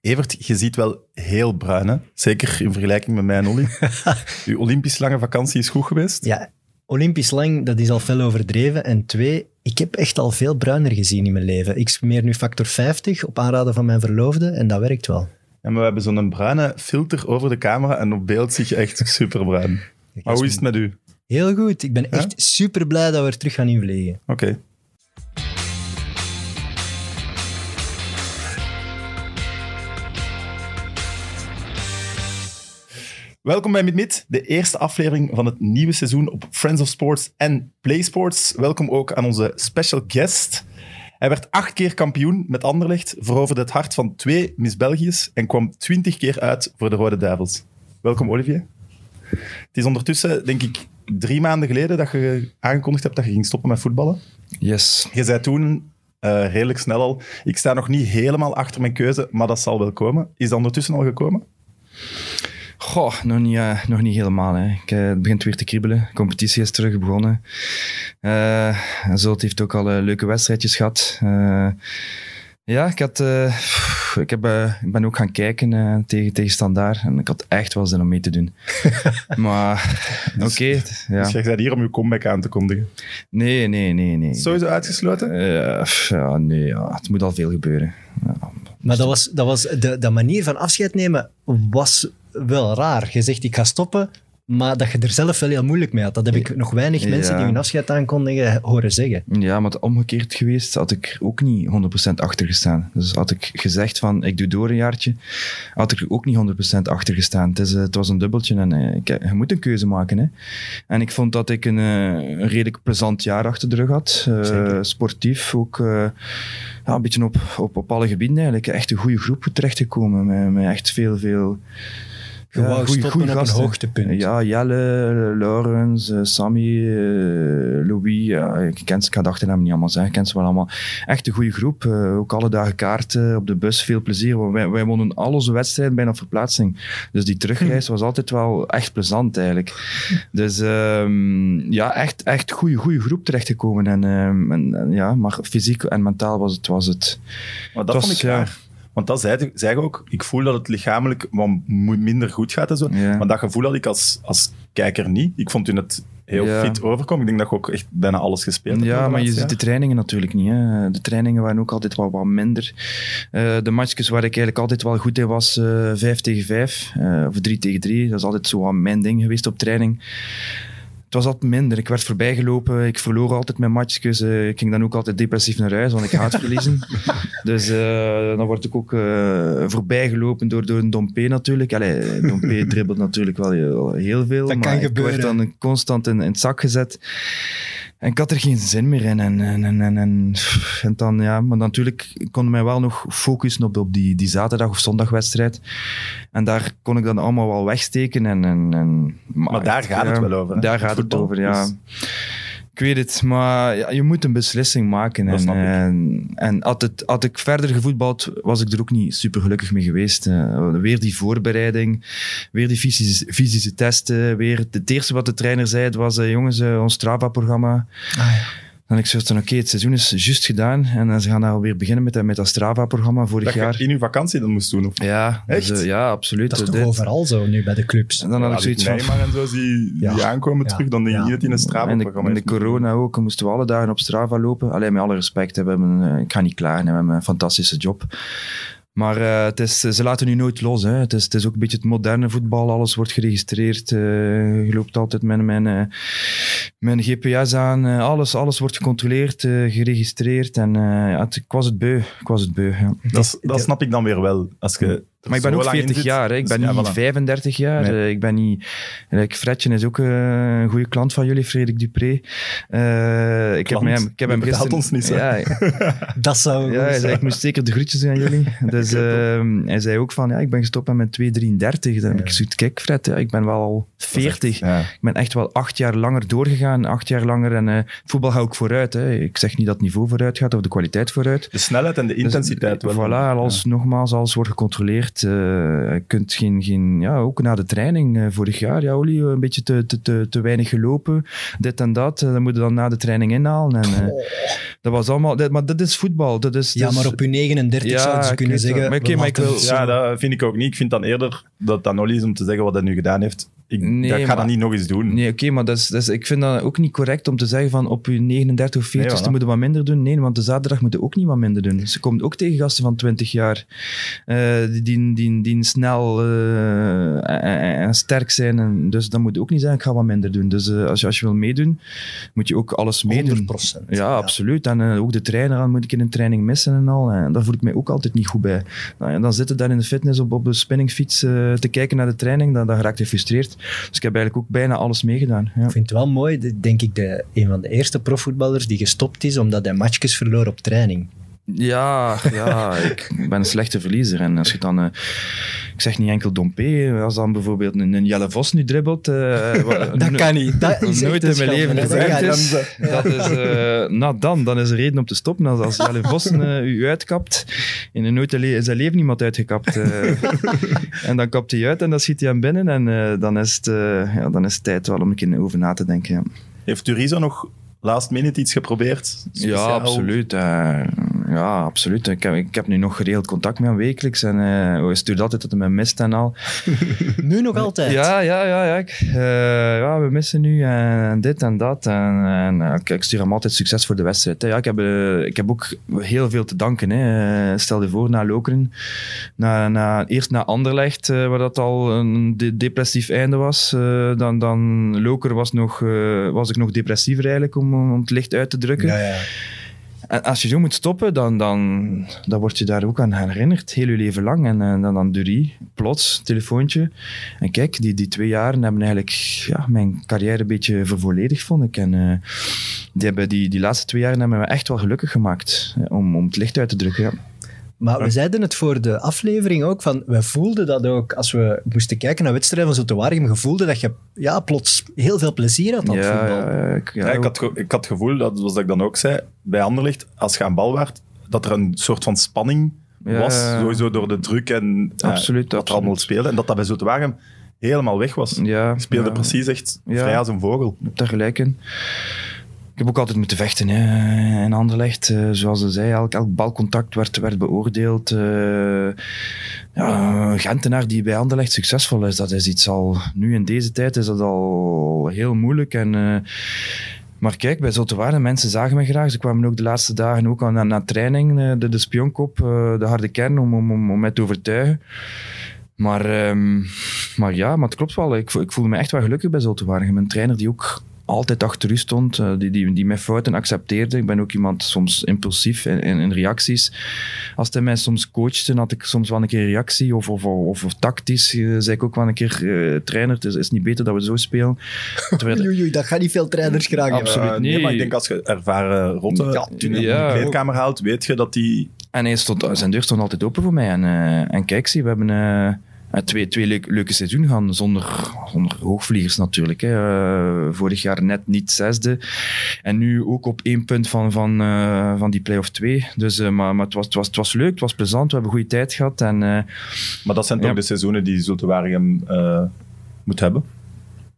Evert, je ziet wel heel bruin, hè? Zeker in vergelijking met mij en Olly. Uw Olympisch lange vakantie is goed geweest. Ja, Olympisch lang, dat is al veel overdreven. En twee, ik heb echt al veel bruiner gezien in mijn leven. Ik smeer nu factor 50 op aanraden van mijn verloofde en dat werkt wel. En we hebben zo'n bruine filter over de camera en op beeld zie je echt superbruin. Maar hoe is het met u? Heel goed. Ik ben echt super blij dat we er terug gaan invliegen. Oké. Welkom bij MidMid, de eerste aflevering van het nieuwe seizoen op Friends of Sports en Play Sports. Welkom ook aan onze special guest. Hij werd acht keer kampioen met Anderlecht, veroverde het hart van twee Miss België's en kwam twintig keer uit voor de Rode Duivels. Welkom Olivier. Het is ondertussen, denk ik, drie maanden geleden dat je aangekondigd hebt dat je ging stoppen met voetballen. Yes. Je zei toen uh, redelijk snel al, ik sta nog niet helemaal achter mijn keuze, maar dat zal wel komen. Is dat ondertussen al gekomen? Goh, nog niet, uh, nog niet helemaal. Hè. Ik, uh, het begint weer te kriebelen. De competitie is terug begonnen. Uh, Zult heeft ook al leuke wedstrijdjes gehad. ja, ik, had, ik, heb, ik ben ook gaan kijken tegen, tegen Standaard en ik had echt wel zin om mee te doen. maar dus, oké. Okay, ja. Dus jij bent hier om je comeback aan te kondigen? Nee, nee, nee. nee. Sowieso uitgesloten? ja, nee, ja, het moet al veel gebeuren. Ja. Maar dat was, dat was de, de manier van afscheid nemen was wel raar. Je zegt, ik ga stoppen, maar dat je er zelf wel heel moeilijk mee had. Dat heb ik nog weinig mensen die hun afscheid aankondigen horen zeggen. Ja, maar omgekeerd geweest had ik ook niet 100% achter gestaan. Dus had ik gezegd van, ik doe door een jaartje, had ik ook niet 100% achter gestaan. Het, is, het was een dubbeltje en ik, je moet een keuze maken. Hè. En ik vond dat ik een, een redelijk plezant jaar achter de rug had. Uh, sportief ook... Uh, ja, een beetje op, op, op alle gebieden eigenlijk. Echt een goede groep terechtgekomen met, met echt veel, veel ja, goeie, goeie op een hoogtepunt. Ja, Jelle, Laurens, uh, Sammy, uh, Louis. Ja, ik, ken ze, ik ga de achternaam niet allemaal zeggen. Ik ken ze wel allemaal. Echt een goede groep. Uh, ook alle dagen kaarten op de bus. Veel plezier. Wij, wij wonnen al onze wedstrijden bijna verplaatsing. Dus die terugreis was altijd wel echt plezant eigenlijk. Dus um, ja, echt, echt goede, goede groep terechtgekomen. En, um, en, en, ja, maar fysiek en mentaal was het... Was het maar dat was, vond ik ja, want dat zei, zei ook, ik voel dat het lichamelijk wat minder goed gaat en zo. Maar dat gevoel had ik als, als kijker niet. Ik vond u het heel fit overkomen. Ik denk dat je ook echt bijna alles gespeeld hebt. Ja, maar je ziet de trainingen natuurlijk niet. Hè. De trainingen waren ook altijd wat, wat minder. Uh, de matchjes waar ik eigenlijk altijd wel goed in was, uh, eh, 5 tegen 5 uh, eh, of 3 tegen 3. Dat is altijd zo mijn ding geweest op training het was altijd minder. Ik werd voorbijgelopen, ik verloor altijd mijn matchjes. Uh, ik ging dan ook altijd depressief naar huis, want ik haat verliezen. dus uh, dan word ik ook uh, voorbijgelopen door, door een Dompe natuurlijk. Allee, Dompe dribbelt natuurlijk wel heel, veel, dat maar ik werd dan constant in, in het zak gezet. En ik had er geen zin meer in. En, en, en, en, en, dan, ja, maar natuurlijk kon ik mij wel nog focussen op, op die, die zaterdag- of zondagwedstrijd. En daar kon ik dan allemaal wel wegsteken. En, en, en, maar, maar daar gaat het wel over. Daar gaat het over, ja. Dus- weet het, maar ja, je moet een beslissing maken. En, en, en, had, het, had ik verder gevoetbald, was ik er ook niet super gelukkig mee geweest. Uh, weer die voorbereiding, weer die fysische, fysische testen. Weer het eerste wat de trainer zei, was: uh, jongens, uh, ons Strava-programma. Ah, ja en ik zei oké, het seizoen is juist gedaan en ze gaan daar alweer beginnen met, met dat Strava-programma vorig dat jaar. in uw vakantie dan moest doen? Of? Ja, dus, Echt? ja, absoluut. Dat is toch overal zo nu bij de clubs? En dan had ik zoiets van... Neymar en zo die, die aankomen terug, dan denk je niet dat in een Strava-programma En de, de corona ook, moesten we alle dagen op Strava lopen. Alleen met alle respect, we hebben, eh, ik ga niet klagen, we hebben een fantastische job. Maar uh, het is, ze laten nu nooit los. Hè. Het, is, het is ook een beetje het moderne voetbal. Alles wordt geregistreerd. Uh, je loopt altijd met mijn, uh, mijn GPS aan. alles, alles wordt gecontroleerd, geregistreerd. En ja, het, ik was het beu. Ik was het beu ja. dat, dat snap ik dan weer wel. Als je maar ik ben ook 40 jaar, hè. ik ben dus, niet 35 jaar. Nee. ik ben niet... Like, Fredje is ook uh, een goede klant van jullie, Frederik Dupré. Uh, ik heb hem, ik heb hem gisteren... ons niet, ja, Dat zou Ja, hij zei, ik moest zeker de groetjes doen aan jullie. Dus uh, hij zei ook van, ja, ik ben gestopt met mijn 2,33. Dan heb ik gezegd, kijk Fred, ja, ik ben wel al 40. ja. Ik ben echt wel acht jaar langer doorgegaan, acht jaar langer. En voetbal hou ik vooruit. Hè. Ik zeg niet dat het niveau vooruit gaat, of de kwaliteit vooruit. De snelheid en de dus, intensiteit dus, wel. Voilà, alles, nogmaals, alles wordt gecontroleerd eh, je kunt geen, geen, ja, ook na de training eh, vorig jaar, ja, Oli, een beetje te, te, te, te weinig gelopen. Dit en dat. eh, dan moet je dan na de training inhalen. En, eh, dat was allemaal, dat, maar dat is voetbal. Dat is, Ja, maar op je 39 Ja, zouden ze kunnen zeggen... Maar maar ik wil- Ja, dat vind ik ook niet. Ik vind dan eerder dat het aan Olly is om te zeggen wat hij nu gedaan heeft. Ik, Nee, dat- ga maar- dat niet nog eens doen. Nee, oké, maar dat is, dat is, ik vind dat ook niet correct om te zeggen van op je 39 of 40 Nee, voilà. je wat minder doen. Nee, want de zaterdag moet je ook niet wat minder doen. Ze komt ook tegen gasten van 20 jaar eh, die, die, die, die snel eh, en, en sterk zijn. En dus dan moet je ook niet zeggen, ik ga wat minder doen. Dus eh, als, je, als je wil meedoen, moet je ook alles meedoen. 100%. Ja, absoluut. En ook de trainer aan moet ik in een training missen en al. En daar voel ik mij ook altijd niet goed bij. Nou, ja, dan zitten daar in de fitness op, op de spinningfiets eh, te kijken naar de training. Dan, dan raakt je gefrustreerd. Dus ik heb eigenlijk ook bijna alles meegedaan. Ja. Ik vind het wel mooi, de- denk ik, de, een van de eerste profvoetballers die gestopt is omdat hij matchjes verloor op training. Ja, ja ik ben een slechte verliezer. En als je dan, eh, ik zeg niet enkel Dompe, als dan bijvoorbeeld een, een Jelle Vos nu dribbelt. eh, Dat kan niet. Dat is nooit in mijn leven Dat is. Dat is eh, nou dan, dan is er reden om te stoppen. Als, als Jelle eh, u uitkapt, in een nooit in zijn leven iemand uitgekapt. eh. en dan kapt hij uit en dan schiet hij hem binnen. En eh, dan, is het, ja, dan is het tijd wel om een keer over na te denken. Ja. Heeft Turizo nog last minute iets geprobeerd? Ja, absoluut. Eh, ja, absoluut. Ik heb, ik heb nu nog geregeld contact met hem wekelijks. En eh hij stuurt altijd dat hij me mist en al. Nu nog altijd. Ja, ja, ja. ja, ik, eh, ja we missen nu en dit en dat. En, en eh, ik, ik stuur hem altijd succes voor de wedstrijd. hè. Ja, ik, heb, eh, ik heb ook heel veel te danken. Hè. Eh, Stel je voor, na Lokeren, na, na, eerst naar Anderlecht, eh, waar dat al een de- depressief einde was. eh, dan, dan Lokeren was, nog, eh, was ik nog depressiever eigenlijk, om, om het licht uit te drukken. Ja, ja. En als je zo moet stoppen, dan, dan, dan word je daar ook aan herinnerd, heel je leven lang. En, eh, dan, dan Durie, plots, telefoontje. En kijk, die, die twee jaren hebben eigenlijk ja, mijn carrière een beetje vervolledigd, vond ik. En eh, die, hebben, die, die laatste twee jaren hebben me echt wel gelukkig gemaakt, eh, om, om het licht uit te drukken. Ja. Maar we zeiden het voor de aflevering ook, van, we voelden dat ook als we moesten kijken naar wedstrijden van Zoete Waregem, je voelde dat je ja, plots heel veel plezier had aan het Ja, voetbal. ja, ja, ik, ja, Ja, ik, ook- had, ik had het gevoel, dat, zoals ik dan ook zei, bij Anderlicht, als je aan bal werd, dat er een soort van spanning Ja, was, sowieso door de druk en eh, Absoluut, wat er allemaal speelde. En dat dat bij Zoete Waregem helemaal weg was. ja, Je speelde ja. precies echt Ja. vrij als een vogel. Je hebt daar gelijk in. Heb ook altijd moeten vechten hè. in Anderlecht. eh, zoals ze zei, elk, elk balcontact werd, werd beoordeeld. eh ja, Gentenaar die bij Anderlecht succesvol is, dat is iets al... Nu in deze tijd is dat al heel moeilijk. En, eh, maar kijk, bij Zottewaarden, mensen zagen me graag. Ze kwamen ook de laatste dagen ook al naar, training, de, de spionkop, de harde kern, om, om, om, om mij te overtuigen. Maar, ehm, maar ja, maar het klopt wel. Ik, ik voelde me echt wel gelukkig bij Zoltewaardigem. Een trainer die ook altijd achter u stond, eh, die, die, die mijn fouten accepteerde. Ik ben ook iemand soms impulsief in, in, in reacties. Als hij mij soms coachte, had ik soms wel een keer reactie. Of, of, of, of tactisch eh, zei ik ook wel een keer, eh, trainer, het is, is niet beter dat we zo spelen. Terwijl, Oei, oei, dat gaat niet veel trainers graag hebben. Absoluut niet. Nee, maar ik denk als je ervaren rotte Ja, in de Ja. kleedkamer haalt, weet je dat die... En hij stond, zijn deur stond altijd open voor mij. En, en kijk, zie, we hebben twee, twee leuk- leuke seizoenen gehad, zonder, zonder hoogvliegers natuurlijk. Hè. Eh, vorig jaar net niet zesde. En nu ook op één punt van, van, eh, van die play-off 2. Dus, eh, maar maar het, was, het, was, het was leuk, het was plezant, we hebben goede tijd gehad. En, Maar dat zijn toch Ja. de seizoenen die Zulte Waregem moet hebben.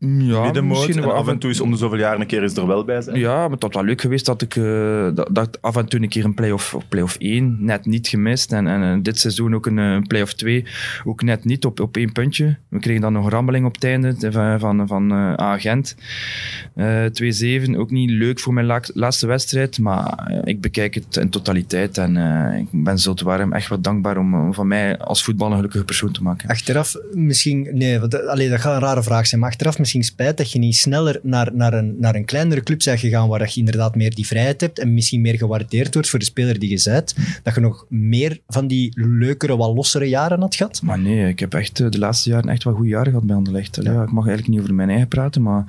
Ja, Middenmoot. misschien En af en toe is om de zoveel jaar een keer is er wel bij zijn. Ja, maar het had wel leuk geweest dat ik, eh, dat, af en toe een keer een play-off, of play-off 1 net niet gemist. En, en eh, dit seizoen ook een, eh, een play-off 2 ook net niet op, op één puntje. We kregen dan nog een rammeling op het einde van, van, van eh, Agent. Eh 2-7, ook niet leuk voor mijn laak- laatste wedstrijd, maar ik bekijk het in totaliteit. En eh, ik ben zo warm echt wat dankbaar om, om van mij als voetbal een gelukkige persoon te maken. Achteraf misschien, nee, want, allee, dat gaat een rare vraag zijn, maar achteraf misschien spijt dat je niet sneller naar, naar, een, naar een kleinere club bent gegaan waar dat je inderdaad meer die vrijheid hebt en misschien meer gewaardeerd wordt voor de speler die je bent. Dat je nog meer van die leukere, wat lossere jaren had gehad. Maar nee, ik heb echt eh, de laatste jaren echt wel goede jaren gehad bij Anderlecht. Ja. ik mag eigenlijk niet over mijn eigen praten, maar...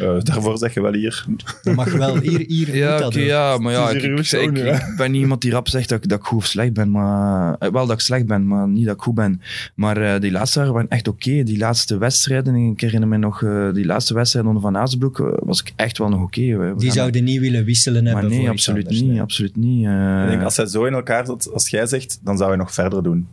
Eh, daarvoor zeg je wel hier. Dat mag wel. Hier, hier Ja, dat ja, maar ja, ik, ben niet iemand die rap zegt dat, ik- dat ik goed of slecht ben, maar... eh, wel dat ik slecht ben, maar niet dat ik goed ben. Maar eh, die laatste jaren waren echt oké. Die laatste wedstrijden, ik herinner me nog, eh, die laatste wedstrijd onder Van Azenbroek, eh, was ik echt wel nog oké. We Die zouden niet willen wisselen Maar hebben nee, voor iets absoluut anders, niet, nee. absoluut niet. eh. Ik denk, als hij zo in elkaar zat, als jij zegt, dan zou hij nog verder doen.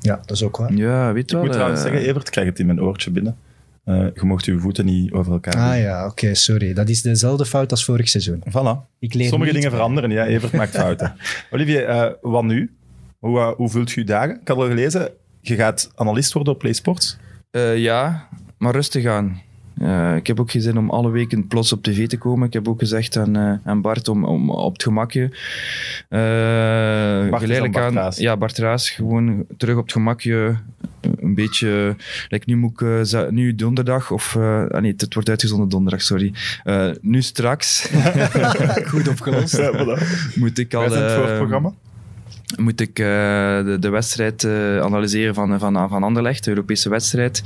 Ja, dat is ook waar. Ja, weet Ik wel. moet trouwens zeggen, Evert, ik krijg het in mijn oortje binnen. Eh, je mocht uw voeten niet over elkaar doen. Ah ja, oké, sorry. Dat is dezelfde fout als vorig seizoen. Voilà. Ik leer Sommige niet dingen veranderen, ja. Evert maakt fouten. Olivier, eh, wat nu? Hoe, eh, hoe vult je je dagen? Ik had al gelezen, je gaat analist worden op PlaySports. Eh, ja, maar rustig aan. Eh, ik heb ook geen zin om alle weken plots op tv te komen. Ik heb ook gezegd aan, eh, aan Bart om, om op het gemakje. eh geleidelijk Bart aan. Raas. Ja, Bart Raas. Gewoon terug op het gemakje. Een beetje. Like nu moet ik eh, nu donderdag. Of. eh, ah nee, het wordt uitgezonden donderdag, sorry. Eh, nu straks Goed opgelost. Ja, voilà. moet ik al. Wij zijn het eh, voorprogramma. Moet ik eh, de, wedstrijd eh, analyseren van, van, van Anderlecht, de Europese wedstrijd.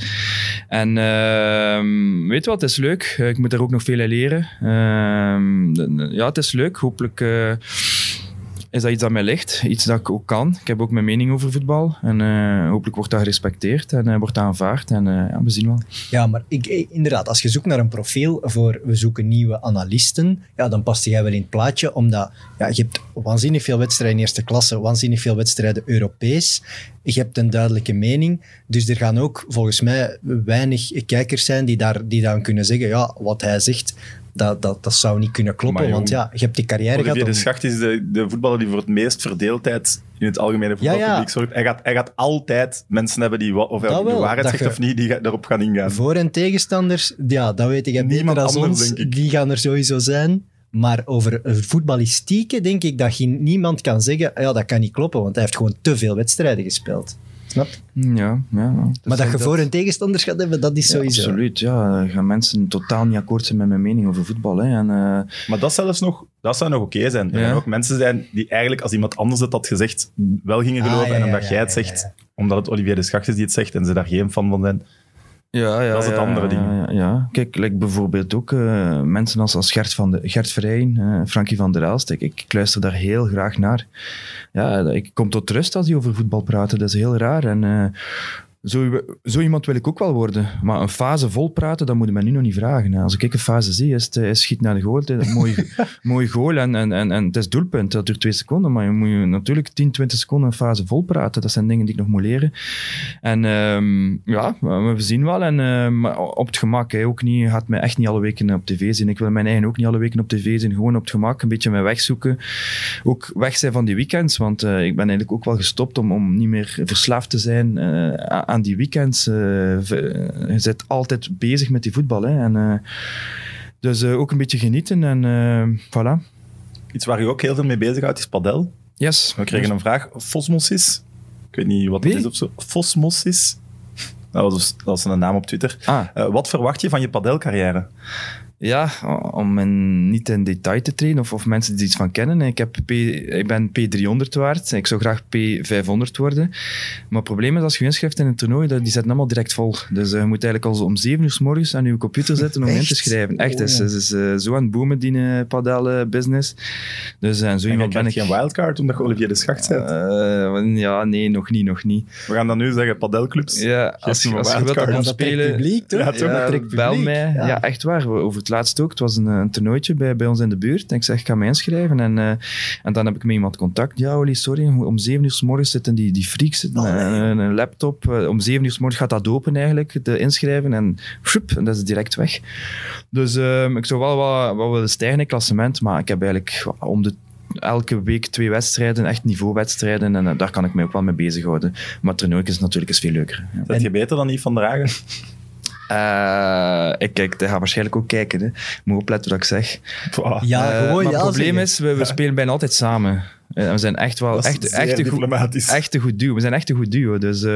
En ehm, weet je wat, het is leuk. Eh, Ik moet daar ook nog veel leren. Ehm, ja, het is leuk. Hopelijk is dat iets dat mij ligt. Iets dat ik ook kan. Ik heb ook mijn mening over voetbal. En eh, hopelijk wordt dat gerespecteerd en eh, wordt dat aanvaard. En eh, ja, we zien wel. Ja, maar ik, inderdaad, als je zoekt naar een profiel voor we zoeken nieuwe analisten, ja, dan past jij wel in het plaatje, omdat ja, je hebt waanzinnig veel wedstrijden in eerste klasse, waanzinnig veel wedstrijden Europees. Je hebt een duidelijke mening, dus er gaan ook volgens mij weinig kijkers zijn die, daar, die dan kunnen zeggen, ja, wat hij zegt, dat, dat, dat zou niet kunnen kloppen, Maar want jong, ja, je hebt die carrière gehad. de Schacht is de, de voetballer die voor het meest verdeeldheid in het algemene Ja, ja. voetbalpubliek zorgt. Hij gaat, hij gaat altijd mensen hebben die, of hij de waarheid zegt of niet, die daarop gaan ingaan. Voor- en tegenstanders, ja, dat weet ik beter Niemand dan anders, ons. Die gaan er sowieso zijn. Maar over eh, voetballistieke denk ik dat je niemand kan zeggen, ja, dat kan niet kloppen, want hij heeft gewoon te veel wedstrijden gespeeld. Snap? Ja, ja. maar dat je voor- en tegenstanders gaat hebben, dat is Ja, sowieso. absoluut, ja. Gaan mensen totaal niet akkoord zijn met mijn mening over voetbal. Hè. En, eh, Maar dat, zelfs nog, dat zou nog oké zijn. Er Ja. gaan ook mensen zijn die eigenlijk, als iemand anders het had gezegd, wel gingen Ah, geloven. ja, en omdat ja, jij het ja, zegt, ja. omdat het Olivier de Schacht is die het zegt en ze daar geen fan van zijn. Ja, ja, Dat is het ja, andere ja, ding. Ja, ja. Kijk, like bijvoorbeeld ook eh, mensen als, als Gert, van de, Gert Verheyen, eh, Frankie van der Elst. Ik, ik luister daar heel graag naar. Ja, ik kom tot rust als die over voetbal praten. Dat is heel raar. En eh, zo, zo iemand wil ik ook wel worden. Maar een fase vol praten, dat moet je mij nu nog niet vragen. Als ik een fase zie, is het eh, is schiet naar de goal. Een mooi, mooi goal en, en, en, en het is doelpunt. Dat duurt twee seconden. Maar je moet natuurlijk 10, 20 seconden een fase vol praten. Dat zijn dingen die ik nog moet leren. En ehm, ja, we zien wel. En eh, maar op het gemak, hè, ook niet. Je gaat mij echt niet alle weken op tv zien. Ik wil mijn eigen ook niet alle weken op tv zien. Gewoon op het gemak, een beetje mijn weg zoeken. Ook weg zijn van die weekends, want eh, ik ben eigenlijk ook wel gestopt om, om niet meer verslaafd te zijn eh, aan die weekends. Eh, v- je zit altijd bezig met die voetbal. Hè, en, eh, dus eh, ook een beetje genieten en eh, voilà. Iets waar je ook heel veel mee bezighoudt is padel. Yes. We kregen een vraag. Fosmosis. Ik weet niet wat Wie? het is of zo. Fosmosis. Dat was, dat was een naam op Twitter. Ah, Eh, wat verwacht je van je padelcarrière? Ja, om in, niet in detail te trainen of, of mensen die er iets van kennen. Ik, heb P, ik ben P300 waard. Ik zou graag P500 worden. Maar het probleem is, als je inschrijft in een toernooi, dat- die zetten allemaal direct vol. Dus eh, je moet eigenlijk al zo om 7 uur s morgens aan je computer zitten om in te Echt? schrijven. Echt, het is, Oh. is eh, zo aan het boomen, die uh, padel-business. Dus eh, zo En je iemand ben ik. geen wildcard omdat je Olivier de Schacht. Eh, ja, nee, nog niet, nog niet. We gaan dan nu zeggen padelclubs. Ja, als, je- als je een wilt gaan spelen... publiek, toch? Ja, toch? Ja, bel mij. Ja. Ja. echt waar. Over het laatst ook. Het was een, een toernooitje bij, bij ons in de buurt. En ik zeg, ik ga me inschrijven. En, eh, en dan heb ik met iemand contact. Ja, Oli, sorry. Om zeven uur s morgens zitten die, die freaks Oh, nee. een, een laptop. Eh, Om zeven uur s morgens gaat dat open eigenlijk, de inschrijven. En, sjoep, en dat is direct weg. Dus ehm, ik zou wel wat, wat willen stijgen in het klassement. Maar ik heb eigenlijk om de elke week twee wedstrijden, echt niveauwedstrijden. En eh, daar kan ik me ook wel mee bezighouden. Maar toernooi is natuurlijk eens veel leuker. Ja. Zet je beter dan Yves van der Eh, ik kijk, hij gaat waarschijnlijk ook kijken. Hè. Moet opletten wat ik zeg. Wow. Ja, Eh, gewoon ja het probleem zeggen. is, we, we spelen bijna altijd samen. Eh, we zijn echt wel echt, echt, een goed, echt een goed duo. We zijn echt een goed duo. Dus eh,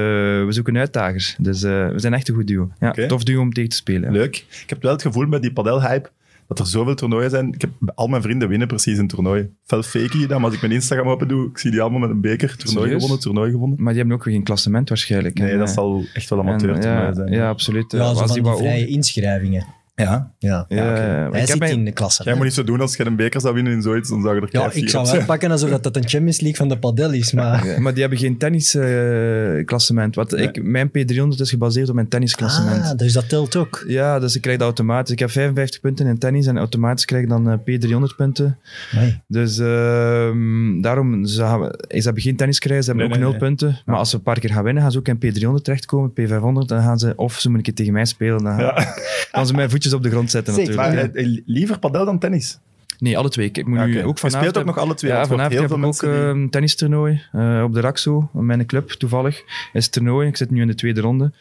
we zoeken uitdagers. Dus eh, we zijn echt een goed duo. Ja. Tof duo om tegen te spelen. Leuk. Ik heb wel het gevoel met die padelhype dat er zoveel toernooien zijn. Ik heb, al mijn vrienden winnen precies een toernooi. Fel fake je dat, maar als ik mijn Instagram open doe, ik zie die allemaal met een beker. Toernooi Serieus? gewonnen, toernooi gewonnen. Maar die hebben ook weer geen klassement waarschijnlijk. Nee, En, dat zal echt wel en, amateur ja, toernooi zijn. ja, absoluut. Ja, Eh, als van die vrije inschrijvingen. Ja. Ja. Ja, Hij ik zit in de klasse. Jij moet niet zo doen als je een beker zou winnen in zoiets, dan zou je er ja, ik zou wel pakken alsof dat, dat een Champions League van de padel is, maar... Ja, maar die hebben geen tennisklassement. Want ik, mijn P300 is gebaseerd op mijn tennisklassement. Ah, dus dat telt ook. Ja, dus ik krijg dat automatisch. Ik heb 55 punten in tennis en automatisch krijg ik dan eh, P300 punten. Nee. Dus ehm, daarom, ze hebben, ze hebben geen tenniskrijs, ze hebben Nee, ook nee, nul nee. punten. Maar als ze een paar keer gaan winnen, gaan ze ook in P300 terechtkomen, P500. Dan gaan ze, of ze moeten een keer tegen mij spelen, dan gaan, Ja. gaan ze mijn voetjes op de grond zetten Zeker. natuurlijk. Maar eh, liever padel dan tennis. Nee, alle twee. Ik moet Ja, nu ook Je vanavond... speelt ook nog alle twee. Ja, je vanavond heel heb veel ik ook die- eh, een tennistoernooi eh, op de Raxo, mijn club toevallig. Is het toernooi, ik zit nu in de tweede ronde.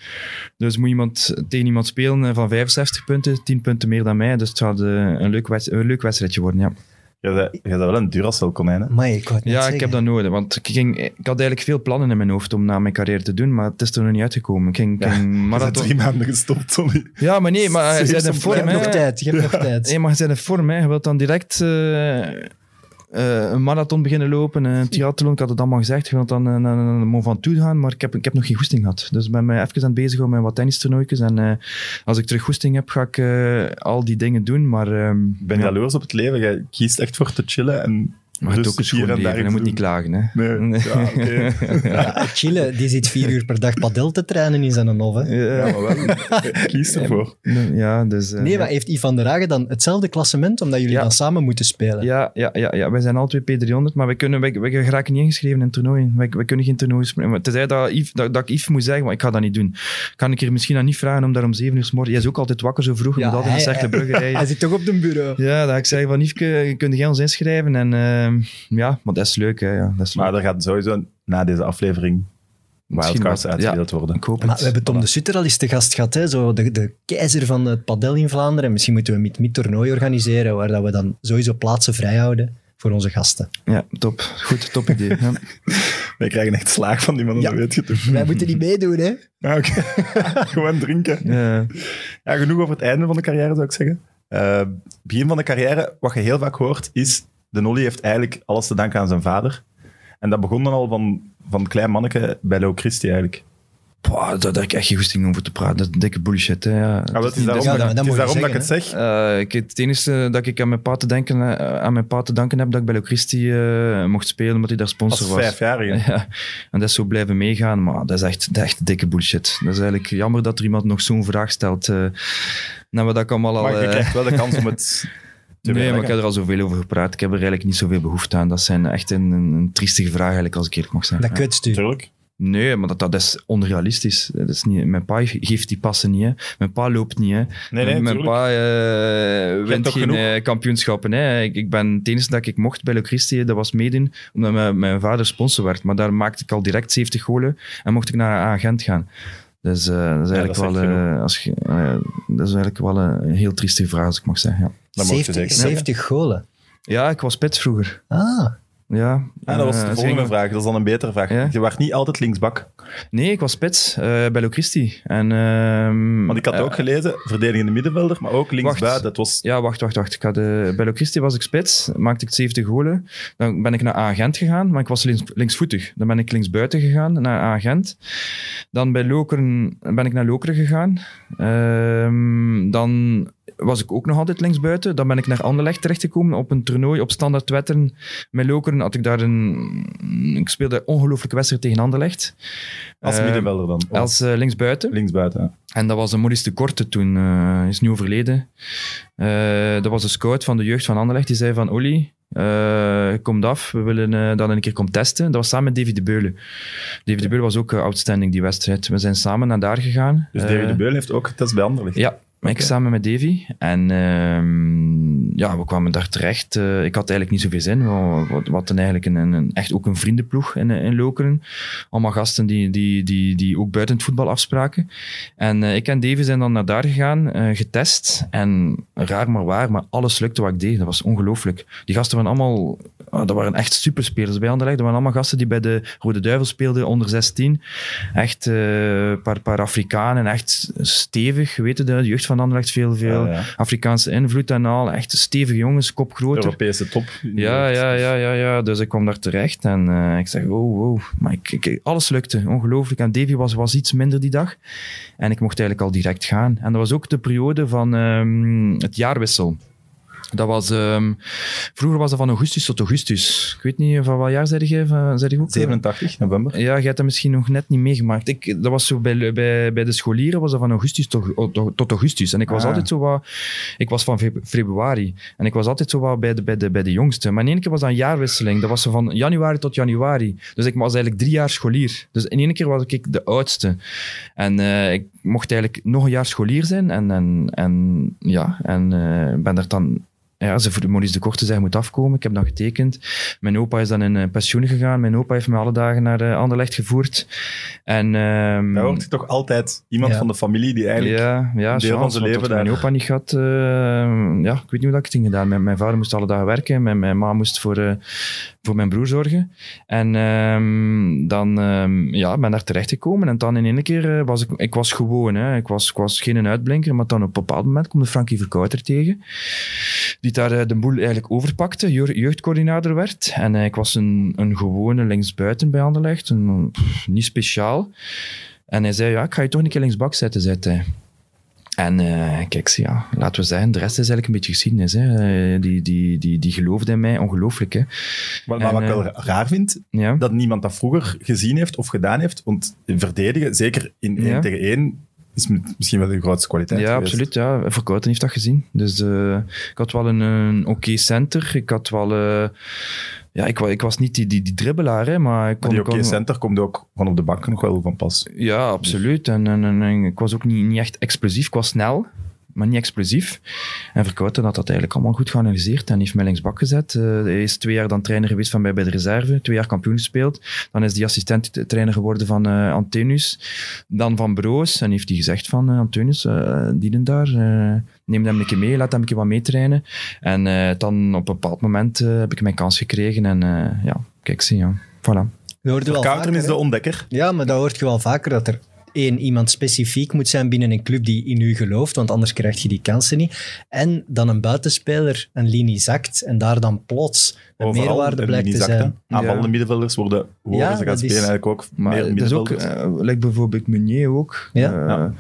Dus moet iemand tegen iemand spelen van 65 punten, 10 punten meer dan mij. Dus het gaat eh, een, leuk wedst- een leuk wedstrijdje worden, ja. Jij bent wel een Duracell-konijn, hè? Maar ik Ja, ik heb dat nodig. Want ik, ging, ik had eigenlijk veel plannen in mijn hoofd om na mijn carrière te doen, maar het is er nog niet uitgekomen. Ik ging, Je bent marathon... drie maanden gestopt, sorry. Ja, maar nee, maar je bent in vorm, Je hebt hè. nog tijd, je hebt nog tijd. Nee, maar je bent in vorm, hè. Je wilt dan direct eh, eh, een marathon beginnen lopen, een triathlon. Ik had het allemaal gezegd. Je wilt dan eh, naar een Mont Ventoux gaan, maar ik heb, ik heb nog geen goesting gehad. Dus ik ben me even aan het bezig met wat tennistoernooitjes. En eh, als ik terug goesting heb, ga ik eh, al die dingen doen. Maar ehm, Ik ben ja, jaloers op het leven. Jij kiest echt voor te chillen en maar het is ook een schoon leven. Je moet niet klagen, hè. Nee, ja, oké. Ja, chillen, die zit vier uur per dag padel te trainen in zijn hof. Hè. Ja, maar wel. Kies ervoor. Ja, dus... eh, Nee, maar heeft Ivan de Rage dan hetzelfde klassement, omdat jullie Ja. dan samen moeten spelen? Ja, ja, ja, ja, wij zijn al twee P300, maar wij, kunnen, wij, wij geraken niet ingeschreven in toernooien. Wij, wij kunnen geen toernooien spelen. Maar Tenzij dat, Yves, dat, dat ik Yves moet zeggen, maar ik ga dat niet doen. Kan ik er misschien aan niet vragen om daar om zeven uur 's morgens... Jij is ook altijd wakker zo vroeg, je Ja, moet altijd naar Cercle Brugge rijden. Hij zit toch op de bureau? Ja, dat ga ik zeggen van Yves, kun jij ons inschrijven? En ehm, ja, maar dat is leuk, hè. Ja, dat is leuk. Maar er gaat sowieso na deze aflevering Misschien wildcards uitgedeeld worden. Ik hoop Maar het. we hebben Tom de Sutter al eens te gast gehad, hè? Zo de, de keizer van het padel in Vlaanderen. Misschien moeten we een mid toernooi organiseren, waar dat we dan sowieso plaatsen vrijhouden voor onze gasten. Ja, top. Goed, top idee. Ja. Wij krijgen echt slaag van die mannen, Ja. dat weet je toch. Wij moeten niet meedoen, hè? Ja, oké. Gewoon drinken. Ja. Ja, genoeg over het einde van de carrière, zou ik zeggen. Eh, begin van de carrière, wat je heel vaak hoort, is... De Nolly heeft eigenlijk alles te danken aan zijn vader. En dat begon dan al van, van klein manneke bij Leo Christie, eigenlijk. Boah, daar daar heb ik echt geen goesting om over te praten. Dat is dikke bullshit. Hè. Ja, dat is daarom, ja, dat, is je daarom dat ik het zeg. Eh, ik, het enige dat ik aan mijn pa te, denken, eh, aan mijn pa te danken heb, dat ik bij Leo Christie eh, mocht spelen, omdat hij daar sponsor Als was. vijfjarige. Ja, en dat is zo blijven meegaan, maar dat is echt, dat is echt dikke bullshit. Dat is eigenlijk jammer dat er iemand nog zo'n vraag stelt. eh nou, we dat ik allemaal al... Maar je eh, krijgt wel de kans om het nee, maar ik heb er al zoveel over gepraat. Ik heb er eigenlijk niet zoveel behoefte aan. Dat zijn echt een, een, een triestige vraag, eigenlijk, als ik eerlijk mag zijn. Dat Ja. kwetst u. Tuurlijk. Nee, maar dat, dat is onrealistisch. Dat is niet, mijn pa geeft die passen niet. Hè. Mijn pa loopt niet. Hè. Nee, nee, mijn tuurlijk. pa eh, wint geen genoeg? eh, kampioenschappen. Hè. Ik, ik ben het enige dat ik mocht bij Le Christie, dat was meedoen, omdat mijn, mijn vader sponsor werd. Maar daar maakte ik al direct 70 golen en mocht ik naar een agent gaan. Dus eh, dat is eigenlijk dat wel, eh, als je, eh, dat is eigenlijk wel een heel trieste vraag, als ik mag zeggen. Ja, Dat mag je 70, zeker zeggen. 70 golen. ja ik was spits vroeger. Ah, Ja, Ja, dat was Eh, de volgende vraag. Dat is dan een betere vraag. Ja? Je was niet altijd linksbak. Nee, ik was spits eh, bij Le Christie. En, ehm, Want ik had eh, ook gelezen, verdedigende middenvelder, maar ook linksbuiten. Het was... Ja, wacht, wacht, wacht. Ik had, bij Locristi was ik spits, maakte ik 70 golen. Dan ben ik naar Agent gegaan, maar ik was links, linksvoetig. Dan ben ik linksbuiten gegaan, naar Agent. Dan bij Lokeren ben ik naar Lokeren gegaan. Ehm, dan was ik ook nog altijd linksbuiten. Dan ben ik naar Anderlecht terechtgekomen op een toernooi op standaard Wetteren. Met Lokeren had ik daar een... Ik speelde ongelooflijke wedstrijd tegen Anderlecht. Als Eh, middenvelder dan. Of Als eh, linksbuiten. linksbuiten. ja. En dat was een Maurice de Korte toen, eh is nu overleden. Dat was de scout van de jeugd van Anderlecht. Die zei van, Olly, eh komt af, we willen dat een keer komen testen. Dat was samen met David de Beulen. David de Beulen was ook outstanding die wedstrijd. We zijn samen naar daar gegaan. Dus David de Beul heeft ook getest bij Anderlecht. Ja, maar ik samen met Davy. En ehm, ja, we kwamen daar terecht. Eh, ik had eigenlijk niet zoveel zin. We, we, we hadden eigenlijk een, een, echt ook een vriendenploeg in, in Lokeren. Allemaal gasten die, die, die, die ook buiten het voetbal afspraken. En eh, ik en Davy zijn dan naar daar gegaan, eh, getest. En raar maar waar, maar alles lukte wat ik deed. Dat was ongelooflijk. Die gasten waren allemaal oh, dat waren echt superspelers bij Anderlecht. Dat waren allemaal gasten die bij de Rode Duivel speelden, onder 16. Echt een paar, paar Afrikanen, echt stevig. Weet je, de jeugd van Anderlecht, veel, veel Ja, ja. Afrikaanse invloed en al. Echt stevige jongens, kop groter. Europese top. Ja, ja, ja, ja, ja. Dus ik kwam daar terecht en eh, ik zeg, wow, wow. Maar ik, ik- alles lukte, ongelooflijk. En Davy was, was iets minder die dag. En ik mocht eigenlijk al direct gaan. En dat was ook de periode van ehm, het jaarwissel. Dat was, ehm, vroeger was dat van augustus tot augustus. Ik weet niet, van wat jaar zei jij? Van, zei je ook? 87 november. Ja, je hebt dat misschien nog net niet meegemaakt. Ik, dat was zo bij, bij, bij de scholieren was dat van augustus tot, tot, augustus. En ik was Ah. altijd zo wat... Ik was van feb- februari. En ik was altijd zo wat bij de, bij de, bij de jongste. Maar in één keer was dat een jaarwisseling. Dat was zo van januari tot januari. Dus ik was eigenlijk drie jaar scholier. Dus in één keer was ik de oudste. En eh, ik mocht eigenlijk nog een jaar scholier zijn. En, en, en ja, en eh, ben er dan... Ja, ze voor Maurice de Korte zei, je moet afkomen. Ik heb dan getekend. Mijn opa is dan in eh, pensioen gegaan. Mijn opa heeft me alle dagen naar uh, Anderlecht gevoerd. En, ehm, Daar hoort toch altijd iemand Ja. van de familie die eigenlijk... ja, ja, een deel van zijn leven dat mijn daar- opa niet had. eh, ja, ik weet niet hoe dat ik het ging gedaan. Mijn, mijn vader moest alle dagen werken. Mijn, mijn ma moest voor, voor mijn broer zorgen. En ehm, dan ehm, ja, ben daar terechtgekomen. En dan in één keer was ik... Ik was gewoon, hè. Ik, was, ik was geen uitblinker. Maar dan op een bepaald moment komt Frankie Verkouter tegen. Die daar eh, de boel eigenlijk overpakte. jeugd- Jeugdcoördinator werd. En eh, ik was een, een gewone linksbuiten bij Anderlecht. Een, pff, niet speciaal. En hij zei, ja, ik ga je toch een keer linksbak zetten, zei hij. En eh, kijk, ja, laten we zeggen, de rest is eigenlijk een beetje geschiedenis. Hè. Die, die, die, die geloofde in mij, ongelooflijk. Hè. Maar, maar En, wat ik wel raar vind, Ja. dat niemand dat vroeger gezien heeft of gedaan heeft. Want verdedigen, zeker in één Ja. tegen één, is misschien wel de grootste kwaliteit Ja, geweest. absoluut. Ja. Verkouten heeft dat gezien. Dus eh, ik had wel een, een oké center. Ik had wel... eh, ja, ik, ik was niet die, die, die dribbelaar, hè, maar ik Maar kon... die oké kon- center komt ook van op de bank nog wel van pas. Ja, absoluut. En, en, en, en ik was ook niet, niet echt explosief. Ik was snel, maar niet explosief. En Verkouten had dat eigenlijk allemaal goed geanalyseerd en heeft mij linksbak gezet. Eh, hij is twee jaar dan trainer geweest van mij bij de reserve, twee jaar kampioen gespeeld. Dan is hij assistent-trainer geworden van eh Antenus, dan van Broos. En heeft hij gezegd van uh, Antenus, uh, dienen daar, uh, neem hem een keer mee, laat hem een keer wat meetrainen. En uh, dan op een bepaald moment uh, heb ik mijn kans gekregen en uh, ja, kijk, zie ja, voilà. Verkouteren is de ontdekker. Ja, maar dat hoort je wel vaker, dat er één, iemand specifiek moet zijn binnen een club die in u gelooft, want anders krijg je die kansen niet. En dan een buitenspeler een linie zakt en daar dan plots een Overal meerwaarde blijkt te zijn. Aanvallende middenvelders worden, horen Ja, ze gaan is- spelen eigenlijk ook Maar meer dat is ook, middenvelders. uh, like bijvoorbeeld Meunier ook. Ja. Uh, Ja.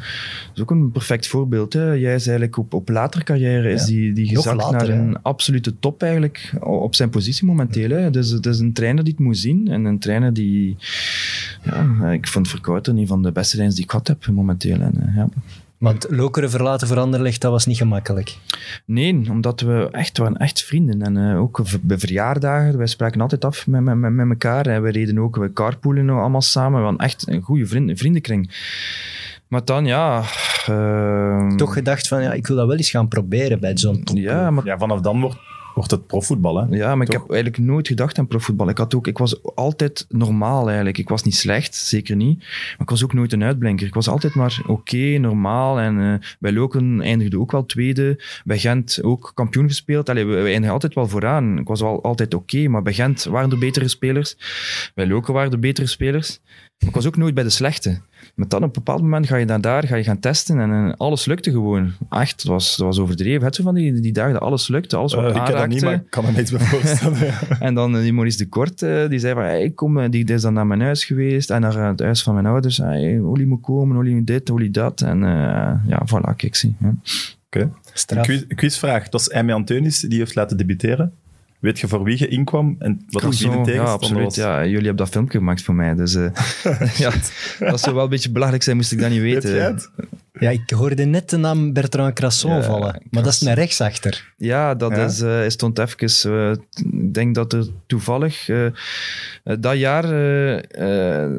Is ook een perfect voorbeeld. Hè. Jij is eigenlijk op, op latere carrière is die, die gezakt later, naar een absolute top eigenlijk op zijn positie momenteel. Hè. Dus het is een trainer die het moet zien en een trainer die... Ja, ik vind Verkouten een van de beste trainers die ik gehad heb momenteel. En, uh, ja. Want Lokeren verlaten voor Anderlecht, dat was niet gemakkelijk. Nee, omdat we echt waren echt vrienden. En uh, ook bij verjaardagen, wij spraken altijd af met, met, met elkaar. En we reden ook, we carpoolen allemaal samen. We hadden echt een goede vriend, vriendenkring. Maar dan, ja... Uh, Toch gedacht van, ja, ik wil dat wel eens gaan proberen bij zo'n top. Ja, maar Ja, vanaf dan wordt, wordt het profvoetbal. Hè? Ja, maar Toch? ik heb eigenlijk nooit gedacht aan profvoetbal. Ik, had ook, ik was altijd normaal eigenlijk. Ik was niet slecht, zeker niet. Maar ik was ook nooit een uitblinker. Ik was altijd maar oké, normaal. En uh, bij Loken eindigde ook wel tweede. Bij Gent ook kampioen gespeeld. Allee, we, we eindigen altijd wel vooraan. Ik was wel altijd oké, maar bij Gent waren er betere spelers. Bij Loken waren er betere spelers. Maar ik was ook nooit bij de slechte. Maar dan op een bepaald moment ga je dan daar, ga je gaan testen en, en alles lukte gewoon. Echt, het was, het was overdreven. Het zo van die, die dagen dat alles lukte, alles wat Uh, ik ken dat niet, maar ik kan er niets bij voorstellen. En dan eh, die Maurice de Kort, eh, die zei van, hey, kom, die, die is dan naar mijn huis geweest en naar het huis van mijn ouders. Hey, Oli moet komen, Oli moet dit, Oli dat. En eh, ja, voilà, kijk, zie. Ja. Oké. Straf. quiz, een quizvraag. Het was Aimé Anteunis die heeft laten debuteren. Weet je voor wie je inkwam en wat er zo, ja, absoluut. was? Ja, jullie hebben dat filmpje gemaakt voor mij. Dus eh, ja, dat zou wel een beetje belachelijk zijn, moest ik dat niet weten. Ja, ik hoorde net de naam Bertrand Crasson Ja, vallen, maar dat is een rechtsachter. Ja, dat Ja? is, eh, hij stond even. eh, ik denk dat er toevallig eh, dat jaar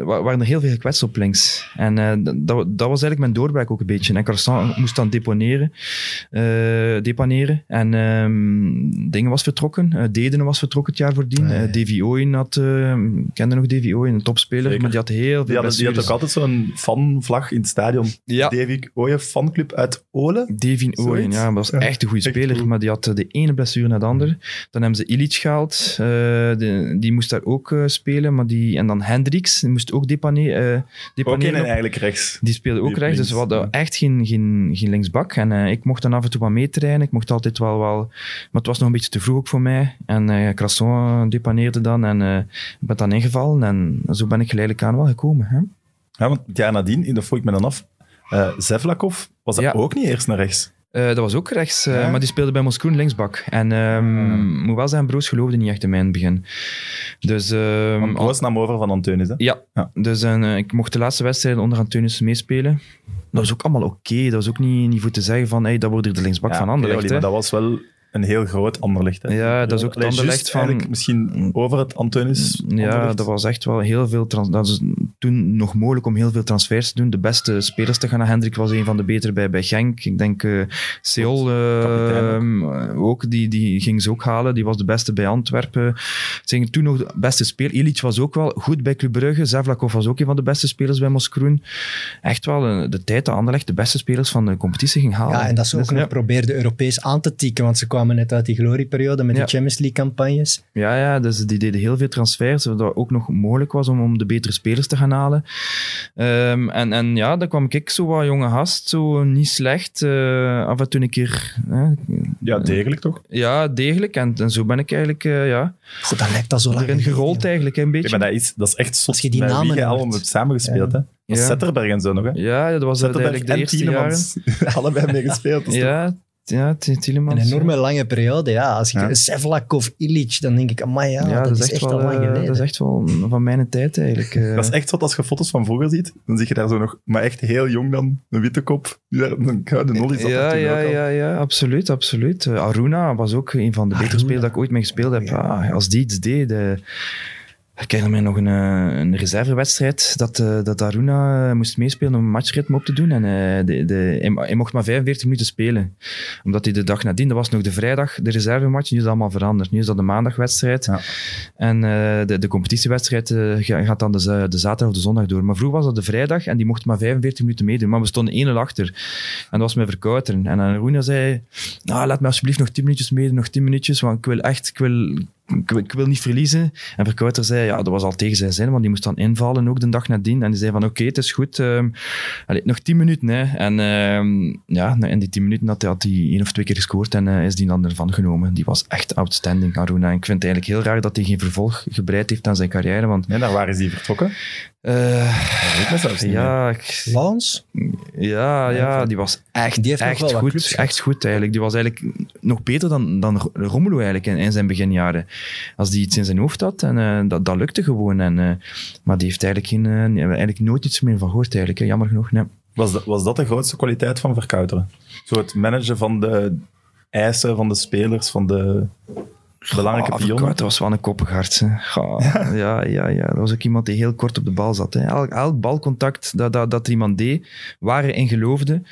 wa- waren er heel veel gekwetst op links. En eh, dat, dat was eigenlijk mijn doorbraak ook een beetje. En Carson moest dan deponeren, eh, depaneren. En ehm, Dingen was vertrokken. Dedenen was vertrokken het jaar voordien. Ah, ja. Eh, Davy Ooyen had, eh, ik kende nog Davy Ooyen, een topspeler, Zeker. maar die had heel veel Die had, die had ook altijd zo'n fanvlag in het stadion. Ja. Davy Ooyen fanclub uit Olen. Devin Ooyen, ja, dat was Ja, echt een goede speler, maar die had eh, de ene blessure na de andere. Dan hebben ze Illich gehaald. Eh, de- die moest daar ook eh, spelen. Maar die, en dan Hendricks, die moest ook depaneren. eh Ook in eigenlijk rechts. die speelde ook Die rechts, dus we hadden ja. echt geen, geen, geen linksbak. En ik mocht dan af en toe wat meetrainen. Ik mocht altijd wel, wel... Maar het was nog een beetje te vroeg ook voor mij. En Crasson depaneerde dan en ik ben dan ingevallen. En zo ben ik geleidelijk aan wel gekomen. Hè? Ja, want het jaar nadien, dat vroeg ik me dan af, eh Zevlakov, was dat Ja. ook niet eerst naar rechts? Eh, dat was ook rechts, eh, Ja. maar die speelde bij Moskroen linksbak. En ehm Ah. moet wel zeggen, Broos geloofde niet echt in mij in het begin. Dus, ehm, Want Broos nam over van Anteunis, hè? Ja, Ja. dus ik mocht de laatste wedstrijden onder Antonius meespelen. Dat was ook allemaal oké. Dat was ook niet, niet voor te zeggen van hey, dat wordt hier de linksbak van Anderlecht. Hè. maar dat was wel een heel groot Anderlecht. Hè? Ja, dat is ook het Anderlecht van- Misschien over het Anteunis. Ja, dat was echt wel heel veel. Trans dat is toen nog mogelijk om heel veel transfers te doen. De beste spelers te gaan naar Hendrik was een van de betere bij, bij Genk. Ik denk eh Seol eh, kapitein ook, die, die ging ze ook halen. Die was de beste bij Antwerpen. Toen nog de beste speler. Ilic was ook wel goed bij Club Brugge. Zavlakov was ook een van de beste spelers bij Moskroen. Echt wel eh, de tijd dat Anderlecht de beste spelers van de competitie ging halen. Ja, en dat ze ook Dus, nog ja. probeerden Europees aan te tikken, want ze kwamen net uit die glorieperiode met Ja. de Champions League-campagnes. Ja, ja, dus die deden heel veel transfers, zodat het ook nog mogelijk was om, om de betere spelers te gaan halen. Ehm, en, en ja, dan kwam ik zo wat jonge gast, zo niet slecht. eh, af en toe een keer, hè, Ja, degelijk toch? ja, degelijk. En, en zo ben ik eigenlijk, eh, ja, Goed, dat lijkt al zo lang erin gerold eigenlijk, een Ja, beetje. maar dat is, dat is echt zot. Als je die Met namen wie je allemaal hebt samengespeeld, hè? Dat Ja. Zetterberg en zo nog, hè? Ja, dat was Zetterberg eigenlijk de en eerste jaren. Allebei mee gespeeld. Dat Ja, ja, Tielemans. Een enorme lange periode, ja. Als ik Ja. Sevlakov, Illich, dan denk ik, amai, ja, Ja, dat, is echt wel, al lang eh, geleden. Dat is echt wel van mijn tijd eigenlijk. eh. Dat is echt zo, als je foto's van vroeger ziet, dan zie je daar zo nog, maar echt heel jong dan, een witte kop. Die daar een gouden nolly zat Ja, ja, ook al. ja, ja, absoluut, absoluut. Eh, Aruna was ook een van de betere spelers dat ik ooit mee gespeeld heb. Ja. Ah, als die iets deed... eh, ik herinner mij nog een, eh, een reservewedstrijd dat, eh, dat Aruna eh, moest meespelen om een matchritme op te doen. En de, de, hij, mocht maar 45 minuten spelen. Omdat hij de dag nadien, dat was nog de vrijdag, de reservematch. Nu is dat allemaal veranderd. Nu is dat de maandagwedstrijd. Ja. En de, de competitiewedstrijd ga- gaat dan de, de zaterdag of de zondag door. Maar vroeger was dat de vrijdag en die mocht maar 45 minuten meedoen. Maar we stonden 1-0 achter. En dat was met verkouteren. En dan Roena zei, nou, laat me alsjeblieft nog 10 minuutjes meedoen, nog 10 minuutjes, want ik wil echt, ik wil, ik ik wil niet verliezen. En Verkouter zei, ja, dat was al tegen zijn zin, want die moest dan invallen ook de dag nadien. En die zei van, oké, het is goed. ehm, allee, nog 10 minuten, hè. En ehm, ja, in die 10 minuten had hij, had hij één of twee keer gescoord en eh, is die dan ervan genomen. Die was echt outstanding, Aruna. En ik vind het eigenlijk heel raar dat hij geen vervolg gebreid heeft aan zijn carrière, want... Nee, naar waar is die vertrokken? Eh, Dat ja, ik- Lans? ja, ja, die was echt, Die heeft nog echt wel wat goed. clubs. Echt goed eigenlijk. Die was eigenlijk nog beter dan, dan Romelu eigenlijk in, in zijn beginjaren. Als die iets in zijn hoofd had, en eh, dat, dat lukte gewoon. En, eh, maar die heeft eigenlijk, geen, eh, eigenlijk nooit iets meer van gehoord eigenlijk. hè. Jammer genoeg, nee. Was dat, was dat de grootste kwaliteit van Verkuiteren? Zo het managen van de eisen van de spelers, van de belangrijke pionnen? Verkout was wel een. Ga, ja, ja, ja. Dat was ook iemand die heel kort op de bal zat. Hè. Elk, elk balcontact dat, dat, dat er iemand deed, waar hij in geloofde,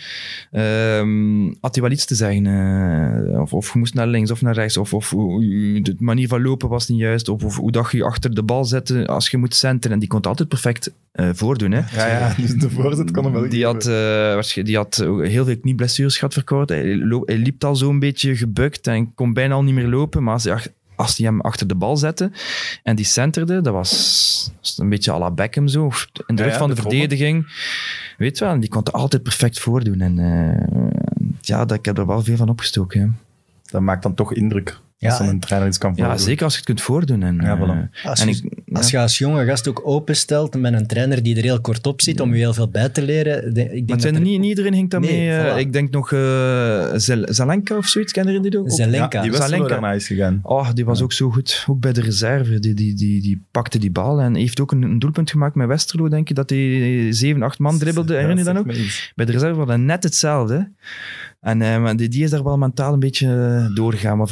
ehm, had hij wel iets te zeggen. eh, of, of je moest naar links of naar rechts, of, of de manier van lopen was niet juist, of, of hoe dat je achter de bal zette als je moet centeren. En die kon het altijd perfect eh, voordoen. Hè. Ja, ja, dus de voorzet kon hem wel Die had, waarsch- die had heel veel knieblessures gehad verkoud. Hij, hij liep al zo'n beetje gebukt en kon bijna al niet meer lopen. Maar als hij, als hij hem achter de bal zette en die centerde, dat was een beetje à la Beckham zo. In de rug ja, van de, verdediging. Weet je wel, en die kon het altijd perfect voordoen. En eh, ja, dat, ik heb er wel veel van opgestoken. hè. Dat maakt dan toch indruk. Ja, als dan en- een trainer iets kan Ja, voordoen. zeker als je het kunt voordoen. En, Ja, eh, voilà. Als en je- ik, Als je als jonge gast ook openstelt met een trainer die er heel kort op zit om je heel veel bij te leren. de- Ik denk Maar dat zijn er niet, niet iedereen hinkt daarmee. Nee, eh, voilà. ik denk nog eh, Zel- Zelenka of zoiets, ken je die ook? Zelenka. Ja, die daarna is gegaan. Oh, die was ook zo goed. Ook bij de reserve. Die, die, die, die pakte die bal en heeft ook een, een doelpunt gemaakt met Westerlo, denk je, dat hij 7, 8 man dribbelde. Herinner je Ja, dat ook? Bij de reserve was dat net hetzelfde. En eh, maar die, die is daar wel mentaal een beetje doorgegaan. Maar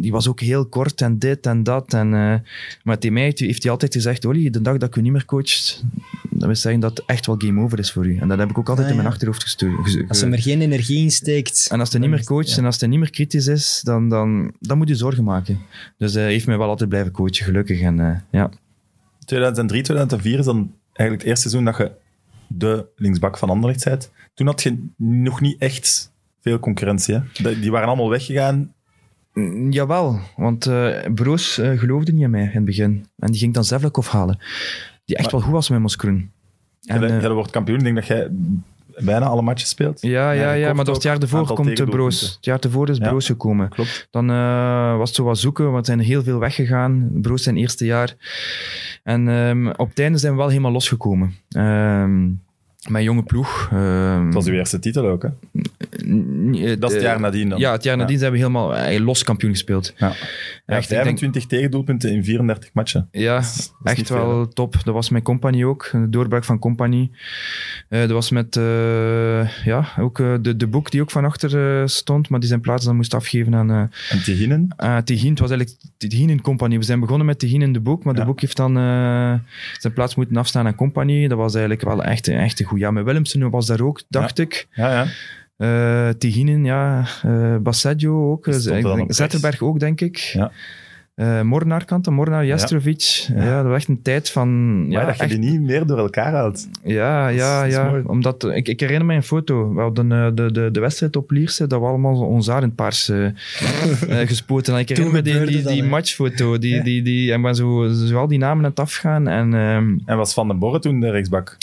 Die was ook heel kort en dit en dat. En, eh, maar tegen mij heeft hij- heeft hij altijd gezegd, Olly, de dag dat ik u niet meer coach, dat wil zeggen dat het echt wel game over is voor u. En dat heb ik ook altijd Ah, in mijn achterhoofd gestuurd. Als ze er geen energie in steekt. En als hij niet meer coacht Ja. en als hij niet meer kritisch is, dan, dan, dan moet je zorgen maken. Dus hij heeft mij wel altijd blijven coachen, gelukkig. En, eh, ja. 2003, 2004 is dan eigenlijk het eerste seizoen dat je de linksbak van Anderlecht bent. Toen had je nog niet echt veel concurrentie. Hè? Die waren allemaal weggegaan. Mm, Jawel, want eh, Broos eh, geloofde niet in mij in het begin. En die ging dan Zevlakov halen. Die echt Maar- wel goed was met Moskroen. En, Jij eh, jij wordt kampioen. Ik denk dat jij bijna alle matches speelt. ja, ja, ja, maar dat het jaar ervoor komt. Broos. Het jaar ervoor is Ja. Broos gekomen. Klopt. Dan was het zo wat zoeken, want er zijn heel veel weggegaan. Broos zijn eerste jaar. En ehm, op het einde zijn we wel helemaal losgekomen. Ehm mijn jonge ploeg. ehm, Dat was uw eerste titel ook, hè? eh, Dat is het jaar nadien dan. Ja, het jaar nadien zijn we helemaal eh, los kampioen gespeeld. Ja. Echt, ik denk- 25 tegendoelpunten in 34 matchen. Ja, Dat is- dat is echt veel, wel top. Dat was mijn compagnie ook, de doorbraak van compagnie. Eh, dat was met eh, ja, ook eh, de, de boek die ook van achter eh, stond, maar die zijn plaats dan moest afgeven aan, eh En Tiginen? aan Tihin. Het was eigenlijk Tihin in compagnie. We zijn begonnen met Tihin in de boek, maar Ja. de boek heeft dan eh, zijn plaats moeten afstaan aan compagnie. Dat was eigenlijk wel echt, echt een goed jaar. Met Willemsen was daar ook, dacht ik. Ja, ja. Eh Tiginen, ja. eh Bassaggio ook. Eh, denk- Zetterberg ook, denk ik. Ja. Eh, Mornar kant, Mornar, Jastrovic. Ja. dat was echt een tijd van... Maar Ja, dat je echt, die niet meer door elkaar houdt. ja, ja, dat is ja. Omdat, ik, ik herinner me een foto. We hadden de, de, de wedstrijd op Lierse, dat we allemaal ons haar in het paars eh, eh, gespoten. En ik herinner me die, die, matchfoto. Die, Ja. die, die, en we zo, zo al die namen aan het afgaan. En ehm, En was Van den Borre toen de rechtsbak?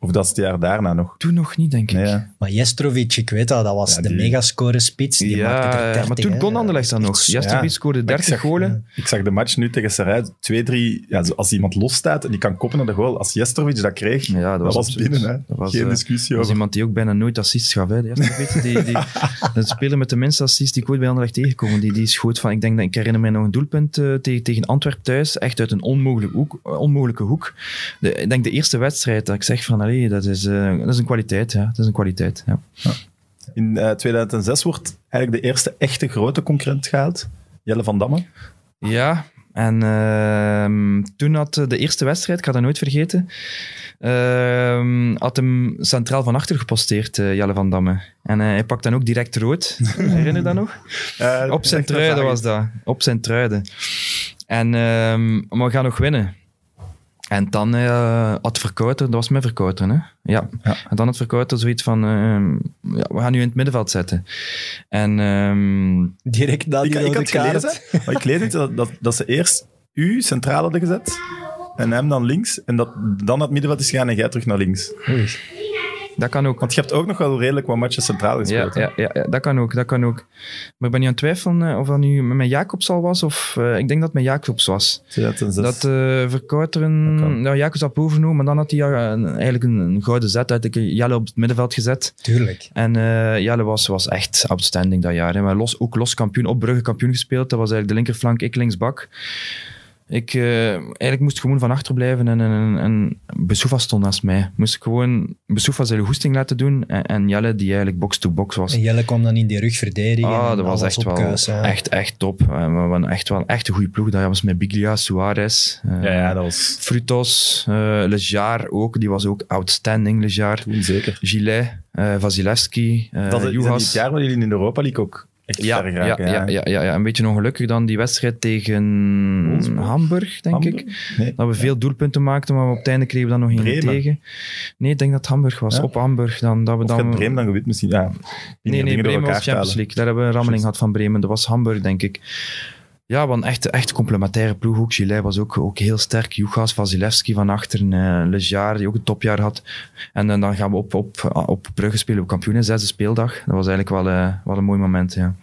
Of dat is het jaar daarna nog? toen nog niet, denk ik. Nee, ja. Maar Jestrovic, ik weet dat, dat was Ja, de die- megascore-spits. Die maakte er Ja, 30, maar toen hè. kon Anderlecht dat nog. Ja. scoorde Maar ik 30 zag- golen. Ik zag de match nu tegen. Twee, drie... Ja, zo als iemand losstaat en die kan koppen naar de goal. Als Jestrovic dat kreeg, Ja, dat dat, was binnen. Hè. dat was, Geen eh, discussie Dat was over. iemand die ook bijna nooit assists gaf. Hè. De Jastrovic, die, die, de speler met de minste assists die ik ooit bij Anderlecht tegengekomen. Die, die schoot van, ik denk dat ik herinner mij nog een doelpunt eh, tegen, tegen Antwerp thuis. Echt uit een onmogelijke hoek. eh, onmogelijke hoek. De, ik denk de eerste wedstrijd dat ik zeg van, allee, dat is, eh, dat is een kwaliteit. Ja. Dat is een kwaliteit. Ja. In eh, 2006 wordt eigenlijk de eerste echte grote concurrent gehaald. Jelle van Damme. Ja, en ehm, toen had eh, de eerste wedstrijd, ik ga dat nooit vergeten, ehm, had hem centraal van achter geposteerd, eh, Jelle van Damme. En eh, hij pakt dan ook direct rood. Herinner je dat nog? Eh, Op zijn truiden was dat. Op zijn truiden. En, ehm, we gaan nog winnen. En dan eh, had Verkouter, dat was mijn Verkouter, hè? Ja. Ja. En dan had Verkouter zoiets van, ehm, ja, we gaan nu in het middenveld zetten. En ehm, Direct na die Ik, ik rode had kaart. gelezen, maar ik lees het, dat, dat, dat ze eerst u centraal hadden gezet en hem dan links. En dat dan het middenveld is gegaan en jij terug naar links. Dat kan ook. Want je hebt ook nog wel redelijk wat matches centraal gespeeld. ja, ja, ja, dat kan ook, dat kan ook. Maar ik ben niet aan het twijfelen eh, of dat nu met Jacobs al was, of eh, ik denk dat het met Jacobs was. 2006. Dat uh, Verkouteren, ja, Jacobs had overgenomen, maar dan had hij ja, een- eigenlijk een, een gouden zet uit Jelle op het middenveld gezet. Tuurlijk. En eh Jelle was, was echt outstanding dat jaar. Hè. Maar los, ook los kampioen, op Brugge kampioen gespeeld. Dat was eigenlijk de linkerflank, ik linksbak. Ik, eh, eigenlijk moest ik gewoon van achter blijven en, en, en Besoufa stond naast mij. Moest ik gewoon Besoufa zijn goesting laten doen en, en Jelle die eigenlijk box-to-box was. En Jelle kwam dan in die rug verdedigen. Ah, dat was echt wel kuis, echt, echt top. Eh, We waren echt wel echt een goede ploeg. Dat was met Biglia, Suarez, eh, ja, ja, dat was Frutos, eh Lejar ook. Die was ook outstanding, Lejar. zeker. Gilet, eh Vasilevski, eh dat is in het jaar waar jullie in Europa League ook echt Ja, ver ja, geraken. ja, ja, ja, ja, een beetje ongelukkig dan die wedstrijd tegen Wolfsburg. Hamburg, denk ik. Nee. Dat we veel doelpunten maakten, maar op het einde kregen we dan nog Bremen. tegen. Nee, ik denk dat het Hamburg was. Ja? Op Hamburg dan. Dat we Of dan... Bremen dan gewit misschien? Ja. Nee, nee, Bremen was Champions. League. Daar hebben we een rammeling gehad van Bremen. Dat was Hamburg, denk ik. Ja, want echt, echt complementaire ploeg. Ook was ook, ook heel sterk. Jugas, Vasilevski van achter. Uh, Lejar, die ook een topjaar had. En eh, dan gaan we op, op, op Brugge spelen op kampioen. Zesde speeldag. Dat was eigenlijk wel, uh, wel een mooi moment, ja.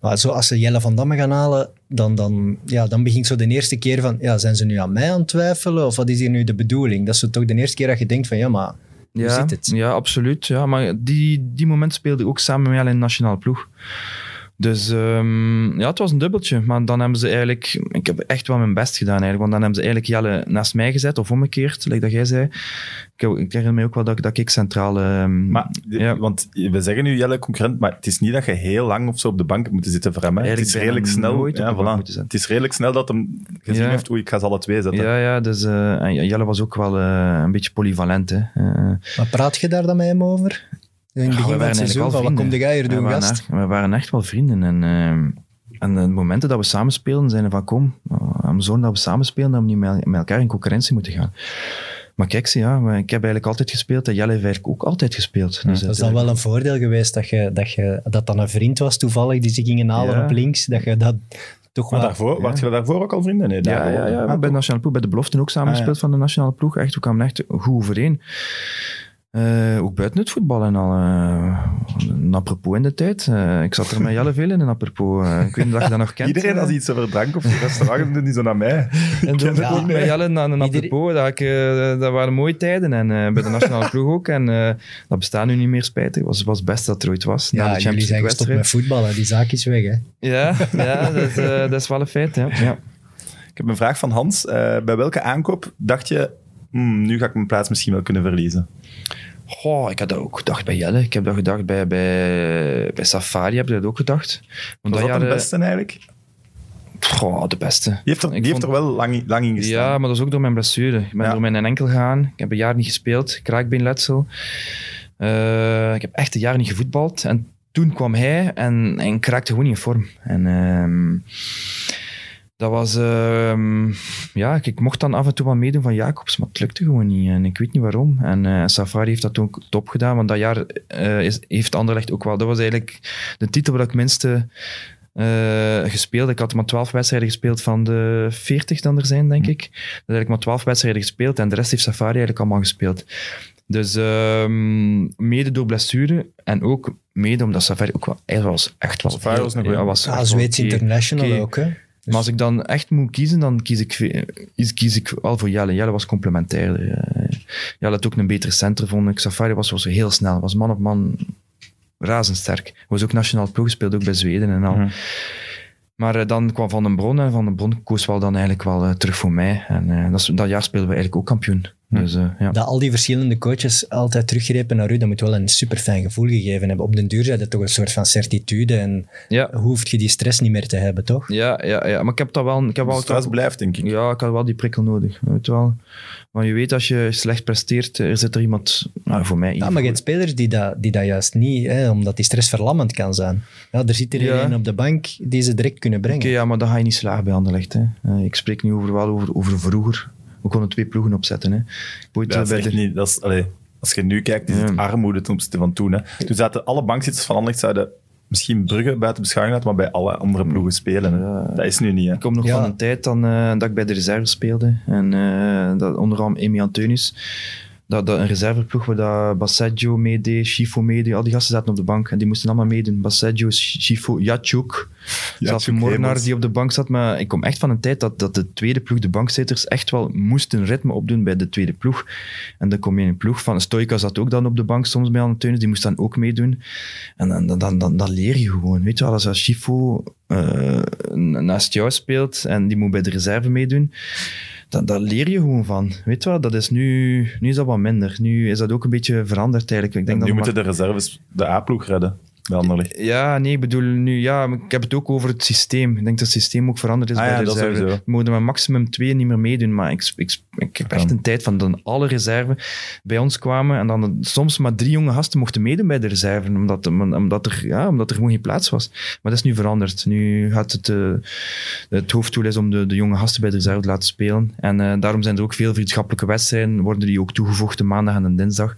Maar zo, als ze Jelle van Damme gaan halen, dan, dan, ja, dan begint zo de eerste keer van, ja, zijn ze nu aan mij aan het twijfelen? Of wat is hier nu de bedoeling? Dat is toch de eerste keer dat je denkt van, ja, maar hoe ja, zit het? Ja, absoluut. Ja, maar die, die moment speelde ik ook samen met Jelle in de nationale ploeg. Dus um, ja, het was een dubbeltje. Maar dan hebben ze eigenlijk... Ik heb echt wel mijn best gedaan eigenlijk. Want dan hebben ze eigenlijk Jelle naast mij gezet. Of omgekeerd, like dat jij zei. Ik, ik herinner me ook wel dat, dat ik centraal... Um, maar, ja. Want we zeggen nu Jelle concurrent, maar het is niet dat je heel lang of zo op de bank hebt moeten zitten voor hem. Hè? Het is redelijk snel. Ja, voilà. Het is redelijk snel dat hem gezien ja. heeft, oei, ik ga ze alle twee zetten. Ja, ja dus uh, Jelle was ook wel uh, een beetje polyvalent. Hè. Uh, maar praat je daar dan met hem over? In het begin ja, van het seizoen, van, wat kom jij hier doen, we gast? Echt, we waren echt wel vrienden. En, uh, en de momenten dat we samen speelden, zeiden van kom, Amazon dat we samen spelen, dat we niet met, met elkaar in concurrentie moeten gaan. Maar kijk, zie, ja, ik heb eigenlijk altijd gespeeld en Jelle heeft eigenlijk ook altijd gespeeld. Dus, Dat is dan wel een voordeel geweest dat, je, dat, je, dat dan een vriend was toevallig die ze gingen halen Ja. op links. Dat je dat toch Maar wel... daarvoor, waren je daarvoor ook al vrienden? Nee, Ja, ja, ja, bij de nationale ploeg, bij de beloften ook samen Ah, ja. gespeeld van de nationale ploeg. Echt, we kwamen echt goed overeen. Eh, ook buiten het voetbal en al. eh, een apropos in de tijd. Eh, ik zat er met Jelle veel in een apropos. Ik weet niet of je dat nog kent. Iedereen als hij iets over drank of restaurant doet, niet zo naar mij. En toen Ja, ook met Jelle aan een apropos. Dat, ik, dat waren mooie tijden. En eh, bij de nationale ploeg ook. En eh, dat bestaat nu niet meer, spijtig. Het was, was het beste dat er ooit was. na Ja, de jullie zijn gestopt met voetballen. Die zaak is weg, hè. Ja, ja dat, is, dat is wel een feit. Ja. Ja. Ik heb een vraag van Hans. Eh, bij welke aankoop dacht je, hmm, nu ga ik mijn plaats misschien wel kunnen verliezen? Goh, ik had dat ook gedacht bij Jelle. Ik heb dat gedacht bij, bij, bij Safari, heb ik dat ook gedacht. Want Was dat de beste eigenlijk? Goh, de beste. Die heeft er, heeft er wel lang, lang in gestaan. Ja, maar dat is ook door mijn blessure. Ik ben Ja. door mijn enkel gegaan. Ik heb een jaar niet gespeeld. Kraakbeenletsel. Eh, ik heb echt een jaar niet gevoetbald. En toen kwam hij en, en ik raakte gewoon niet in vorm. En ehm, dat was... ehm, ja, ik, ik mocht dan af en toe wat meedoen van Jacobs, maar het lukte gewoon niet. En ik weet niet waarom. En eh, Safari heeft dat ook top gedaan, want dat jaar eh, is, heeft Anderlecht ook wel... Dat was eigenlijk de titel waar ik het minste eh, gespeeld. Ik had maar 12 wedstrijden gespeeld van de 40 dan er zijn, denk ik. Dat heb ik maar 12 wedstrijden gespeeld en de rest heeft Safari eigenlijk allemaal gespeeld. Dus ehm, mede door blessure en ook mede omdat Safari ook wel... Hij was echt wel... Safari was nog ja, wel- was Ja, wel Zweeds. International ook, hè. Maar als ik dan echt moet kiezen, dan kies ik, kies, ik wel voor Jelle. Jelle was complementair. Eh, Jelle had ook een betere center, vond ik. Safari was, was heel snel, was man op man razendsterk. Was ook nationaal ploeg, speelde ook bij Zweden en al. Mhm. Maar eh, dan kwam Van den Bron en Van den Bron koos wel dan eigenlijk wel eh, terug voor mij. En dat, dat jaar speelden we eigenlijk ook kampioen. Dus eh, ja. Dat al die verschillende coaches altijd teruggrepen naar u, dat moet wel een super fijn gevoel gegeven hebben. Op den duur zijn het toch een soort van certitude en Ja, hoeft je die stress niet meer te hebben, toch? ja, ja, ja, maar ik heb dat wel... Ik heb wel stress blijft, denk ik. Ja, ik had wel die prikkel nodig. Weet je wel. Maar je weet, als je slecht presteert, er zit er iemand... Nou, voor mij... in Ja, maar je geval- hebt spelers die dat, die dat juist niet, hè, omdat die stress verlammend kan zijn. Ja, er zit er Ja. een op de bank die ze direct kunnen brengen. Oké, ja, maar dan ga je niet slagen bij Anderlecht. Hè. Eh, ik spreek nu over, wel over, over vroeger. We konden twee ploegen opzetten. Hè. Dat is de- niet, dat is, allee, als je nu kijkt, is het armoede ten opzichte van toen. Hè. Toen zaten alle bankzitters van Anderlecht zouden misschien Brugge buiten beschouwing laten, maar bij alle andere ploegen spelen. Hè. Ja. Dat is nu niet. Hè. Ik kom nog Ja. van een tijd dan, eh, dat ik bij de reserve speelde. En eh, dat, onder andere Emi Anteunius. Dat, dat een reserveploeg waar dat Basseggio meedeed, Schifo meedeed. Al die gasten zaten op de bank en die moesten allemaal meedoen. Basseggio, Schifo, Jatjouk. Zelfs Mornar die op de bank zat. Maar ik kom echt van een tijd dat, dat de tweede ploeg, de bankzitters, echt wel moesten ritme opdoen bij de tweede ploeg. En dan kom je in een ploeg van... Stoika zat ook dan op de bank soms bij Anteunius. Die moest dan ook meedoen. En dan, dan, dan, dan, dan leer je gewoon. Weet je wel, als Schifo eh, naast jou speelt en die moet bij de reserve meedoen, dan, dan leer je gewoon van. Weet je wel, dat is nu, nu is dat wat minder. Nu is dat ook een beetje veranderd eigenlijk. Ik denk nu dat moeten maar- de reserves de A-ploeg redden bij Anderlecht. ja, nee, ik bedoel nu, ja, ik heb het ook over het systeem. Ik denk dat het systeem ook veranderd is Ah bij ja, reserve. We mogen maar maximum twee niet meer meedoen, maar ik, ik, ik heb echt een tijd van dan alle reserve bij ons kwamen en dan soms maar drie jonge gasten mochten meedoen bij de reserve, omdat, omdat, er, ja, omdat er gewoon geen plaats was. Maar dat is nu veranderd. Nu gaat het, eh, het hoofddoel is om de, de jonge gasten bij de reserve te laten spelen. En eh, daarom zijn er ook veel vriendschappelijke wedstrijden, worden die ook toegevoegd de maandag en de dinsdag.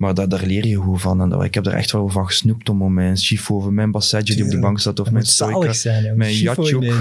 Maar dat, daar leer je gewoon van. En dat, ik heb er echt wel van gesnoept om, om mijn Schifo of mijn Basseggio die op de bank zat. Of mijn Stoika. Mijn.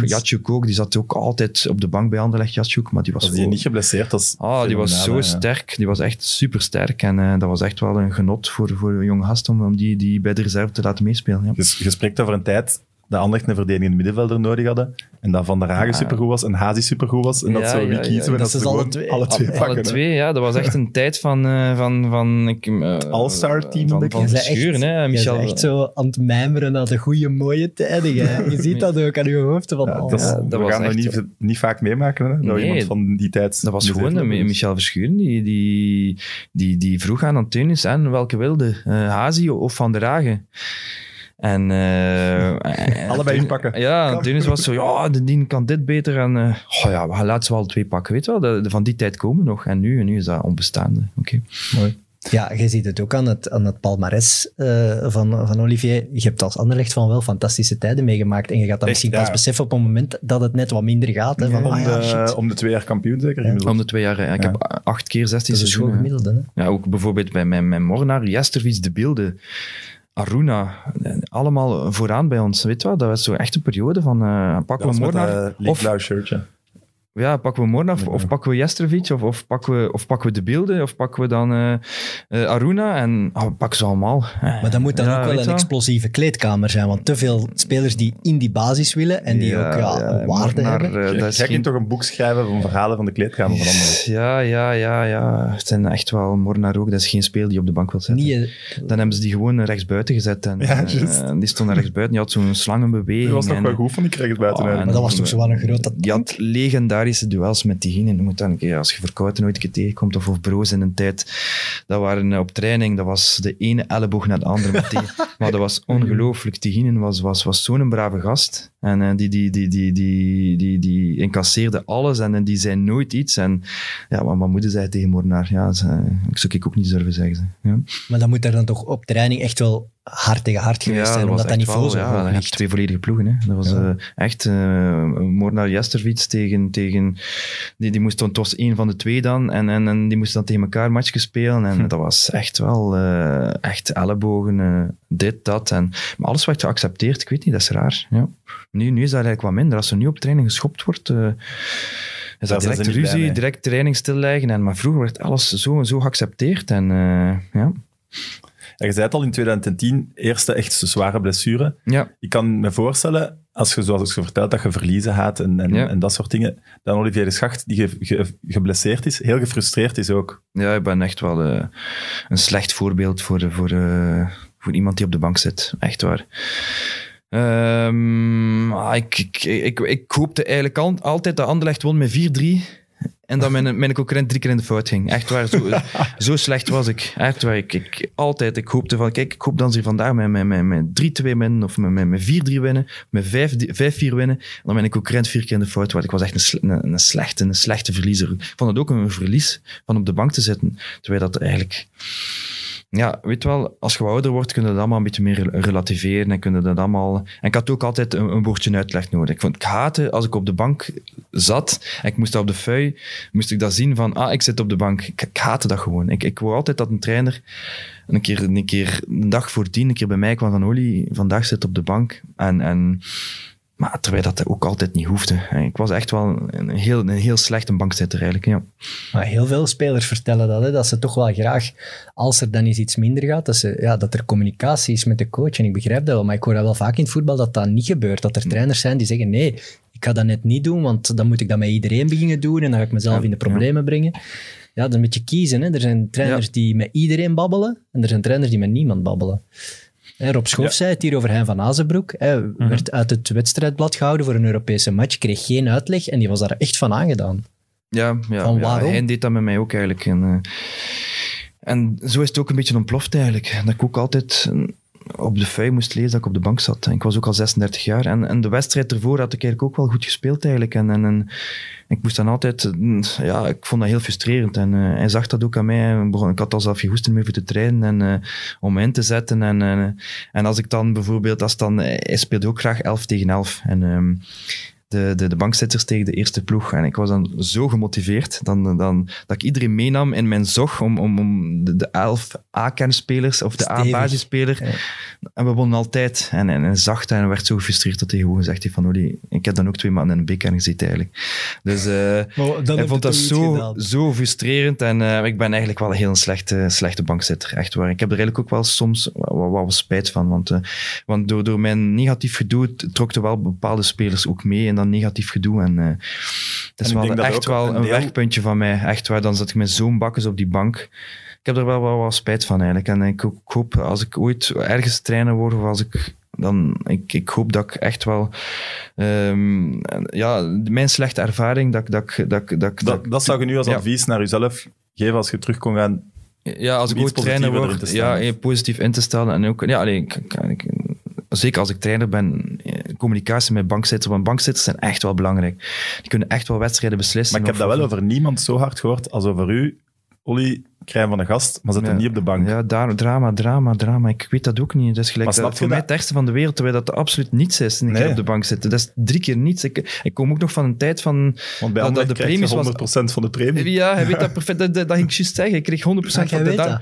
Jatjouk ook, die zat ook altijd op de bank bij Anderlecht, Jatjouk. Maar die was die gewoon- niet geblesseerd, dat is Ah, die was zo sterk. Die was echt super sterk. En eh, dat was echt wel een genot voor, voor een jonge gast om, om die, die bij de reserve te laten meespelen. Ja. Je, je spreekt over een tijd dat Anderlecht een verdedigende middenvelder nodig hadden. En dat Van der Hagen Ja. supergoed was en Hazi supergoed was. En dat Ja, zo, wie ja, kiezen ja. we? Dat ze is alle twee. alle twee pakken. Alle hè. twee, ja. Dat was echt een tijd van... eh, van, van ik, eh, All-star team, Van, denk van. Je verschuren, hè. je Michel, bent echt zo aan het mijmeren naar de goede, mooie tijden. hè. Je ziet dat ook aan je hoofd. Van, Ja, oh, dat is- Ja, dat we was gaan dat niet, niet vaak meemaken. Hè? Dat Nee, iemand van die tijd Dat was gewoon Michel Verschuren, die, die, die, die vroeg aan Antonis aan welke wilde, eh Hazi of Van der Hagen. En, eh, en Allebei inpakken. Ja, Antonis was zo, ja, de dien kan dit beter. En eh, oh ja, we gaan laten ze wel twee pakken. Weet je wel, de, de van die tijd komen nog. En nu, en nu is dat onbestaande. Oké. Mooi. Ja, je ziet het ook aan het, aan het palmares uh, van, van Olivier. Je hebt als Anderlecht van wel fantastische tijden meegemaakt. En je gaat dat misschien ja. pas beseffen op het moment dat het net wat minder gaat. Hè, van, om, ah, de, ja, om de twee jaar kampioen zeker? Om de twee jaar. Ik heb acht keer 16 Dat is een seizoenen. schoon gemiddelde. Hè? Ja, ook bijvoorbeeld bij mijn, mijn Mornar, de beelden. Aruna, allemaal vooraan bij ons. Weet je wat? Dat was zo echt een periode van uh, pakken we Mornar. of shirtje. Ja, pakken we Mornar of, of pakken we Jestrovic of, of, pakken we, of pakken we de beelden of pakken we dan uh, uh, Aruna en oh, pakken ze allemaal. Maar dat moet dan ja, ook wel een explosieve kleedkamer zijn, want te veel spelers die in die basis willen en die ja, ook ja, waarde hebben. Uh, Jij toch een boek schrijven van verhalen van de kleedkamer van anderen? Ja, ja, ja, ja. Het zijn echt wel Mornar ook. Dat is geen speel die op de bank wil zetten. Niet, dan hebben ze die gewoon rechtsbuiten gezet en ja, die stond rechtsbuiten. Die had zo'n slangenbeweging. Die was nog en, wel goed van die rechtsbuiten. Oh, Oh, maar dat was toch zo wel een grote Die had legendarische duels met die je moet dan een keer, als je verkouden nooit een keer tegenkomt, of, of broos in een tijd, dat waren op training, dat was de ene elleboog naar de andere maar dat was ongelooflijk. Tiginen was, was, was zo'n brave gast. En uh, die, die, die, die, die, die, die incasseerde alles en, en die zei nooit iets. En ja, wat mijn moeder zei tegen Mornaar, ja, ze, ik zou ik ook niet durven zeggen. Ja. Maar dan moet er dan toch op training echt wel hard tegen hard geweest ja, zijn, dat omdat dat niveau wel, zo ja, hoog twee volledige ploegen. Hè. Dat was ja. uh, echt uh, Mornar Jestervits tegen... tegen die, die moest dan, was één van de twee dan, en, en, en die moesten dan tegen elkaar matchjes spelen. En hm. dat was echt wel uh, echt ellebogen, dit, dat. En, maar alles werd geaccepteerd, ik weet niet, dat is raar. Ja. Nu, nu is dat eigenlijk wat minder. Als er nu op training geschopt wordt... is dat direct ruzie, direct training stilleggen. En, maar vroeger werd alles zo, zo geaccepteerd. En ja... Ja, je zei het al in 2010, eerste echt zware blessure. Ja. Ik kan me voorstellen, als je zoals ik je verteld, dat je verliezen gaat en, en, ja. en, dat soort dingen, dan Olivier de Schacht, die ge, ge, geblesseerd is, heel gefrustreerd is ook. Ja, ik ben echt wel uh, een slecht voorbeeld voor, voor, uh, voor iemand die op de bank zit. Echt waar. Um, ik, ik, ik, ik, hoopte eigenlijk al, altijd dat Anderlecht won met 4-3. En dat mijn, mijn concurrent drie keer in de fout ging. Echt waar, zo, zo slecht was ik. Echt waar, ik, ik, altijd, ik hoopte van, kijk, ik hoop dan ze vandaag met, met, met, met 3-2 winnen, of met, met 4-3 winnen, met 5-4 winnen, en dan mijn concurrent vier keer in de fout was. Ik was echt een, een, een, slechte, een slechte verliezer. Ik vond het ook een verlies van op de bank te zitten, terwijl dat eigenlijk... Ja, weet wel, als je ouder wordt, kun je dat allemaal een beetje meer relativeren en kun je dat allemaal... En ik had ook altijd een, een woordje uitleg nodig. Ik vond ik haatte als ik op de bank zat en ik moest dat op de fui, moest ik dat zien van, ah, ik zit op de bank. Ik, ik haatte dat gewoon. Ik, ik wou altijd dat een trainer een keer, een keer een dag voordien, een keer bij mij kwam van, Oli, vandaag zit op de bank. En, en maar terwijl dat ook altijd niet hoefde. Ik was echt wel een heel, een heel slechte bankzitter eigenlijk. Ja. Maar heel veel spelers vertellen dat, hè, dat ze toch wel graag, als er dan eens iets minder gaat, dat, ze, ja, dat er communicatie is met de coach. En ik begrijp dat wel, maar ik hoor dat wel vaak in het voetbal dat dat niet gebeurt. Dat er trainers zijn die zeggen, nee, ik ga dat net niet doen, want dan moet ik dat met iedereen beginnen doen en dan ga ik mezelf ja, in de problemen ja. brengen. Ja, dan moet je kiezen. Hè. Er zijn trainers ja. die met iedereen babbelen en er zijn trainers die met niemand babbelen. Rob Schoof ja. zei het hier over Hein van Azenbroek. Hij mm -hmm. werd uit het wedstrijdblad gehouden voor een Europese match, kreeg geen uitleg en die was daar echt van aangedaan. Ja, ja, van waarom? ja hij deed dat met mij ook eigenlijk. En, uh, en zo is het ook een beetje ontploft eigenlijk. Dat ik ook altijd op de fui moest lezen dat ik op de bank zat. Ik was ook al 36 jaar. En, en de wedstrijd ervoor had ik eigenlijk ook wel goed gespeeld eigenlijk. En, en, en ik moest dan altijd... Ja, ik vond dat heel frustrerend. En uh, hij zag dat ook aan mij. Ik had al zelf geen goesting meer voor te trainen en uh, om in te zetten. En, uh, en als ik dan bijvoorbeeld... Als dan, hij speelde ook graag 11 tegen 11. En... Um, de, de, de bankzitters tegen de eerste ploeg. En ik was dan zo gemotiveerd dan, dan, dat ik iedereen meenam in mijn zog om, om, om de, de elf A-kernspelers of de A-basisspeler. Ja. En we wonnen altijd. En, en, en zag dat en werd zo gefrustreerd dat hij gewoon gezegd heeft van Oli, ik heb dan ook twee maanden in een B-kern gezeten eigenlijk. Dus uh, ik vond dat zo, zo frustrerend en uh, ik ben eigenlijk wel een heel slechte, slechte bankzitter. Echt waar. Ik heb er eigenlijk ook wel soms wat, wat spijt van. Want, uh, want door, door mijn negatief gedoe trokten wel bepaalde spelers ook mee negatief gedoe. En uh, dat is wel echt wel een, een deel... wegpuntje van mij. Echt waar, dan zat ik met zo'n bakkes op die bank. Ik heb er wel wel spijt van eigenlijk. En ik, ik hoop, als ik ooit ergens trainer word, of als ik dan, ik, ik hoop dat ik echt wel, um, ja, mijn slechte ervaring, dat dat dat dat, dat, dat, dat zou je nu als ja. advies naar jezelf geven als je terug kon gaan. Ja, als ik ooit trainer word, ja, positief in te stellen. En ook, ja, alleen, ik, ik, zeker als ik trainer ben, communicatie met bankzitters, want bankzitters zijn echt wel belangrijk. Die kunnen echt wel wedstrijden beslissen. Maar ik heb dat wel over niemand zo hard gehoord als over u, Olly, krijgen van een gast, maar zet hem Ja. niet op de bank. Ja, daar, drama, drama, drama. Ik weet dat ook niet. Dat is gelijk Maar snap dat, je voor mij het ergste van de wereld, terwijl dat absoluut niets is. En ik Nee. op de bank zitten. Dat is drie keer niets. Ik, ik kom ook nog van een tijd van... Want bij dat- de krijg je premies was- 100% van de premie. Ja, hij weet dat perfect. Dat, dat, dat ging ik juist zeggen. Ik kreeg 100% Ah, van jij de weet dag. dat.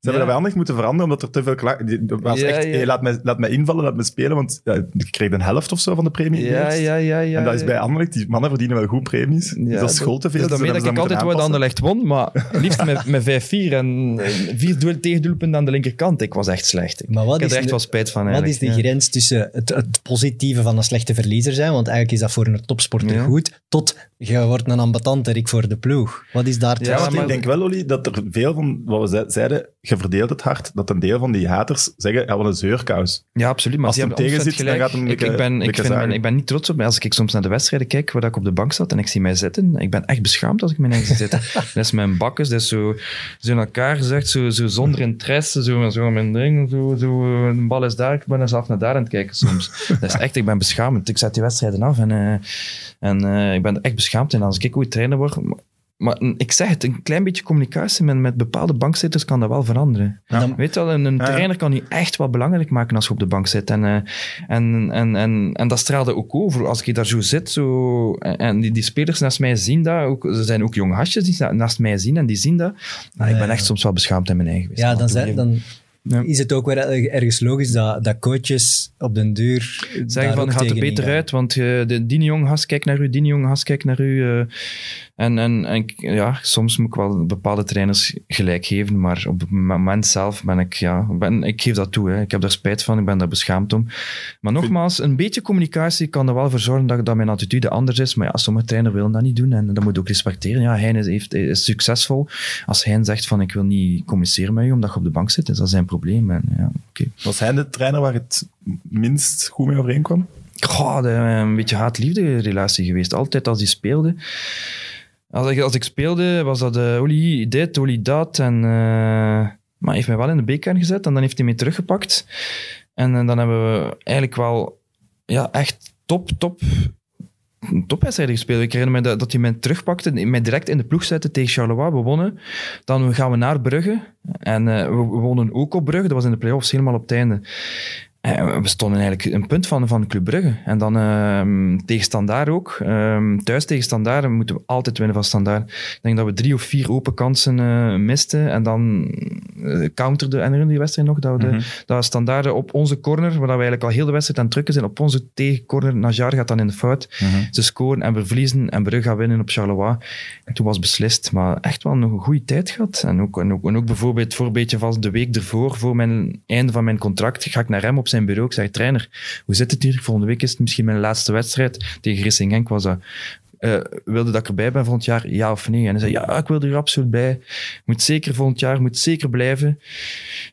Ze hebben dat bij Anderlecht moeten veranderen, omdat er te veel klachten... was Ja, echt, ja. hey, laat, mij, laat mij invallen, laat me spelen, want ja, ik kreeg de helft of zo van de premie Ja, ja, ja, ja. en dat is bij Anderlecht, die mannen verdienen wel goed premies. Ja, dus dat school te veel. Dus dus dat ik hebben ze altijd wat. Anderlecht won, maar liefst met, met 5-4 en eh, vier doel, tegendoelpunten aan de linkerkant. Ik was echt slecht. Maar wat ik heb is er echt de- wel spijt van Wat is de ja. grens tussen het, het positieve van een slechte verliezer zijn, want eigenlijk is dat voor een topsporter Ja. goed, tot je wordt een ambetanterik voor de ploeg. Wat is daar Ja, Ja, want maar- ik denk wel, Oli, dat er veel van wat we ze- zeiden, je verdeelt het hard, dat een deel van die haters zeggen, ja, wat een zeurkous. Ja, absoluut. Maar Als hebben hem ontzettend tegenzit, dan gaat hem ik, ik, ben, ik, vind, zagen. ik ben niet trots op mij. Als ik soms naar de wedstrijden kijk, waar ik op de bank zat en ik zie mij zitten, ik ben echt beschaamd als ik mij zie zitten. dat is mijn bakkes, dat is zo, zo in elkaar gezegd, zo, zo zonder interesse, zo, zo mijn ding, zo, zo, een bal is daar, ik ben af naar daar aan het kijken soms. dat is echt, ik ben beschaamd. Ik zet die wedstrijden af en, eh, en eh, ik ben er echt beschaamd. En als ik ooit trainer word... Maar, ik zeg het, een klein beetje communicatie met, met bepaalde bankzitters kan dat wel veranderen. En dan- Weet je wel, een, trainer kan je echt wel belangrijk maken als je op de bank zit. En, eh, en, en, en, en dat straalde ook over. Als ik daar zo zit, zo, en- die, die spelers naast mij zien dat. Ook, er zijn ook jonge hasjes die na- naast mij zien en die zien dat. Nou, ik ben echt soms wel beschaamd in mijn eigen. Ja, dan, zijn, dan Ja. is het ook weer er- ergens logisch dat, dat coaches op den duur Zeggen van, gaat er beter uit, want uh, de, die jonge gast kijkt naar u, die jonge gast kijkt naar u. eh, en en, en ja, soms moet ik wel bepaalde trainers gelijk geven, maar op het moment zelf ben ik, ja, ben, ik geef dat toe. Hè. Ik heb daar spijt van, ik ben daar beschaamd om. Maar nogmaals, een beetje communicatie kan er wel voor zorgen dat, dat mijn attitude anders is. Maar ja, sommige trainers willen dat niet doen en dat moet je ook respecteren. Ja, hij is, heeft, is succesvol. Als hij zegt van, ik wil niet communiceren met u omdat je op de bank zit, is dat zijn probleem. En, ja. Was hij de trainer waar het minst goed mee overeenkwam? Goh, een beetje haat-liefde relatie geweest. Altijd als hij speelde. Als ik, als ik speelde, was dat uh, Oli dit, Oli dat. En, uh, maar hij heeft mij wel in de B-kern gezet en dan heeft hij mij teruggepakt. En, en dan hebben we eigenlijk wel ja, echt top, top topwedstrijden gespeeld. Ik herinner me dat, dat hij mij terugpakte, mij direct in de ploeg zette tegen Charleroi. We wonnen. Dan gaan we naar Brugge. En we, wonnen ook op Brugge. Dat was in de play-offs helemaal op het einde. En we stonden eigenlijk een punt van, van Club Brugge. En dan uh, tegen Standaard ook. Uh, thuis tegen Standaard moeten we altijd winnen van Standaard. Ik denk dat we drie of vier open kansen uh, misten. En dan uh, counterde, en die wedstrijd nog, dat we de, Mhm. dat Standaard op onze corner, waar we eigenlijk al heel de wedstrijd aan het drukken zijn, op onze tegencorner, Najar gaat dan in de fout. Ze scoren en we verliezen en Brugge gaat winnen op Charleroi. En toen was beslist, maar echt wel nog een goede tijd gehad. En ook, en ook, en ook bijvoorbeeld het voorbeeldje van de week ervoor, voor mijn einde van mijn contract, ga ik naar hem op zijn bureau. Ik zeg, trainer, hoe zit het hier? Volgende week is het misschien mijn laatste wedstrijd. Tegen Racing Genk was dat. Uh, wilde dat ik erbij ben volgend jaar, ja of nee? En hij zei, ja, ik wil er absoluut bij. Moet zeker volgend jaar, moet zeker blijven.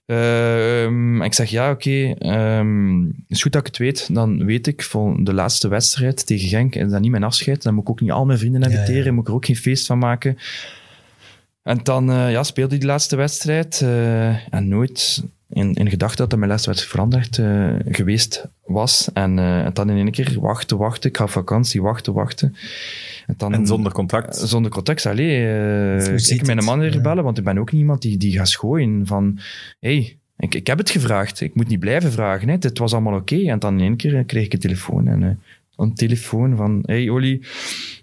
Uh, ik zeg, ja, oké. Okay. Um, is goed dat ik het weet. Dan weet ik, voor de laatste wedstrijd tegen Genk, is dat niet mijn afscheid. Dan moet ik ook niet al mijn vrienden inviteren. Ja, ja. Moet ik er ook geen feest van maken. En dan uh, ja, speelde hij die laatste wedstrijd. Uh, en nooit in, in gedachte dat dat mijn laatste wedstrijd veranderd uh, geweest was. En, uh, en dan in één keer wachten, wachten. Ik ga op vakantie, wachten, wachten. En, dan, en zonder contact? Zonder contact. Allee, uh, ik mijn man weer bellen, want ik ben ook niemand die, die gaat schooien van... Hey, ik, ik heb het gevraagd. Ik moet niet blijven vragen. Hè. Het was allemaal oké. Okay. En dan in één keer kreeg ik een telefoon. En, uh, een telefoon van... Hey, Oli, uh,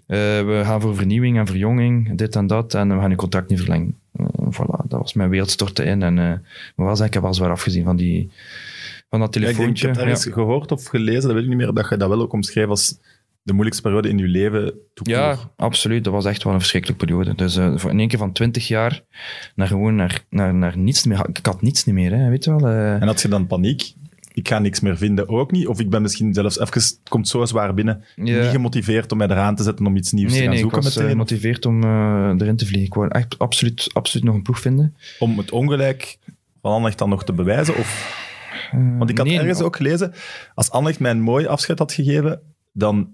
we gaan voor vernieuwing en verjonging, dit en dat. En we gaan je contract niet verlengen. Uh, voilà, was mijn wereld stortte in. En, uh, maar was, ik heb wel zwaar afgezien van, die, van dat telefoontje. Ja, ik, heb ergens ja. gehoord of gelezen, dat weet ik niet meer, dat je dat wel ook omschreef als de moeilijkste periode in je leven. Ja, absoluut. Dat was echt wel een verschrikkelijke periode. Dus uh, in één keer van twintig jaar naar gewoon naar, naar, naar niets meer. Ik had niets niet meer, hè, weet je wel. Uh, en had je dan paniek? Ik ga niks meer vinden, ook niet. Of ik ben misschien zelfs even, het komt zo zwaar binnen, ja. niet gemotiveerd om mij eraan te zetten om iets nieuws nee, te gaan nee, zoeken ik was meteen. gemotiveerd om uh, erin te vliegen. Ik wou echt absoluut, absoluut nog een ploeg vinden. Om het ongelijk van Anderlecht dan nog te bewijzen? Of... Uh, Want ik had nee, ergens ook gelezen, als Anderlecht mij een mooi afscheid had gegeven, dan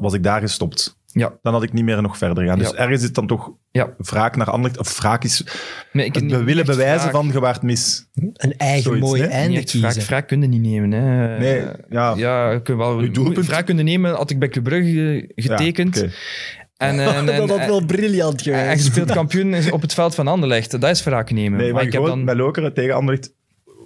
was ik daar gestopt. Ja. Dan had ik niet meer nog verder gaan. Dus ja. ergens is het dan toch ja. wraak naar Anderlecht. Of wraak is... Nee, ik, het niet, willen bewijzen vraag. van gewaard mis. Een eigen Zoiets, mooi hè? einde kiezen. Vraag, vraag kun je niet nemen. Hè. Nee, ja. Ja, ik kun wel doelpunt- vraag kunnen nemen. Had ik bij Club Brugge getekend. Ja, oké. En, en, en, dat had en- wel briljant en je geweest. speelt kampioen is op het veld van Anderlecht. Dat is wraak nemen. Nee, maar, maar ik heb dan... bij Lokeren tegen Anderlecht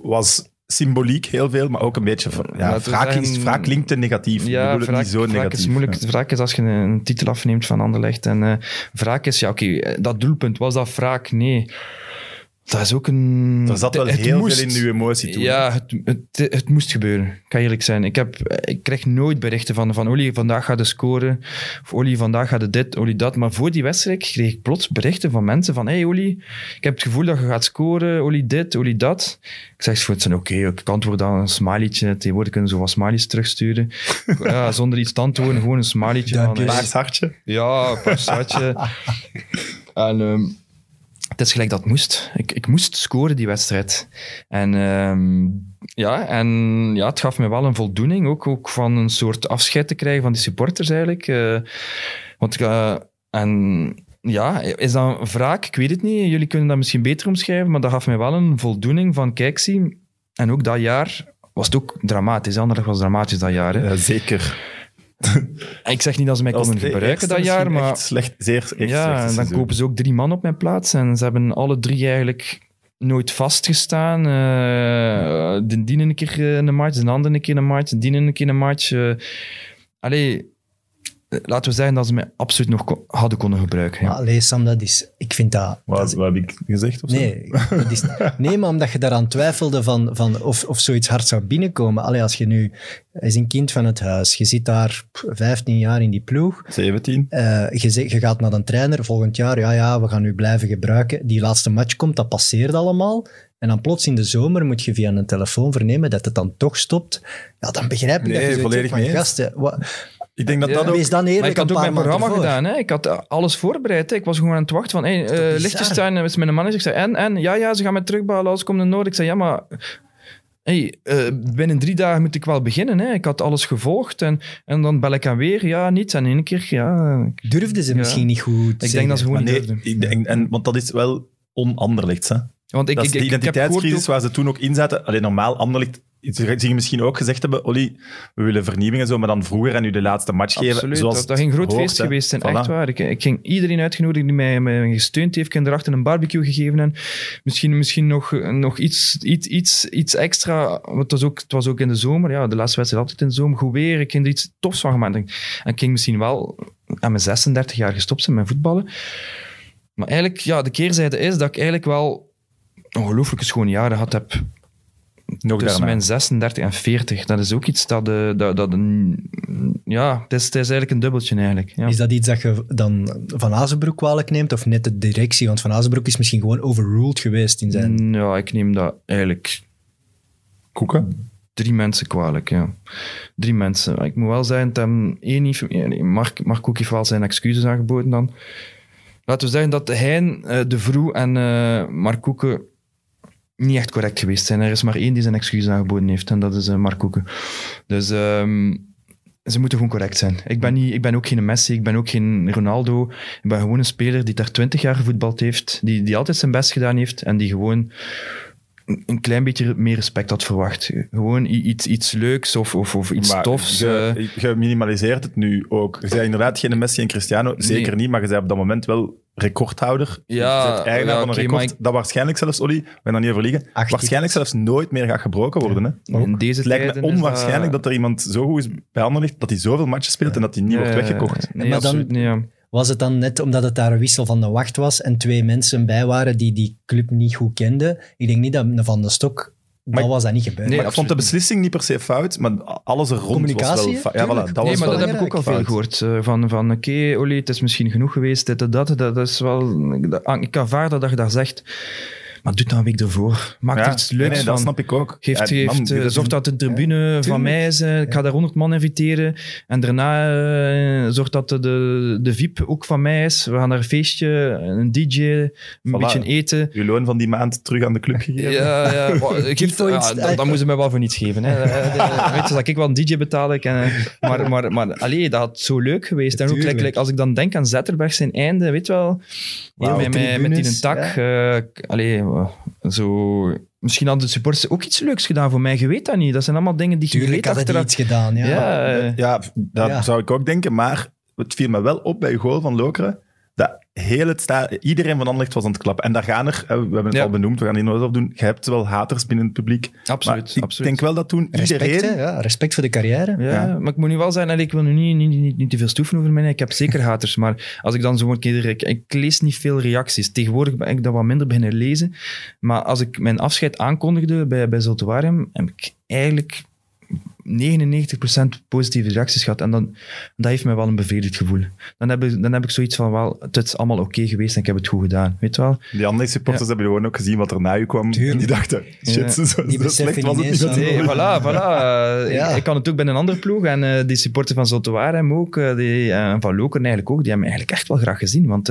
was symboliek heel veel, maar ook een beetje... Ja, wraak, is, wraak klinkt te negatief. Ik Ja, het wraak, niet zo negatief. is moeilijk. Ja. Wraak is als je een, titel afneemt van Anderlecht. En eh wraak is, ja oké, eh, dat doelpunt, was dat wraak? Nee. Dat is ook een... Er zat wel het heel moest. veel in uw emotie toen. Ja, het, het, het moest gebeuren. Ik kan eerlijk zijn. Ik, heb, ik krijg nooit berichten van, van Oli, vandaag gaat de scoren. Of Oli, vandaag gaat de dit, Oli dat. Maar voor die wedstrijd kreeg ik plots berichten van mensen van hey Oli, ik heb het gevoel dat je gaat scoren. Oli dit, Oli dat. Ik zeg voor het zijn oké, ik antwoord dan een smileytje. Tegenwoordig kunnen ze wat smileys terugsturen. ja, zonder iets te antwoorden, gewoon een smileytje. hey, Paars hartje. ja, een passatje. en ehm, het is gelijk dat moest. Ik, ik moest scoren die wedstrijd. En ehm, ja, en ja, het gaf me wel een voldoening, ook, ook van een soort afscheid te krijgen van die supporters eigenlijk. Eh, want eh, en ja, is dat een wraak? Ik weet het niet. Jullie kunnen dat misschien beter omschrijven, maar dat gaf mij wel een voldoening van, kijk, zie, en ook dat jaar was het ook dramatisch. Anderlecht was dramatisch dat jaar. Hè. Ja, zeker. Ik zeg niet dat ze mij konden de gebruiken dat jaar, maar echt slecht, zeer echt ja, en dan seizoen. kopen ze ook drie man op mijn plaats. En ze hebben alle drie eigenlijk nooit vastgestaan. Eh de die een keer eh, een match, de andere een keer een match, die een keer een match. Eh, allee, laten we zeggen dat ze mij absoluut nog hadden kunnen gebruiken. ja. Allee, Sam, dat is... Ik vind dat... dat Wat, is- wat heb ik gezegd? Of zo? Nee, dat is, nee, maar omdat je daaraan twijfelde van, van of, of zoiets hard zou binnenkomen. Allee, als je nu... Hij is een kind van het huis. Je zit daar pff, 15 jaar in die ploeg. 17. Eh, je, zegt- je gaat naar een trainer volgend jaar. Ja, ja, we gaan u blijven gebruiken. Die laatste match komt, dat passeert allemaal. En dan plots in de zomer moet je via een telefoon vernemen dat het dan toch stopt. Ja, dan begrijp ik Nee, dat je zoiets volledig van gasten. Wat, Ik denk dat Ja. dat ook... wees dan Maar eerlijk ik had een ook mijn programma voor. gedaan. Hè. Ik had eh, alles voorbereid. Hè. Ik was gewoon aan het wachten van, hey, eh, bizar? Liechtenstein is mijn manager. Ik zei, en, en? Ja, ja, ze gaan mij terugbouwen. Alles komt naar Noord. Ik zei, ja, maar... Hey, eh, binnen drie dagen moet ik wel beginnen. Hè. Ik had alles gevolgd en, en dan bel ik aan weer. Ja, niets. En in één keer, ja... Ik, Durfden ze Ja. misschien niet goed ik denk dat ze gewoon niet nee, durfden. ik denk, en, want dat is wel onaanderlichts, hè. Want ik, dat is ik, de ik, ik heb gehoord identiteitscrisis ook- waar ze toen ook in zaten. Alleen normaal, Anderlicht, zie je misschien ook gezegd hebben, Olly, we willen vernieuwing en zo, maar dan vroeger en nu de laatste match geven. Absoluut, dat, dat ging een groot hoort, feest geweest zijn, Voilà. echt waar. Ik, ik ging iedereen uitgenodigd die mij, mij gesteund heeft. Ik heb erachter een barbecue gegeven en misschien, misschien nog, nog iets, iets, iets, iets extra. Want Het was, ook, het was ook in de zomer, ja, de laatste wedstrijd altijd in de zomer, goed weer. Ik heb er iets tofs van gemaakt. En ik ging misschien wel aan mijn 36 jaar gestopt zijn met voetballen. Maar eigenlijk, ja, de keerzijde is dat ik eigenlijk wel ongelooflijke schone jaren gehad heb Nog tussen daarna. mijn 36 en 40. Dat is ook iets dat... eh, dat, dat een, ja, het is, het is eigenlijk een dubbeltje eigenlijk. Ja. Is dat iets dat je dan Van Azenbroek kwalijk neemt of net de directie? Want Van Azenbroek is misschien gewoon overruled geweest in zijn... Mm, Ja, ik neem dat eigenlijk Koeken? drie mensen kwalijk, ja. Drie mensen. Ik moet wel zeggen, dat hem één niet... Mark, Mark ook heeft wel zijn excuses aangeboden dan. Laten we zeggen dat hij, eh, De Vroe en eh Mark Koeken niet echt correct geweest zijn. Er is maar één die zijn excuses aangeboden heeft en dat is eh, Mark Koeken. Dus ehm, ze moeten gewoon correct zijn. Ik ben, niet, ik ben ook geen Messi, ik ben ook geen Ronaldo. Ik ben gewoon een speler die daar twintig jaar gevoetbald heeft, die, die altijd zijn best gedaan heeft en die gewoon een- klein beetje meer respect had verwacht. Gewoon iets, iets leuks of, of, of iets Maar tofs. Je, eh. je minimaliseert het nu ook. Je zei inderdaad geen Messi en Cristiano, zeker Nee. niet, maar je zei op dat moment wel recordhouder. Ja, ja, van een oké, record maar ik- dat waarschijnlijk zelfs, Olly, we gaan daar niet over liegen, 18. waarschijnlijk zelfs nooit meer gaat gebroken worden. Hè? in deze Het lijkt me tijden is onwaarschijnlijk dat er iemand zo goed is bij Anderlecht, dat hij zoveel matches speelt en dat hij niet wordt weggekocht. Nee, Maar dan- niet. Was het dan net omdat het daar een wissel van de wacht was en twee mensen bij waren die die club niet goed kenden? Ik denk niet dat Van de Stok... Maar- dat was dat niet gebeurd. Nee, maar ik vond de beslissing niet per se fout, maar alles er rond was Communicatie, wel... hè? Ja, voilà, dat nee, was maar wel dat heb ik ook al veel fout. gehoord. eh, van, van oké, Olly, het is misschien genoeg geweest, dit en dat. Dat, dat is wel... Ik, ik aanvaard dat je dat zegt. Maar doe het dan een week ervoor. Maak er Ja, iets leuks nee, van. dat snap ik ook. Geeft, Ja, geeft, man, eh, zorg een- dat de tribune van mij is. eh, ik ga daar 100 man inviteren. En daarna eh, zorg dat de, de, de VIP ook van mij is. We gaan naar een feestje, een DJ, een Voilà. beetje eten. Uw loon van die maand terug aan de club gegeven. Ja, ja. Wa- Geef, points. ja, dan, dan moeten ze mij wel voor niets geven. Hè. Weet je, dat ik wel een DJ betaal. Ik, en, maar maar, maar allee, dat had zo leuk geweest. En ook like, like, als ik dan denk aan Zetterberg zijn einde, weet je wel. Met, met, met die een tak. eh, allee, zo... Misschien hadden de supporters ook iets leuks gedaan voor mij. Je weet dat niet. Dat zijn allemaal dingen die je Tuurlijk weet had achteraf. iets gedaan, ja. Ja, eh, Ja, dat Ja. zou ik ook denken, maar het viel me wel op bij je goal van Lokeren, dat heel het sta iedereen van Anderlecht was aan het klappen. En daar gaan er, we hebben het Ja. al benoemd, we gaan hier nooit op doen, je hebt wel haters binnen het publiek. Absoluut, maar ik absoluut. denk wel dat toen Respect, iedereen... hè, ja, respect voor de carrière. Ja, Ja. maar ik moet nu wel zeggen, en ik wil nu niet, niet, niet, niet te veel stoeven over mij. Ik heb zeker haters, maar als ik dan zo een keer... Ik, ik lees niet veel reacties. Tegenwoordig ben ik dat wat minder beginnen lezen. Maar als ik mijn afscheid aankondigde bij, bij Zultuarium, heb ik eigenlijk 99% positieve reacties gehad. En dan, dat heeft mij wel een bevredigd gevoel. Dan heb ik, dan heb ik zoiets van, wel, het is allemaal oké geweest en ik heb het goed gedaan. Weet je wel? Die andere supporters hebben gewoon ook gezien wat er na je kwam. Tuurlijk. En die dachten, shit, Ja. zo, zo Die slecht was het niet Nee, voilà, voilà. Eh, Ja. Ik, ik kan het ook bij een andere ploeg. En eh, die supporter van Zoltewaarem ook, eh, die, eh, en van Lokeren eigenlijk ook, die hebben me eigenlijk echt wel graag gezien. Want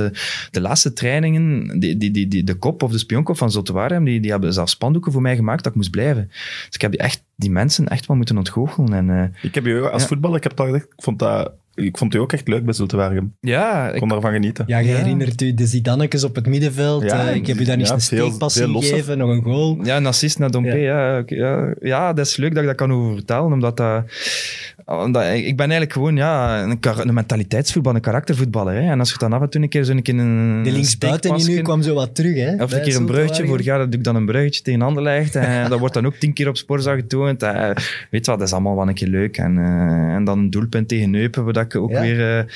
de laatste trainingen, die, die, die, die, de kop of de spionkop van Zoltewaarem, die, die hebben zelfs spandoeken voor mij gemaakt dat ik moest blijven. Dus ik heb die, echt, die mensen echt wel moeten ontgoochelen. En, eh, Ik heb je als Ja. voetballer, ik heb vond dat... Ik vond het ook echt leuk bij Zultewaargem. ja, Ik kon daarvan genieten. Ja, je Ja. herinnert u de Zidannekes op het middenveld. Ja, eh, ik heb u daar ja, een steekpas veel in gegeven, nog een goal. Ja, een assist naar Dompe. Ja. Ja, ja, ja, dat is leuk dat ik dat kan over vertellen, omdat dat... Omdat ik ik ben eigenlijk gewoon ja, een, een mentaliteitsvoetbal, een karaktervoetballer. Hè. En als je dan af en toe een keer zo'n keer een De linksbuiten in u steekpasje- kwam zo wat terug. Hè, Of een keer een. Zultuarium. Vorig jaar doe ik dan een bruggetje tegen Anderlecht. En dat wordt dan ook tien keer op Sporza getoond. Eh, weet je wat, dat is allemaal wel een keer leuk. En, eh, en dan een doelpunt tegen Neupen, waar ik ook Ja. weer...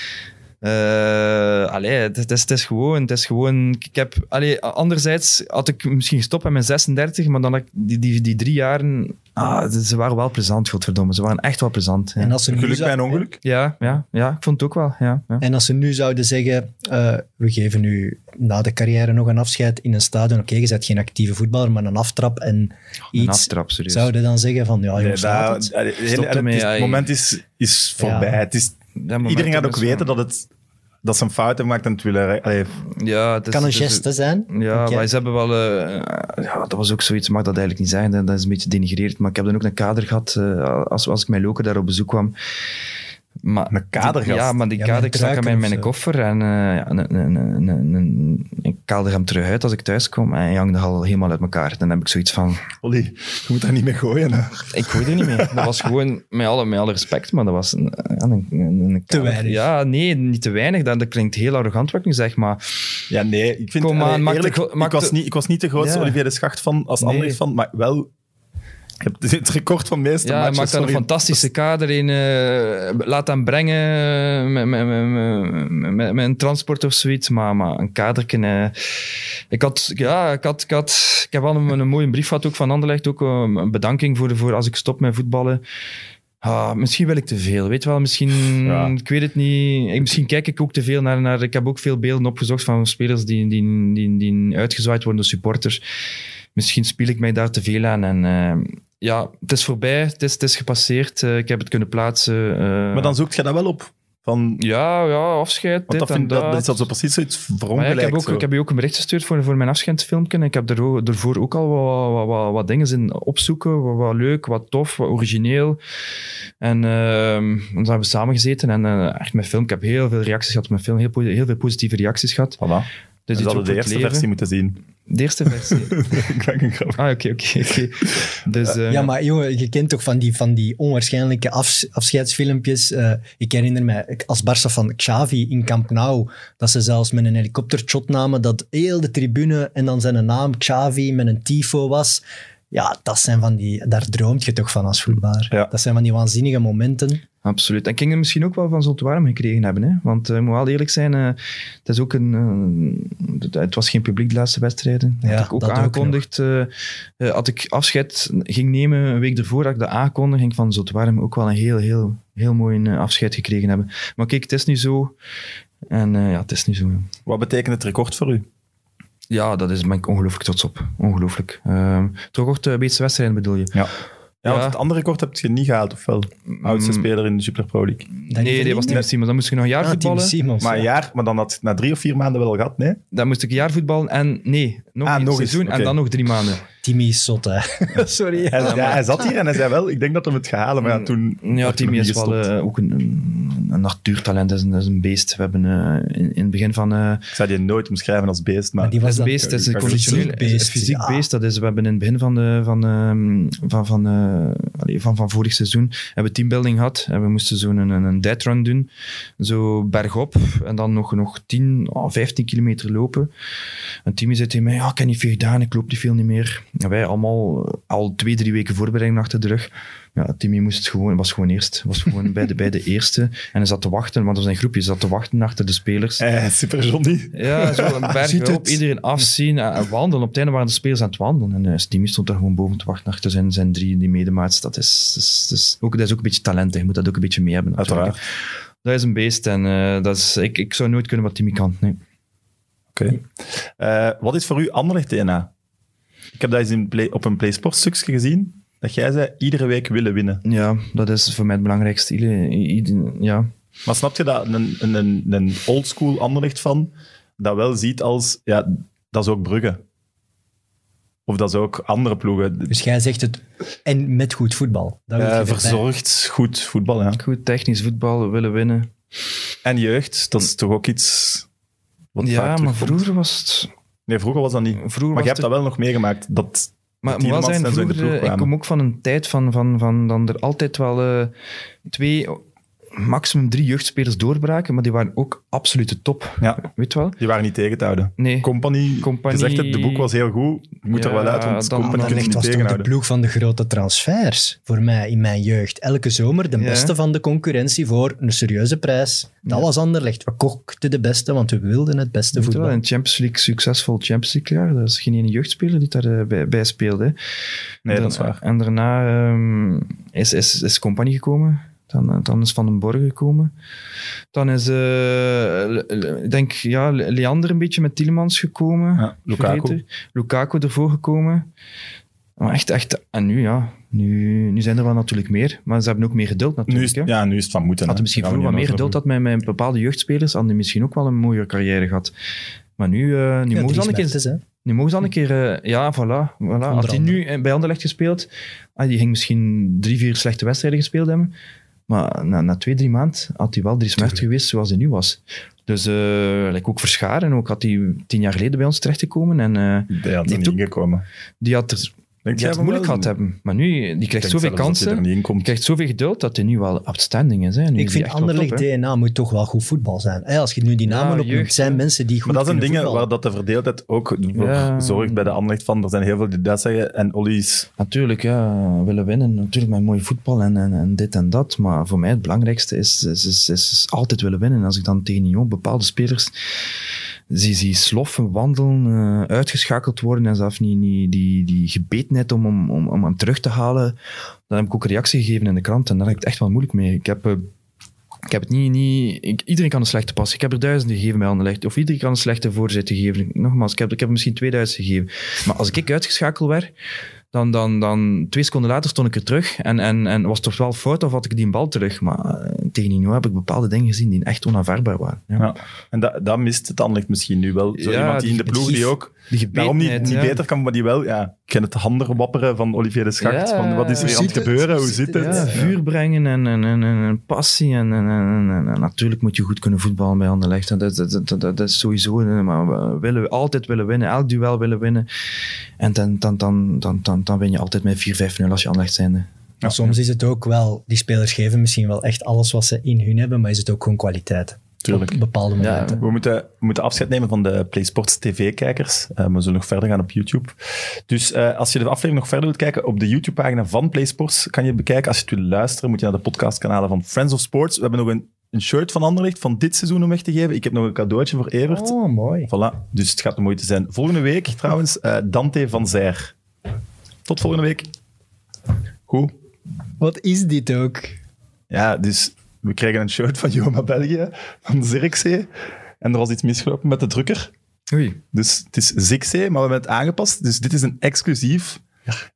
eh allee, het, het is, het is gewoon... Het is gewoon ik heb, allee, anderzijds had ik misschien gestopt met mijn 36, maar dan had ik die, die, die drie jaren... Ah, ze waren wel plezant, godverdomme. Ze waren echt wel plezant. Ja, En als ze nu Geluk bij een ongeluk. ja, ja, ja, ik vond het ook wel. Ja, ja. En als ze nu zouden zeggen, eh, we geven u na de carrière nog een afscheid in een stadion. Oké, je bent geen actieve voetballer, maar een aftrap en Een iets. aftrap, serieus. Zouden dan zeggen van, ja Nee, jongens, laat dat, het. allee, het, is- moment is, is voorbij. Ja. Het is, iedereen gaat ook weten dat, het, dat ze een fout hebben gemaakt en het willen... allee, Ja, het is, kan een geste zijn. Ja, Oké. maar ze hebben wel... eh, ja, dat was ook zoiets, mag dat eigenlijk niet zeggen, dat- is een beetje denigrerend, maar ik heb dan ook een kader gehad eh, als, als ik met Loker daar op bezoek kwam. Maar, Een kadergast? Ja, maar die Ja, kader ik zag aan truiken mijn, koffer en ja, een, een, een, een, een, ik kaalde hem terug uit als ik thuis kom en hij hangde al helemaal uit elkaar. Dan heb ik zoiets van, Olly, je moet daar niet mee gooien. Hè. ik gooi er niet mee. Dat was gewoon, met alle, met alle respect, maar dat was een, Te weinig. Ja, nee, niet te weinig. Dat, dat klinkt heel arrogant wat ik nu zeg, maar Ja, nee, ik vind... Kom allee, aan, maak eerlijk, de- ik, was de- niet, ik was niet de grootste Ja. Olivier de Schacht van als Nee. Anderlecht van, maar wel... Ik heb het record van meeste Ja, hij matches. maakt daar een fantastische kader in. eh, laat hem brengen met, met, met, met, met- een transport of zoiets. Maar, maar een kadertje. eh, ik, had, ja, ik, had, ik, had, ik heb wel een, een mooie brief gehad ook van Anderlecht. Ook eh, een bedanking voor, voor als ik stop met voetballen. Ah, misschien wil ik te veel, weet wel. Misschien, Ja. ik weet het niet. Ik- Misschien kijk ik ook te veel naar, naar... Ik heb ook veel beelden opgezocht van spelers die, die, die, die uitgezwaaid worden door supporters. Misschien speel ik mij daar te veel aan. En eh, ja, het is voorbij. Het is, het is gepasseerd. Eh, ik heb het kunnen plaatsen. eh, Maar dan zoekt je dat wel op. Van, Ja, ja, afscheid, want dit dat, en vind, dat, dat. dat is al zo precies zoiets Maar ja, verongelijkt. ik, heb ook, zo. ik heb je ook een bericht gestuurd voor, voor mijn afscheidsfilmpje. En ik heb er ook- ervoor ook al wat, wat, wat, wat dingen in opzoeken. Wat, wat leuk, wat tof, wat origineel. En ehm, dan hebben we samen gezeten. En eh, echt mijn film, ik heb heel veel reacties gehad op mijn film. Heel, heel veel positieve reacties gehad. Voilà. Dus dat ook de eerste leven. versie moeten zien. De eerste versie. ik maak een grap. ah, oké, oké, oké. Dus, eh, Ja, maar jongen, je kent toch van die, van die onwaarschijnlijke afs- afscheidsfilmpjes. Eh, ik herinner mij als Barça van Xavi in Camp Nou, dat ze zelfs met een helikoptershot namen, dat heel de tribune en dan zijn naam Xavi met een tifo was. Ja, dat zijn van die, daar droomt je toch van als voetballer. Ja. Dat zijn van die waanzinnige momenten. Absoluut. En ik ging er misschien ook wel van Zoltewarm gekregen hebben. Hè? Want eh, ik moet wel eerlijk zijn, eh, het, is ook een, eh, het- was geen publiek de laatste wedstrijden. Ja, had ik ook dat ook aangekondigd. eh, eh, had ik afscheid ging nemen, een week ervoor dat ik dat aankondigde, ging ik van Zoltewarm ook wel een heel, heel, heel mooi afscheid gekregen hebben. Maar kijk, het is nu zo. En eh, ja, het is nu zo. Wat betekent het record voor u? Ja, dat is, ben ik ongelooflijk trots op. Ongelooflijk. Uh, toch ook de betere wedstrijden bedoel je? Ja. Ja, want Ja. het andere record heb je niet gehaald, of wel? Oudste Mm, speler in de Super Pro League. Dat Nee, niet die was Team? Simons. Dan moest ik nog een jaar Ah, Team voetballen. Simons. Maar een ja. jaar, maar dan had je het na drie of vier maanden wel gehad, nee? Dan moest ik een jaar voetballen en nee, nog Ah, een nog eens, seizoen en dan nog drie maanden. Timmy is zot, hè. Sorry. Hij, Ja, ja, maar- hij zat hier en hij zei wel, ik denk dat hij het gaat halen, maar ja, toen... Ja, had hij Timmy is wel eh, ook een, een, een natuurtalent, dat is een, dat is een beest. We hebben eh, in, in het begin van... eh Ik zou die nooit omschrijven als beest, maar... Maar die dat was is een dan- beest, dat is een fysiek beest. fysiek ja. beest. Dat is, we hebben in het begin van de... Van, ehm, van, van, eh, allee, van, van vorig seizoen, hebben we teambuilding gehad. En we moesten zo'n een, een, een dead run doen. Zo bergop. En dan nog, nog 10, oh, 15 kilometer lopen. En Timmy zei tegen mij, ja, ik heb niet veel gedaan, ik loop niet veel niet meer. Wij allemaal eh, al twee, drie weken voorbereiding achter de rug. Ja, Timmy moest gewoon, was gewoon eerst. Was gewoon bij, de, bij de eerste. En hij zat te wachten, want er was een groepje, zat te wachten achter de spelers. Eh, super Johnny. Ja, zo een berg op, iedereen afzien en en wandelen. Op het einde waren de spelers aan het wandelen. En eh, Timmy stond daar gewoon boven te wachten achter zijn, zijn drie die medemaats. Dat is, is, is ook, dat is ook een beetje talent. hè. Je moet dat ook een beetje mee hebben. Uiteraard. Dat is een beest. En eh, dat is, ik, ik zou nooit kunnen wat Timmy kan. Nee. Oké. Eh, wat is voor u Anderlecht DNA? Ik heb dat eens in play, op een PlaySport stukje gezien. Dat jij zei, iedere week willen winnen. Ja, dat is voor mij het belangrijkste. Ieder- ieder- ja. Maar snap je dat een, een, een, oldschool Anderlecht van dat wel ziet als, ja, dat is ook Brugge. Of dat is ook andere ploegen. Dus jij zegt het, en met goed voetbal. Dat Eh, erbij. verzorgd, goed voetbal, ja. Goed technisch voetbal, willen winnen. En jeugd, dat is toch ook iets wat vaak ja, maar vroeger was het... Nee, vroeger was dat niet. Vroeger Maar je hebt dat wel nog meegemaakt. Dat, Maar het moet wel Tielemans zijn, vroeger, ik kom ook van een tijd van, van, van dan er altijd wel eh, twee, maximum drie jeugdspelers doorbraken, maar die waren ook absolute top. ja, Weet je wel? die waren niet tegen te houden. Nee. Company, Compagnie- gezegd het, de boek was heel goed. Je moet er wel uit, want dan- Company dan je was toch de ploeg van de grote transfers voor mij in mijn jeugd. Elke zomer de Ja. beste van de concurrentie voor een serieuze prijs. Dat Ja. was Anderlecht. We kochten de beste, want we wilden het beste Weet je wel, voetbal. een Champions League, succesvol Champions League jaar. Dat is geen ene jeugdspeler die daarbij bij, bij speelde. Nee, En dat is waar. En daarna ehm, is, is, is Compagnie gekomen. Dan, dan is Van den Borgen gekomen. Dan is, eh, ik denk, ja, Leander een beetje met Tielemans gekomen. Ja, Lukaku. Vergeten. Lukaku ervoor gekomen. Maar echt, echt. En nu, ja. Nu, nu zijn er wel natuurlijk meer. Maar ze hebben ook meer geduld Nu natuurlijk. is, hè. ja, nu is het van moeten. Hadden misschien vroeger wat meer geduld had met, met bepaalde jeugdspelers, hadden die misschien ook wel een mooie carrière gehad. Maar nu, eh, nu Ja, mogen ze al een keer... Hè. Nu mogen ze al een keer... eh, ja, voilà. voilà. Had hij nu eh, bij Anderlecht gespeeld, ah, die ging misschien drie, vier slechte wedstrijden gespeeld hebben. Maar na, na twee, drie maanden had hij wel drie smert geweest zoals hij nu was. Dus like ook Verscharen, ook had hij tien jaar geleden bij ons terechtgekomen. En eh, Die had er niet ingekomen. die had, er, Denk die had het moeilijk gehad hebben. Maar nu, die Ik krijgt zoveel kansen. Die krijgt zoveel geduld dat hij nu wel outstanding is. Hè. Nu Ik vind hè. DNA moet toch wel goed voetbal zijn. Als je nu die Ja, namen opnoemt, jeugd, zijn mensen die goed Maar dat zijn dingen waar dat de verdeeldheid ook voor Ja. zorgt bij de Anderlecht van. Er zijn heel veel die dat zeggen. En Olly is... Natuurlijk, ja, willen winnen. Natuurlijk met mooi voetbal en, en, en dit en dat. Maar voor mij het belangrijkste is, is, is, is altijd willen winnen. Als ik dan tegen Nyon bepaalde spelers zie, zie sloffen, wandelen, eh, uitgeschakeld worden en zelf niet, niet die, die gebetenheid om, om, om, om hem terug te halen, dan heb ik ook reactie gegeven in de krant. En daar heb ik het echt wel moeilijk mee. Ik heb... eh, ik heb het niet... niet iedereen kan een slechte pas. Ik heb er duizenden gegeven bij Anderlecht. Of iedereen kan een slechte voorzet geven. Nogmaals, ik heb, ik heb misschien 2000 gegeven. Maar als ik uitgeschakeld werd, dan, dan, dan twee seconden later stond ik er terug. En, en, en was het toch wel fout of had ik die bal terug. Maar eh, tegen Nino heb ik bepaalde dingen gezien die echt onaanvaardbaar waren. Ja. Ja. En dat, dat mist het Anderlecht misschien nu wel. Zo Ja, iemand die in de ploeg die- die ook... Die Daarom niet, niet ja. beter kan, maar die wel... Ja, ik ken het handen wapperen van Olivier de Schacht. Ja, van, wat is er aan het gebeuren? Hoe zit het? vuur brengen en, en, en, en, en passie. En, en, en, en- en natuurlijk moet je goed kunnen voetballen bij Anderlecht. Dat, dat, dat, dat, dat is sowieso... Maar we willen altijd willen winnen. Elk duel willen winnen. En dan, dan, dan, dan, dan, dan win je altijd met 4-5-0 als je Anderlecht zijnde. Maar soms is het ook wel, die spelers geven misschien wel echt alles wat ze in hun hebben, maar is het ook gewoon kwaliteit. Tuurlijk. Op bepaalde momenten. We moeten, we moeten afscheid nemen van de PlaySports TV-kijkers. Eh, we zullen nog verder gaan op YouTube. Dus eh, als je de aflevering nog verder wilt kijken, op de YouTube-pagina van PlaySports kan je het bekijken. Als je het wil luisteren, moet je naar de podcastkanalen van Friends of Sports. We hebben nog een, een shirt van Anderlecht van dit seizoen om weg te geven. Ik heb nog een cadeautje voor Evert. Oh, mooi. Voilà, dus het gaat de moeite zijn. Volgende week trouwens, eh, Dante van Zijr. Tot volgende week. Goed. Wat is dit ook? Ja, dus we kregen een shirt van Joma België, van Zirkzee. En er was iets misgelopen met de drukker. Oei. Dus het is Zirkzee, maar we hebben het aangepast. Dus dit is een exclusief,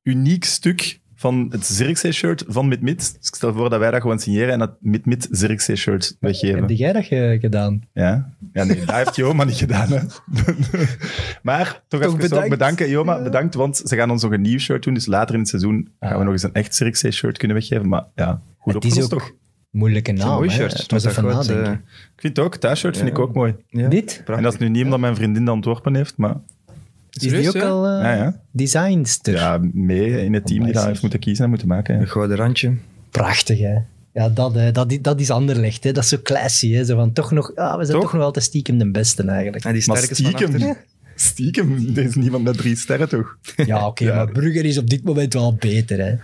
uniek stuk van het Zirkzee-shirt van MidMid. Dus ik stel voor dat wij dat gewoon signeren en dat MidMid Zirkzee-shirt weggeven. Heb jij dat ge- gedaan? Ja? ja, nee, dat heeft Joma niet gedaan. Hè. maar toch, even bedankt. bedanken, Joma. Bedankt, want ze gaan ons nog een nieuw shirt doen. Dus later in het seizoen gaan we nog eens een echt Zirkzee-shirt kunnen weggeven. Maar ja, goed Het is opgelost ook toch? moeilijke naam. mooi shirt. Dat eh, Ik vind het ook, thuisshirt vind Ja. ik ook mooi. ja. Dit? Prachtig. En dat is nu niet omdat mijn vriendin dat ontworpen heeft, maar Is die ook ja? al eh Ja, ja. designster? Ja, mee in het team die daar heeft moeten kiezen en moeten maken. Een gouden randje. Prachtig, hè? Ja, dat, hè. Dat, dat is Anderlecht, hè? Dat is zo classy, hè? Zo van, toch nog, ah, we zijn Toch? toch? nog altijd stiekem de beste, eigenlijk. En die Maar stiekem, stiekem, er is niemand met drie sterren toch? Ja, oké, Ja. maar Brugger is op dit moment wel beter, hè?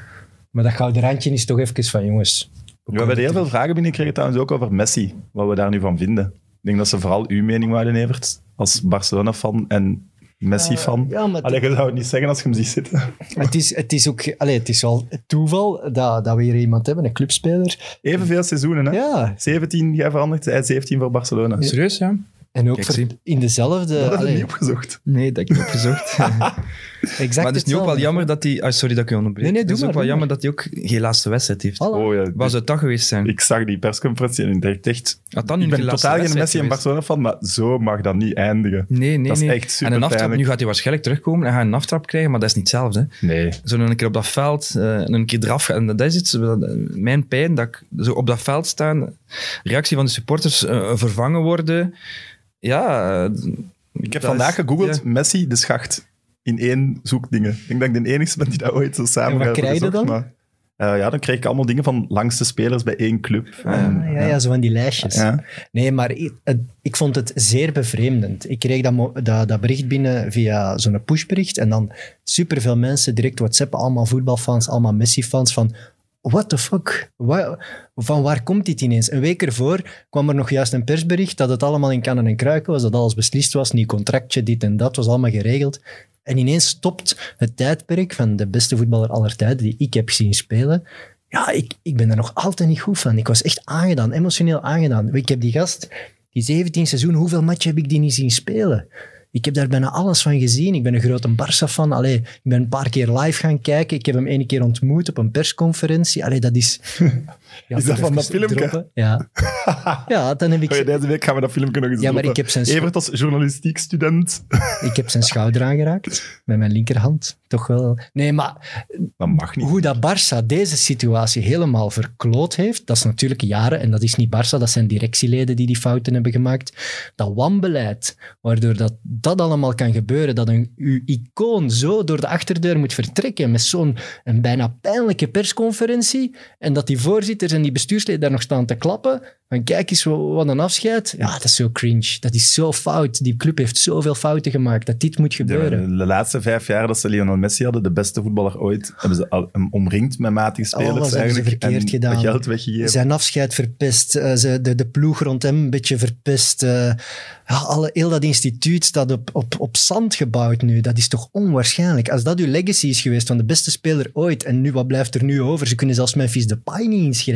Maar dat gouden randje is toch even van, jongens... We hebben heel veel vragen binnengekregen trouwens ook over Messi, wat we daar nu van vinden. Ik denk dat ze vooral uw mening wouden, Evert, als Barcelona-fan en Messi-fan. ja, maar Allee, je zou het niet zeggen als je hem ziet zitten. Het is, het is ook... Allee, het is wel toeval dat, dat we hier iemand hebben, een clubspeler. Evenveel seizoenen, hè? Ja, 17 jij veranderd, hij 17 voor Barcelona. Serieus, ja? en ook Kijk, voor- zie. in dezelfde... Dat heb ik niet opgezocht. Nee, dat heb ik niet opgezocht. exact maar het is nu ook wel jammer dat hij... ah, sorry dat ik je onderbreek. Nee, nee, doe het is ook wel jammer dat hij ook geen laatste wedstrijd heeft. Voilà. Oh, ja, Wat zou het dat geweest zijn? Ik zag die persconferentie en ik dacht echt... Had dat nu Ik ben totaal geen Messi en geweest? Barcelona-fan, maar zo mag dat niet eindigen. Nee, nee, Dat is nee. echt super en een aftrap, nu gaat hij waarschijnlijk terugkomen en gaat een aftrap krijgen, maar dat is niet hetzelfde. Nee. Zo een keer op dat veld, eh, en een keer eraf gaan. En dat is iets, wat- mijn pijn, dat ik zo op dat veld staan, reactie van de supporters, eh, vervangen worden. Ja, eh, Ik heb vandaag is- gegoogeld, ja. Messi, de schacht, in één zoekdingen. Ik denk dat ik de enige ben die dat ooit zo samen En wat krijg je gezocht, dan? maar, eh, ja, dan krijg ik allemaal dingen van langste spelers bij één club. En, Ah, ja, ja, zo van die lijstjes. ja. Nee, maar ik, vond het zeer bevreemdend. Ik kreeg dat, dat, dat bericht binnen via zo'n pushbericht en dan superveel mensen direct WhatsApp, allemaal voetbalfans, allemaal Messi-fans, van what the fuck? Van waar komt dit ineens? Een week ervoor kwam er nog juist een persbericht dat het allemaal in kannen en kruiken was, dat alles beslist was, nieuw contractje, dit en dat, was allemaal geregeld. En ineens stopt het tijdperk van de beste voetballer aller tijden die ik heb zien spelen. Ja, ik, ik ben er nog altijd niet goed van. Ik was echt aangedaan, emotioneel aangedaan. Ik heb die gast, die 17 seizoen, hoeveel matchen heb ik die niet zien spelen? Ik heb daar bijna alles van gezien. Ik ben een grote Barça-fan. Allee, ik ben een paar keer live gaan kijken. Ik heb hem ene keer ontmoet op een persconferentie. Allee, dat is... Ja, Is dat van dat filmpje? droppen. Ja. ja, dan heb ik... Oh ja, deze week gaan we dat filmpje nog eens Ja, maar droppen. ik heb zijn- Evert als journalistiek student. Ik heb zijn schouder aangeraakt met mijn linkerhand. Toch wel. Nee, maar Dat mag niet. hoe dat Barça deze situatie helemaal verkloot heeft, dat is natuurlijk jaren, en dat is niet Barça, dat zijn directieleden die die fouten hebben gemaakt. Dat wanbeleid, waardoor dat, dat allemaal kan gebeuren, dat een, uw icoon zo door de achterdeur moet vertrekken met zo'n een bijna pijnlijke persconferentie, en dat die voorzitters en die bestuursleden daar nog staan te klappen, van kijk eens, wat een afscheid. Ja, dat is zo cringe. Dat is zo fout. Die club heeft zoveel fouten gemaakt, dat dit moet gebeuren. de laatste vijf jaar dat ze Lionel Messi hadden, de beste voetballer ooit, hebben ze al- hem omringd met matige spelers Alles hebben ze verkeerd gedaan. geld weggegeven. Zijn afscheid verpest, eh, ze, de, de ploeg rond hem een beetje verpest. eh, ja, alle, heel dat instituut staat op, op, op zand gebouwd nu. Dat is toch onwaarschijnlijk. Als dat uw legacy is geweest van de beste speler ooit, en nu, wat blijft er nu over? Ze kunnen zelfs Memphis Depay niet inschrijven.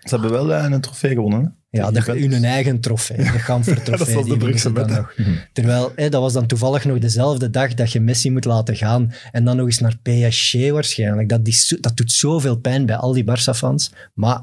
Ze hebben wel een trofee gewonnen. Hè? Ja, dat, hun eigen trofee, de Gamfer trofee. dat was de die dan nog. Terwijl, hè, dat was dan toevallig nog dezelfde dag dat je Messi moet laten gaan. En dan nog eens naar PSG waarschijnlijk. Dat, zo- dat doet zoveel pijn bij al die Barça-fans. Maar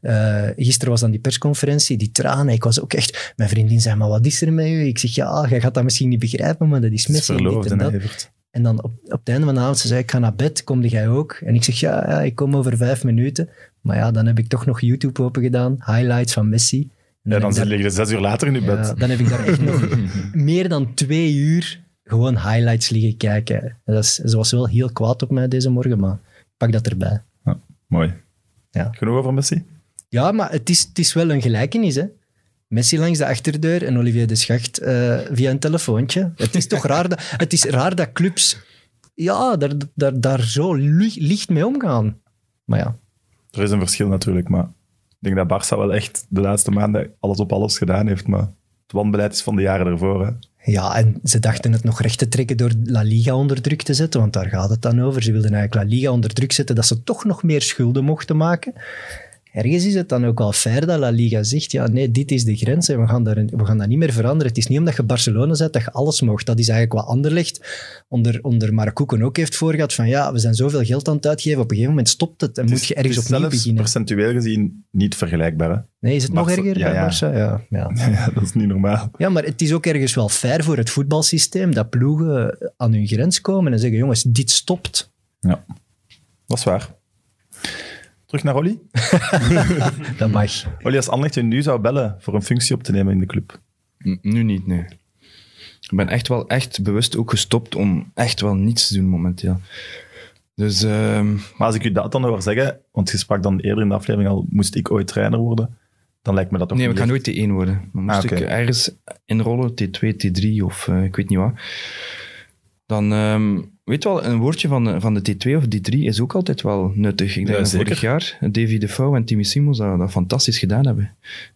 eh, gisteren was dan die persconferentie, die tranen. Ik was ook echt... Mijn vriendin zei, maar wat is er met u? Ik zeg, ja, jij gaat dat misschien niet begrijpen, maar dat is Het is Messi. en dit verloofd, en hè, dat. En dan op, op het einde van de avond, ze zei, ik ga naar bed, kom jij ook? En ik zeg, ja, ja, ik kom over vijf minuten. Maar ja, dan heb ik toch nog YouTube open gedaan, highlights van Messi. En Ja, dan daar- liggen je zes uur later in je bed. ja, dan heb ik daar echt nog meer dan twee uur gewoon highlights liggen kijken. En Dat is, ze was wel heel kwaad op mij deze morgen, maar ik pak dat erbij. Mooi. Ja. Genoeg over Messi? Ja, maar het is, het is wel een gelijkenis, hè. Messi langs de achterdeur en Olivier de Schacht eh, via een telefoontje. Het is toch raar dat, het is raar dat clubs ja, daar, daar, daar zo li- licht mee omgaan. Maar ja, Er is een verschil natuurlijk, maar ik denk dat Barça wel echt de laatste maanden alles op alles gedaan heeft. Maar het wanbeleid is van de jaren ervoor. Hè. Ja, en ze dachten het nog recht te trekken door La Liga onder druk te zetten, want daar gaat het dan over. Ze wilden eigenlijk La Liga onder druk zetten, dat ze toch nog meer schulden mochten maken. Ergens is het dan ook wel fair dat La Liga zegt, ja nee, dit is de grens en we gaan, daar, we gaan dat niet meer veranderen. Het is niet omdat je Barcelona bent dat je alles mocht. Dat is eigenlijk wat Anderlecht onder, onder Marakoeken ook heeft voorgehad, van ja, we zijn zoveel geld aan het uitgeven, op een gegeven moment stopt het en Het moet je ergens opnieuw beginnen. percentueel gezien niet vergelijkbaar. Hè? Nee, is het nog Barca- erger ja, bij ja. Barça? Ja, ja. Ja, dat is niet normaal. Ja, maar het is ook ergens wel fair voor het voetbalsysteem dat ploegen aan hun grens komen en zeggen, jongens, dit stopt. Ja, dat is waar. Terug naar Olly. Dat mag. Olly, als Anderlecht je nu zou bellen voor een functie op te nemen in de club. N- Nu niet, nee. Ik ben echt wel echt bewust ook gestopt om echt wel niets te doen momenteel. Dus ehm, Maar als ik u dat dan hoor zeggen, want je sprak dan eerder in de aflevering al, moest ik ooit trainer worden, dan lijkt me dat toch nee, we gaan nooit T1 worden. Maar moest Ah, oké. ik ergens inrollen, T2, T3 of eh, ik weet niet wat, dan ehm, weet wel, een woordje van de, van de T2 of D3 is ook altijd wel nuttig. Ik denk Ja, dat vorig jaar Davy Defoe en Timmy Simons dat, dat fantastisch gedaan hebben.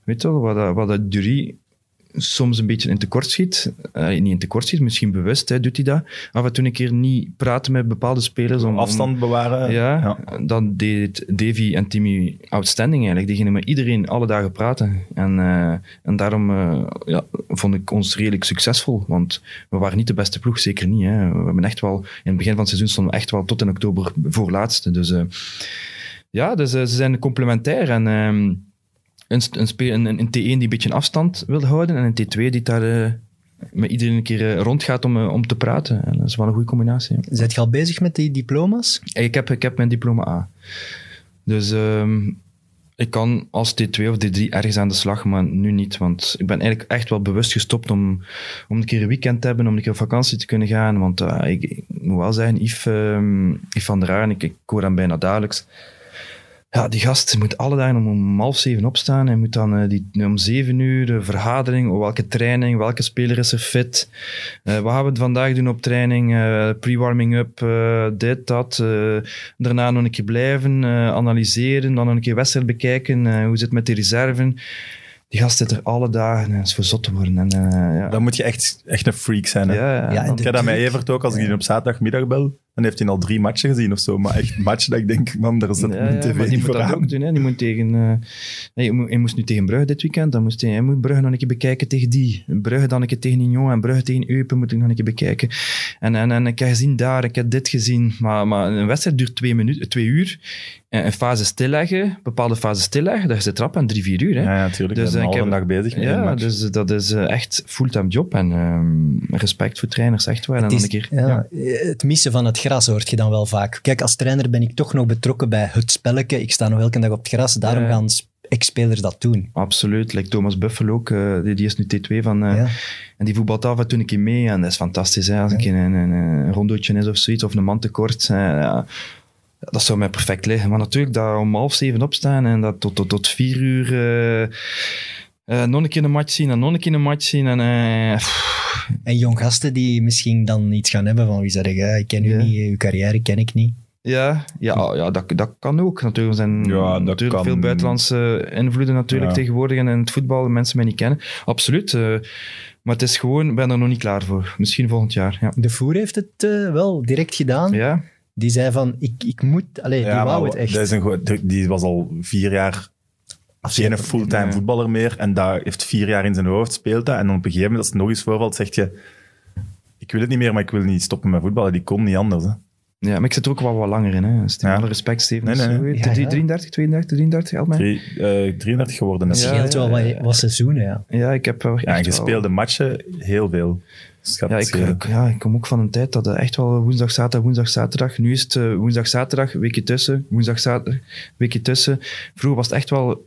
Weet wel, wat, dat- wat dat Dury soms een beetje in tekort schiet, eh, niet in tekort schiet, misschien bewust hè, doet hij dat, af en toe een keer niet praten met bepaalde spelers. Om, afstand bewaren. ja, dan deed Davy en Timmy outstanding eigenlijk. Die gingen met iedereen alle dagen praten. En, eh, en daarom eh, ja, vond ik ons redelijk succesvol. Want we waren niet de beste ploeg, zeker niet. Hè. We hebben echt wel, in het begin van het seizoen stonden we echt wel tot in oktober voorlaatste. Dus ja, dus, ze zijn complementair. En ehm, een, st- een, spe- een, een T1 die een beetje een afstand wil houden en een T2 die daar eh, met iedereen een keer eh, rondgaat om, eh, om te praten. En dat is wel een goede combinatie. Zet je al bezig met die diploma's? Ik heb, ik heb mijn diploma A. Dus ehm, ik kan als T2 of D3 ergens aan de slag, maar nu niet. Want ik ben eigenlijk echt wel bewust gestopt om, om een keer een weekend te hebben, om een keer op vakantie te kunnen gaan. Want ik, ik moet wel zeggen, Yves, Yves van der Aar, ik, ik hoor hem bijna dagelijks. Ja, die gast moet alle dagen om, om half zeven opstaan. Hij moet dan eh, die, om zeven uur de vergadering, welke training, welke speler is er fit. Eh, wat gaan we vandaag doen op training? Eh, Pre-warming up, eh, dit, dat. eh, daarna nog een keer blijven, eh, analyseren, dan nog een keer wedstrijd bekijken. eh, hoe zit het met de reserven? Die gast zit er alle dagen en is voor zot te worden. En, eh, ja. Dan moet je echt, echt een freak zijn. Hè? ja, ja, Ja, en Ik heb dat met druk. Evert ook, als ik die op zaterdagmiddag bel, dan heeft hij al drie matchen gezien of zo. Maar echt matchen dat ik denk, man, daar zet Ja, mijn ja, tv maar die niet moet voor dat aan. ook doen. Hè. Die moet tegen, eh, nee, hij, moet, hij moest nu tegen Brugge dit weekend. Dan moest hij, hij moet Brugge nog een keer bekijken tegen die. Brugge dan een keer tegen Nyon en Brugge tegen Eupen moet ik nog een keer bekijken. En, en, en ik heb gezien daar, ik heb dit gezien. Maar, maar een wedstrijd duurt twee, minuten, twee uur. En een fase stilleggen, bepaalde fase stilleggen, dat is de trap aan drie, vier uur. Hè. Ja, natuurlijk. Dus, een ik halve heb- dag bezig met Ja, match. dus dat is eh, echt fulltime job. En ehm, respect voor trainers, echt waar. En Het, dan een keer, ja, het missen van het gras hoort je dan wel vaak. Kijk, als trainer ben ik toch nog betrokken bij het spelletje. Ik sta nog elke dag op het gras. Daarom gaan sp- ex-spelers dat doen. Absoluut. Like Thomas Buffel ook, eh, die, die is nu T2 van... eh, Ja. En die voetbalt af en toe een keer mee en dat is fantastisch. Hè? Als een keer een, een, een rondootje is of zoiets, of een man tekort. eh, ja, dat zou mij perfect liggen. Maar natuurlijk, dat om half zeven opstaan en dat tot, tot, tot vier uur... eh, eh, nog een keer een match zien en nog een keer een match zien. En, eh, En jong gasten die misschien dan iets gaan hebben van wie zeggen, ja, ik ken u niet, uw carrière ken ik niet. ja, ja, ja dat, dat kan ook. Natuurlijk er zijn Ja, natuurlijk kan. veel buitenlandse invloeden natuurlijk Ja. tegenwoordig en in het voetbal, mensen mij niet kennen. Absoluut. eh, maar het is gewoon, ik ben er nog niet klaar voor. Misschien volgend jaar. Ja. De Voer heeft het wel direct gedaan. Ja, Die zei van, ik, ik moet... Allee, die wou het echt. dat is een die was al vier jaar geen fulltime voetballer meer. En dat heeft vier jaar in zijn hoofd, speelt dat. En dan op een gegeven moment, als het nog eens voorvalt, zegt je... Ik wil het niet meer, maar ik wil niet stoppen met voetballen. Die kon niet anders. Hè. Ja, maar ik zit er ook wel wat langer in. Hè. Ja. alle respect, Steven. Nee, nee, Ja, ja. 33, 32, 33, help mij. Drie, eh, 33 geworden. Dat scheelt wel ja, wat, seizoenen, ja. Ja, ik heb wel Ja, en wel- gespeelde matchen, heel veel. Dus Ja ik, ja, ik kom ook van een tijd dat het echt wel woensdag, zaterdag, woensdag, zaterdag. Nu is het eh, woensdag, zaterdag, weekje tussen. Woensdag, zaterdag, weekje tussen. Vroeger was het echt wel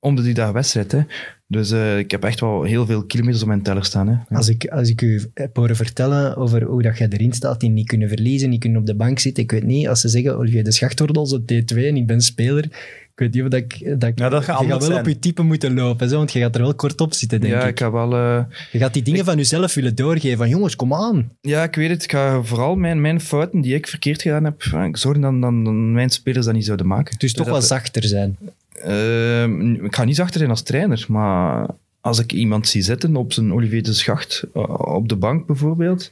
om de drie dagen wedstrijd. Hè. Dus eh, ik heb echt wel heel veel kilometers op mijn teller staan. Hè. Ja. Als ik, als ik u heb horen vertellen over hoe dat jij erin staat, die niet kunnen verliezen, niet kunnen op de bank zitten, ik weet niet, als ze zeggen, Olivier de Schacht wordt onze T2 en ik ben speler, ik weet niet of dat ik... Dat ik Ja, dat gaat je gaat wel zijn. op je type moeten lopen, zo, want je gaat er wel kort op zitten, denk ja, ik. ik ga wel... eh, Je gaat die dingen van jezelf willen doorgeven, van jongens, kom aan. ja, ik weet het. Ik ga vooral mijn, mijn fouten die ik verkeerd gedaan heb, eh, ik zorg dan dat dan mijn spelers dat niet zouden maken. Dus toch dat- wel zachter zijn. Ehm, ik ga niet zachter zijn als trainer, maar als ik iemand zie zitten op zijn Olivier de Schacht, eh, op de bank bijvoorbeeld,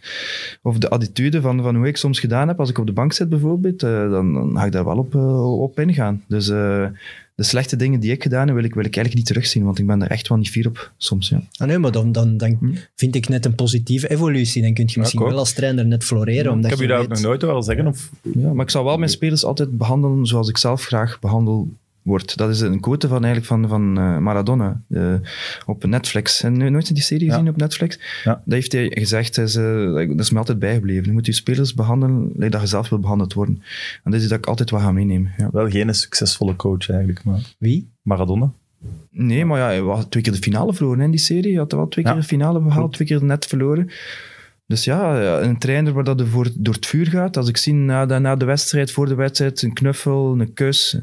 of de attitude van, van hoe ik soms gedaan heb als ik op de bank zit bijvoorbeeld, eh, dan, dan ga ik daar wel op, eh, op ingaan. Dus eh, de slechte dingen die ik gedaan heb, wil ik, wil ik eigenlijk niet terugzien, want ik ben er echt wel niet fier op soms. Ja. Ah, nee, maar dan, dan, dan Hm. vind ik net een positieve evolutie. Dan kun je misschien wel als trainer net floreren, omdat ik heb je je dat ook nog nooit horen zeggen. Of, Ja, maar ik zal wel mijn spelers altijd behandelen zoals ik zelf graag behandel word. Dat is een quote van, eigenlijk van, van eh, Maradona eh, op Netflix. En nu nooit die serie Ja. gezien op Netflix? Ja. Dat heeft hij gezegd, hij is, eh, dat is me altijd bijgebleven. Je moet je spelers behandelen like dat je zelf wil behandeld worden. En dat is iets dat ik altijd wel ga meenemen. Ja. wel geen succesvolle coach eigenlijk, maar Wie? Maradona. Nee, maar ja, hij had twee keer de finale verloren in die serie. Hij had wel twee keer de finale behaald, twee keer net verloren. Dus ja, ja, een trainer waar dat er voor, door het vuur gaat. Als ik zie na de, na de wedstrijd, voor de wedstrijd, een knuffel, een kus.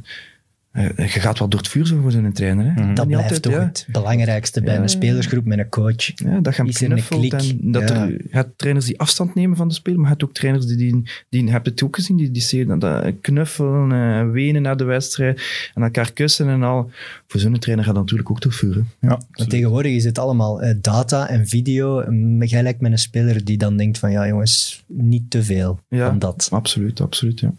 Eh, Je gaat wel door het vuur zo voor zo'n trainer. Hè? Mhm. Dat blijft altijd, toch ja. het belangrijkste bij Ja. een spelersgroep met een coach. Ja, dat Is er een klik? en dat Ja. er, je hebt trainers die afstand nemen van de speler, maar je hebt ook trainers die, die, die je hebt het ook gezien, die, die dat, knuffelen, eh, wenen na de wedstrijd en elkaar kussen en al. Voor zo'n trainer gaat dat natuurlijk ook door vuren. Ja, Want tegenwoordig is het allemaal eh, data en video. Jij lijkt met een speler die dan denkt van ja jongens, niet te veel Ja. van dat. Absoluut, absoluut, ja.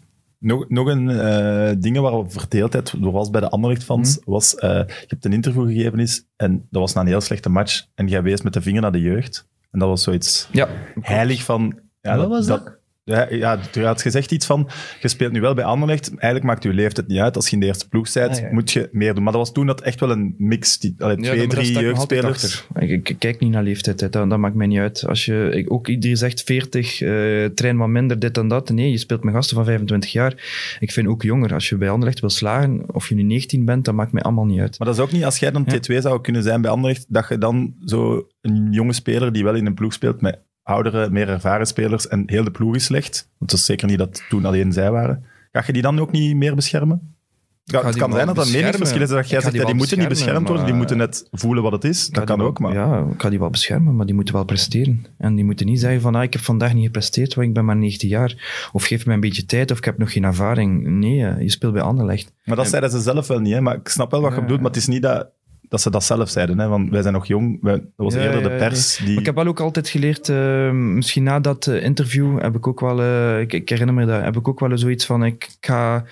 Nog, nog een eh ding waar we verdeeldheid door was bij de Anderlecht-fans, Mhm. was, eh, je hebt een interview gegeven is, en dat was na een heel slechte match, en jij wees met de vinger naar de jeugd. En dat was zoiets Ja, heilig van... Ja, Wat was dat? Ja, ja, je had gezegd iets van, je speelt nu wel bij Anderlecht, eigenlijk maakt je leeftijd niet uit. Als je in de eerste ploeg bent, Ah, ja. moet je meer doen. Maar dat was toen dat echt wel een mix, die, allee, twee, daar drie jeugdspelers. achter. Ik, ik kijk niet naar leeftijd, hè. dat, dat maakt mij niet uit. Als je, ik, ook iedereen zegt 40, eh train wat minder, dit en dat. Nee, je speelt met gasten van 25 jaar. Ik vind ook jonger, als je bij Anderlecht wil slagen, of je nu 19 bent, dat maakt mij allemaal niet uit. Maar dat is ook niet, als jij dan Ja. T2 zou kunnen zijn bij Anderlecht, dat je dan zo een jonge speler die wel in een ploeg speelt met oudere, meer ervaren spelers en heel de ploeg is slecht, want het is zeker niet dat toen alleen zij waren, ga je die dan ook niet meer beschermen? Ja, het kan zijn dat dat meningsverschil is, dat jij zegt, die ja, die moeten niet beschermd worden, die moeten net voelen wat het is. Dat kan ook, maar... Ja, ik ga die wel beschermen, maar die moeten wel presteren. En die moeten niet zeggen van, ah, ik heb vandaag niet gepresteerd, want ik ben maar 19 jaar. Of geef me een beetje tijd, of ik heb nog geen ervaring. Nee, eh, je speelt bij Anderlecht. Maar dat zeiden ze zelf wel niet, hè? maar ik snap wel wat je Ja. bedoelt, maar het is niet dat, dat ze dat zelf zeiden, hè? want wij zijn nog jong, wij, dat was Ja, eerder ja, de ja, pers die... Maar ik heb wel ook altijd geleerd, eh, misschien na dat eh, interview heb ik ook wel, eh, ik, ik herinner me dat, heb ik ook wel zoiets van, ik ga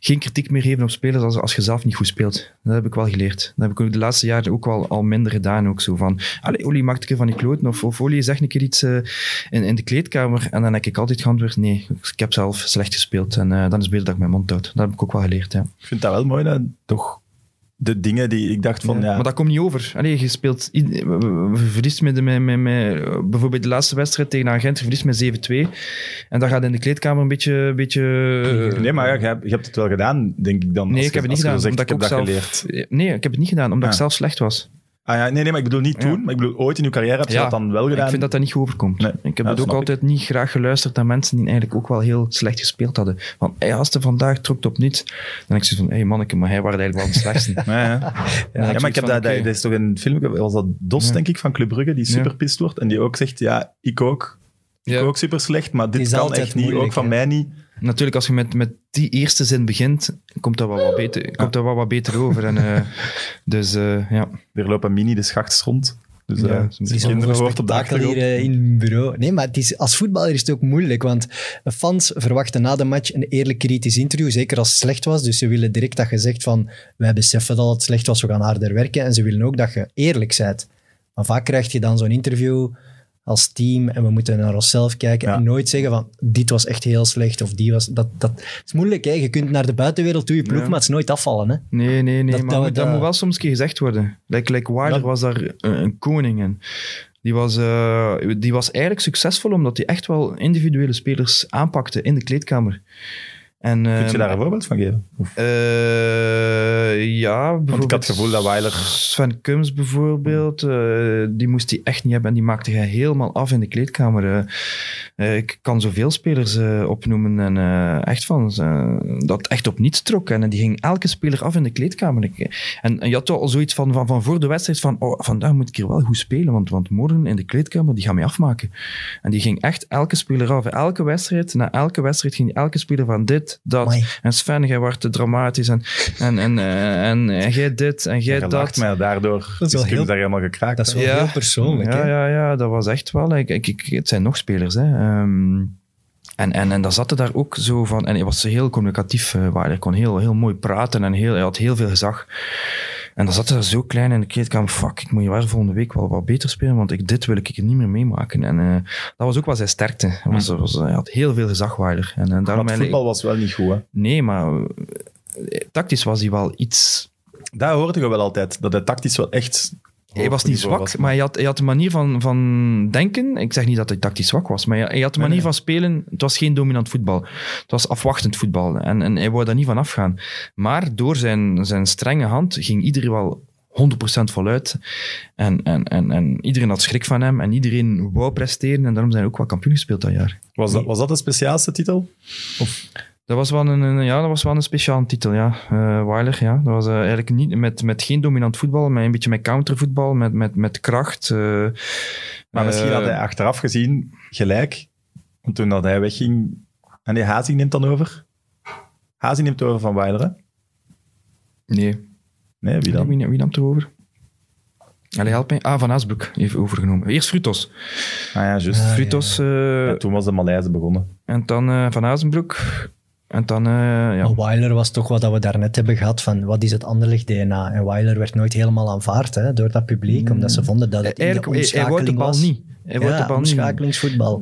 geen kritiek meer geven op spelers als, als je zelf niet goed speelt. Dat heb ik wel geleerd. Dat heb ik ook de laatste jaren ook wel al minder gedaan. Ook zo van, allee, Oli maakt een keer van die kloten, of, of Oli zegt een keer iets in, in de kleedkamer. En dan heb ik altijd geantwoord, nee, ik heb zelf slecht gespeeld. En dan is het beter dat ik mijn mond houd. Dat heb ik ook wel geleerd, ja. Ik vind dat wel mooi, dat toch de dingen die ik dacht van, ja... Maar dat komt niet over. Allee, je speelt... we- verliezen met, met, met, met- bijvoorbeeld de laatste wedstrijd tegen Agent, je verliest met 7-2. En dan gaat in de kleedkamer een beetje... Een beetje Nee, maar ja, je, hebt, je hebt het wel gedaan, denk ik dan. Nee, als ik heb het niet gedaan, omdat ik heb dat zelf... geleerd. Nee, ik heb het niet gedaan, omdat ik zelf slecht was. Ah, ja, nee, nee, maar ik bedoel niet toen, Ja. maar ik bedoel ooit in je carrière heb je Ja, dat dan wel gedaan. Ik vind dat dat niet goed overkomt. Nee. Ik heb Ja, het ook altijd niet graag geluisterd naar mensen die eigenlijk ook wel heel slecht gespeeld hadden. Van, hey, als hij vandaag trok het op niets, dan denk ik zo van, hé hey, manneke, maar hij was eigenlijk wel de slechtste. Ja, ja. Maar ik heb dat, dat is toch een film, was dat Dos, Ja. denk ik, van Club Brugge, die Ja. super pist wordt en die ook zegt, ja, ik ook. Ik Ja. ook super slecht, maar dit kan echt niet, moeilijk, ook van mij niet. Natuurlijk, als je met, met die eerste zin begint, komt dat wel wat beter, komt dat wel wat beter over. En, eh, dus eh, ja. Er lopen mini de schachts rond. Dus Ja, het is beetje kinderen hoort op de hier eh, in het bureau. Nee, maar het is, als voetballer is het ook moeilijk, want fans verwachten na de match een eerlijk kritisch interview, zeker als het slecht was. Dus ze willen direct dat je zegt van, wij beseffen dat het slecht was, we gaan harder werken. En ze willen ook dat je eerlijk bent. Maar vaak krijg je dan zo'n interview als team en we moeten naar onszelf kijken Ja. en nooit zeggen van, dit was echt heel slecht of die was... Dat, dat is moeilijk, hè. Je kunt naar de buitenwereld toe, je ploeg, Ja. maar het is nooit afvallen, hè. Nee, nee, nee. Dat- maar dat- moet- dat, moet wel soms keer gezegd worden. Like, like Wilder Ja. was daar een, een koning in. Die was, eh, die was eigenlijk succesvol omdat hij echt wel individuele spelers aanpakte in de kleedkamer. En, Kun je ehm, daar een voorbeeld van geven? Eh, ja, bijvoorbeeld... Want ik had het gevoel dat Weiler... Sven Kums bijvoorbeeld, eh, die moest hij echt niet hebben en die maakte hij helemaal af in de kleedkamer. eh. Ik kan zoveel spelers opnoemen en echt van, dat echt op niets trok. En, die ging elke speler af in de kleedkamer. En je had al zoiets van, van, van voor de wedstrijd van, oh, vandaag moet ik hier wel goed spelen, want, want morgen in de kleedkamer, die gaan mij afmaken. En die ging echt elke speler af. Elke wedstrijd, na elke wedstrijd ging elke speler van dit, dat. Amai. En Sven, jij wordt te dramatisch en, en, en, eh, en, en jij dit en jij dat. mij daardoor. Dat is is wel heel- daar helemaal gekraakt. Dat is wel heel persoonlijk, ja. Ja, ja, dat was echt wel. Ik, ik, ik- het zijn nog spelers, hè. Ehm, en, en, en dan zat er daar ook zo van... En hij was heel communicatief, eh, waar hij kon heel, heel mooi praten en heel, hij had heel veel gezag. En dan zat hij daar zo klein in de kleedkamer. Fuck, ik moet je waar volgende week wel wat beter spelen, want ik, dit wil ik niet meer meemaken. En eh, dat was ook wel zijn sterkte. Hij, was, was, hij had heel veel gezag, Wilder. En, en daarom Maar het voetbal was wel niet goed. Hè. Nee, maar eh, tactisch was hij wel iets Daar hoorde je wel altijd, dat hij tactisch wel echt... Hij was niet zwak, maar hij had, hij had een manier van, van denken. Ik zeg niet dat hij tactisch zwak was, maar hij, hij had een manier nee. van spelen. Het was geen dominant voetbal. Het was afwachtend voetbal. En, en hij wou daar niet van afgaan. Maar door zijn, zijn strenge hand ging iedereen wel 100% voluit. En, en, en, en iedereen had schrik van hem en iedereen wou presteren. En daarom zijn we ook wel kampioen gespeeld dat jaar. Was dat, was dat de speciaalste titel? Dat was wel een, ja, dat was wel een speciale titel, ja. Eh Weiler, ja. Dat was eh, eigenlijk niet met, met geen dominant voetbal, maar een beetje met countervoetbal, met, met, met kracht. eh, Maar misschien had hij achteraf gezien gelijk. Want toen dat hij wegging... En die Hazi neemt dan over. Hazi neemt over van Weiler, hè? Nee, Nee, wie dan? wie, wie nam het erover? Allee, help mij. Ah, Van Aasbroek heeft overgenomen. Eerst Frutos. Ah ja, juist. Ah. Frutos Ja, toen was de Malaise begonnen. en dan Van Azenbroek. En dan, eh, ja. Weiler was toch wat dat we daarnet hebben gehad van wat is het Anderlecht-DNA. En Weiler werd nooit helemaal aanvaard hè, door dat publiek, omdat ze vonden dat het in de Eigenlijk, hij, hij wou de bal was. niet. Hij ja, de bal niet.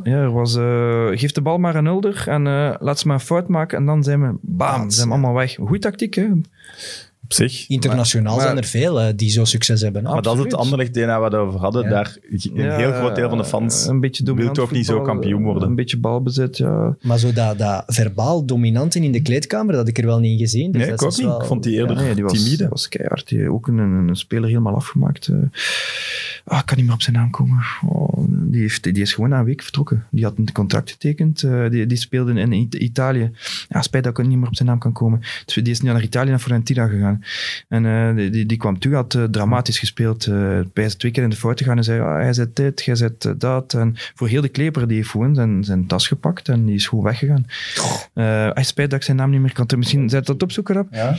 Ja, er was, eh, geef de bal maar aan Ulder en eh, laat ze maar een fout maken en dan zijn we, bam, Ja, zijn we allemaal weg. Goeie tactiek, hè? Op zich. Internationaal Maar- zijn er veel hè, die zo succes hebben. Maar dat is het. Anderlecht DNA waar we het over hadden. Ja. Daar, een Ja, heel groot deel van de fans een beetje wil dominant toch niet zo kampioen worden. Een beetje balbezit, ja. Maar zo dat, dat verbaal dominante in de kleedkamer, dat had ik er wel niet in gezien. Dus Nee, dat ik ook is niet. wel- Ik vond die eerder Nee, die was, timide. was keihard. Die, ook een, een, een speler helemaal afgemaakt. eh. ah, ik kan niet meer op zijn naam komen. Oh, die, heeft, die is gewoon na een week vertrokken. Die had een contract getekend. eh, die, die speelde in Italië. Ja, spijt dat ik niet meer op zijn naam kan komen. Dus die is niet naar Italië, naar Fiorentina gegaan. En eh, die, die, die kwam toe, had eh, dramatisch gespeeld. bij ze twee keer in de fout gegaan en zei, ah, hij zet dit, jij zet dat. En voor heel de kleper, die heeft gewoon zijn, zijn tas gepakt en die is gewoon weggegaan. Hij spijt dat ik zijn naam niet meer kan. Misschien zet dat opzoeken op. Ja.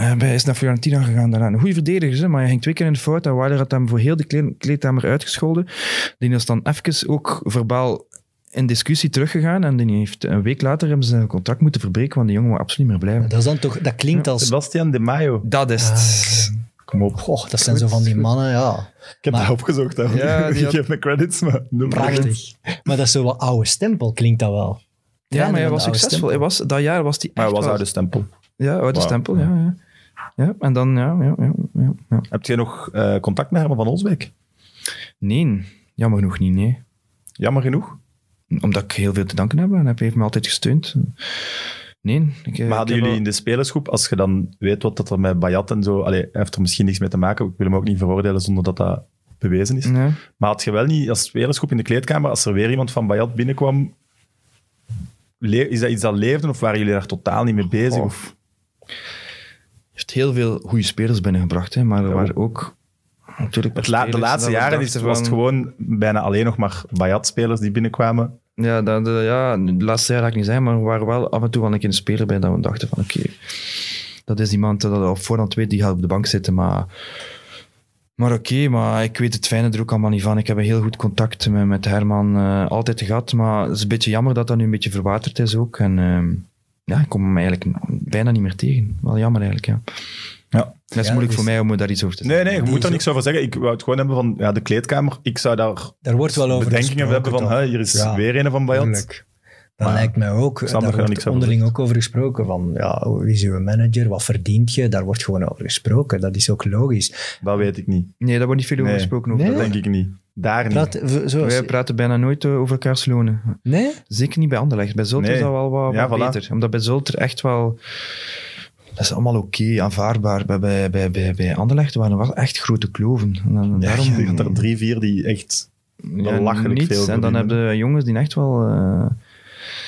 Hij is naar Fiorentina gegaan daarna. Een goede verdediger, hè, maar hij ging twee keer in de fout. En Wilder had hem voor heel de kle- kleedkamer uitgescholden. Die is dan even ook verbaal in discussie teruggegaan. En die heeft een week later hebben ze zijn contract moeten verbreken, want die jongen wil absoluut niet meer blijven. Dat, is dan toch, dat klinkt als... Sebastian de Mayo. Dat is het. Kom op. Goh, dat zijn zo van die mannen, ja. Ik heb Maar- dat opgezocht. Hè. Ja, die ik had- geef me credits, maar... Prachtig. Maar dat is zo wat oude stempel, klinkt dat wel. Ja, maar hij was succesvol. Hij was, dat jaar was hij Maar hij was oude stempel. Ja, oude stempel, ja, ja. Ja, en dan, ja, ja, ja, ja, ja. Heb je nog eh, contact met Herman van Olsbeek? Nee, jammer genoeg niet, nee. Jammer genoeg. Omdat ik heel veel te danken heb en hij heeft me altijd gesteund. Nee. Ik, Maar hadden jullie in de spelersgroep, als je dan weet wat dat er met Bayat en zo... Allee, heeft er misschien niks mee te maken. Ik wil hem ook niet veroordelen zonder dat dat bewezen is. Nee. Maar had je wel niet als spelersgroep in de kleedkamer, als er weer iemand van Bayat binnenkwam, is dat iets dat leefde of waren jullie daar totaal niet mee bezig? Oh. Of, heeft heel veel goede spelers binnengebracht, hè, maar er Ja. waren ook natuurlijk het la- de laatste jaren is, was het gewoon bijna alleen nog maar Bayat-spelers die binnenkwamen. Ja, dat, de, ja, de laatste jaren ga ik niet zeggen, maar er waren wel af en toe wel een keer een speler bij dat we dachten van oké, dat is iemand dat op voorhand weet, die gaat op de bank zitten, maar... Maar oké, maar ik weet het fijne er ook allemaal niet van. Ik heb een heel goed contact met, met Herman eh, altijd gehad, maar het is een beetje jammer dat dat nu een beetje verwaterd is ook. En ehm, ja, ik kom hem eigenlijk bijna niet meer tegen. Wel jammer eigenlijk, ja. Ja. Dat is Ja, moeilijk dus- voor mij om daar iets over te Nee, zeggen. nee, je Die moet er is niks over zeggen. Ik wou het gewoon hebben van ja, de kleedkamer. Ik zou daar Daar wordt wel over bedenkingen hebben van hè, hier is Ja, weer een van Bayat. Dat Maar lijkt mij ook. Daar je daar wordt niks onderling ook over gesproken. Van, ja, wie is uw manager? Wat verdient je? Daar wordt gewoon over gesproken. Dat is ook logisch. Dat weet ik niet. Nee, daar wordt niet veel over Nee. gesproken. Over Nee? Dat denk ik niet. Daar niet. Praat, v- zoals, Wij praten bijna nooit over elkaars lonen. nee? Zeker niet bij Anderlecht. Bij Zulter Nee. is dat wel wat, Ja, wat voilà. beter. Omdat bij Zulter echt wel... Dat is allemaal oké, aanvaardbaar. Bij, bij, bij, bij, bij Anderlecht waren er wel echt grote kloven. En dan, Ja, daarom, je had er drie, vier die echt... ja, belachelijk niets. veel En dan hebben jongens die echt wel, eh,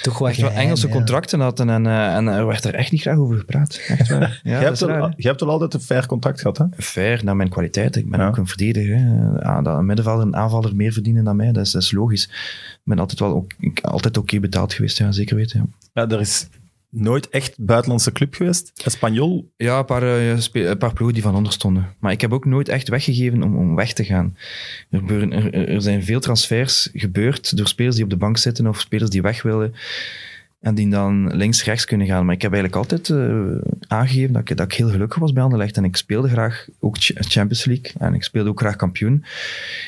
Toch wat echt wel geheim, Engelse ja. contracten hadden. En, eh, en er werd er echt niet graag over gepraat. Echt waar. Ja, dat hebt raar, hè. jij hebt wel altijd een fair contract gehad, hè? fair naar mijn kwaliteit. Ik ben Ja. ook een verdediger. Hè. Ah, dat een middenvelder en een aanvaller meer verdienen dan mij, dat is, dat is logisch. Ik ben altijd wel ook, ik, altijd oké betaald geweest, ja, zeker weten. Ja. Ja, er is nooit echt buitenlandse club geweest. Espanyol, Ja, een paar, eh, een paar ploegen die van onder stonden. Maar ik heb ook nooit echt weggegeven om, om weg te gaan. Er- er zijn veel transfers gebeurd door spelers die op de bank zitten of spelers die weg willen. En die dan links-rechts kunnen gaan. Maar ik heb eigenlijk altijd eh, aangegeven dat ik, dat ik heel gelukkig was bij Anderlecht. En ik speelde graag ook Ch- Champions League. En ik speelde ook graag kampioen.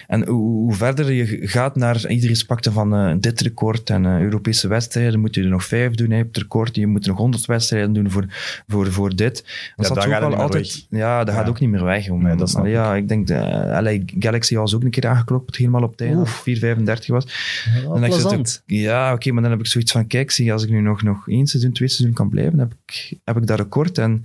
En hoe, hoe verder je gaat naar... Iedereen pakte van eh, dit record en eh, Europese wedstrijden. Moet je er nog vijf doen. Je hebt het record. Je moet nog honderd wedstrijden doen voor, voor, voor dit. Ja, dat je gaat ook niet wel meer altijd... Ja, dat gaat Ja. ook niet meer weg. Om, Nee, dat Allee, ja, ik denk... Galaxy was ook een keer aangeklopt. Helemaal op tijd. Ik 4,35 was. Je zo- Ja, oké, maar dan heb ik zoiets van, kijk, zie, als ik nu nog, nog één seizoen, twee seizoen kan blijven, heb ik, heb ik dat record. En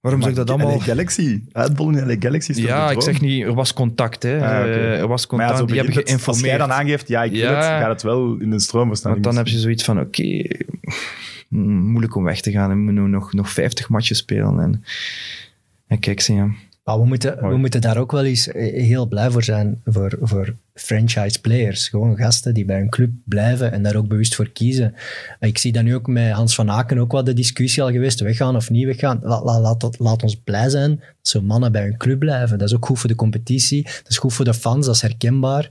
Waarom zeg ik dat allemaal? LA Galaxy. Bull in LA Galaxy Ja, de ik zeg niet, er was contact. Hè. Ah. Eh, er was Maar ja, contact, zo die hebben het. Als jij geïnformeerd. dan aangeeft, ja, ik wil Ja. het, gaat het wel in een stroomversnelling. Want dan heb je zoiets van, oké, moeilijk om weg te gaan. En we moeten nog, nog 50 matches spelen. En, en kijk, ze, ja. Maar we moeten, we moeten daar ook wel eens eh, heel blij voor zijn voor, voor franchise players. Gewoon gasten die bij een club blijven en daar ook bewust voor kiezen. Ik zie dat nu ook met Hans van Aken ook wel de discussie al geweest. Weggaan of niet weggaan. La- la- laat, dat- laat ons blij zijn dat zo'n mannen bij een club blijven. Dat is ook goed voor de competitie. Dat is goed voor de fans. Dat is herkenbaar.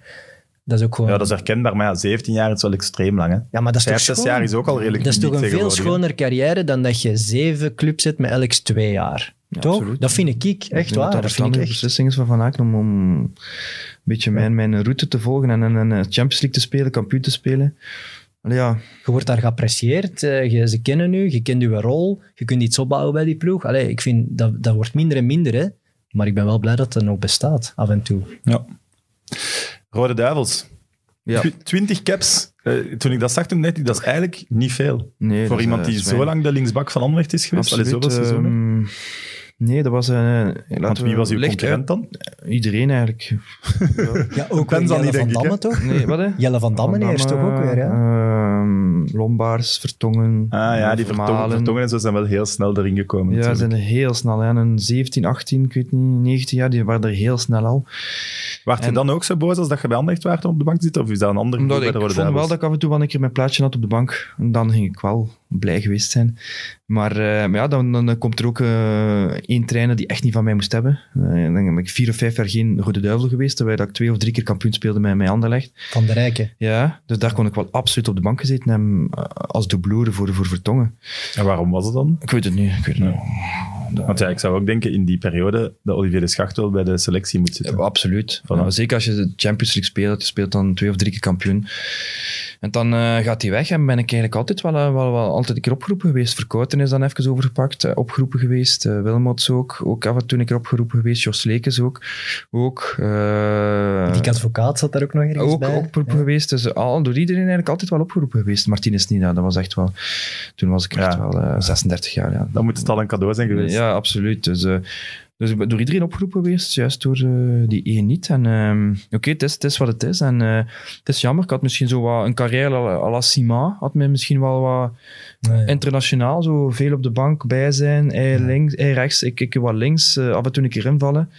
Dat is ook gewoon... Ja, dat is herkenbaar, maar ja, 17 jaar is wel extreem lang. Hè? Ja, maar dat is toch jaar is ook al redelijk Dat is toch een veel schoner carrière dan dat je zeven clubs zet met elk twee jaar. Ja, toch? absoluut. Dat vind ik echt Ik denk waar. Dat vind ik echt. beslissing is van Van Aken om, om een beetje mijn, mijn route te volgen en, en, en Champions League te spelen, kampioen te spelen. Allee, ja, Je wordt daar geapprecieerd, eh, je, ze kennen u, je kent uw rol, je kunt iets opbouwen bij die ploeg. Allee, ik vind dat, dat wordt minder en minder, hè. maar ik ben wel blij dat het nog bestaat, af en toe. Ja. Rode Duivels. ja. Tw- 20 caps. Eh, toen ik dat zag, toen dacht ik, dat is eigenlijk niet veel. Nee, Voor iemand eh, die zo lang de linksbak van Anderlecht is geweest. Allee, Absoluut. zoveel seizoenen. Nee, dat was... eh Want wie was uw concurrent dan? Iedereen eigenlijk. Ja. Ja, ook Jelle van denk ik, Damme, toch? Nee, wat hè? Jelle van Damme eerst toch ook weer, ja? Ehm, Lombaars, Vertongen. Ah ja, die Vermalen. vertongen, vertongen en zo zijn wel heel snel erin gekomen. Ja, ze zijn er heel snel. Hè. Een 17, 18, ik weet niet, 19 jaar, die waren er heel snel al. Waart je dan ook zo boos als dat je bij Anderlecht waart om op de bank te zitten? Of is dat een ander gevoel Omdat ik vond wel dat ik af en toe wel een keer mijn plaatje had op de bank. En dan ging ik wel blij geweest zijn. Maar, eh, maar ja, dan, dan komt er ook eh, één trainer die echt niet van mij moest hebben. Eh, dan heb ik vier of vijf jaar geen Rode Duivel geweest, terwijl dat ik twee of drie keer kampioen speelde met, met Anderlecht. Van de Rijken. Ja, dus daar kon ik wel absoluut op de bank gezeten hebben als dubloer voor, voor Vertongen. En waarom was het dan? Ik weet het niet. Ik weet het Ja. niet. Want ja, ik zou ook denken in die periode dat Olivier de Schacht wel bij de selectie moet zitten. Ja, absoluut. Voilà. Ja, zeker als je de Champions League speelt, je speelt dan twee of drie keer kampioen. En dan eh, gaat hij weg en ben ik eigenlijk altijd wel, wel, wel altijd een keer opgeroepen geweest. Verkouten is dan even overgepakt, eh, opgeroepen geweest. eh Wilmots ook, ook af en toe een keer opgeroepen geweest. Jos Lekes ook. ook eh, Die advocaat zat daar ook nog ergens ook bij. opgeroepen Ja. geweest. Dus al, door iedereen eigenlijk altijd wel opgeroepen geweest. Martinez niet, dat was echt wel... Toen was ik echt Ja. wel eh, 36 jaar. Ja. Dan moet het al een cadeau zijn geweest. Ja, absoluut. Dus, dus ik ben door iedereen opgeroepen geweest, juist door eh, die één niet. En ehm, oké, het, is, het is wat het is. En eh, het is jammer. Ik had misschien zo wat een carrière à la- à la Sima. Had mij misschien wel wat Nee. internationaal, zo veel op de bank bij zijn. Hij, links, hij rechts, ik, ik wat links. eh, af en toe een keer invallen.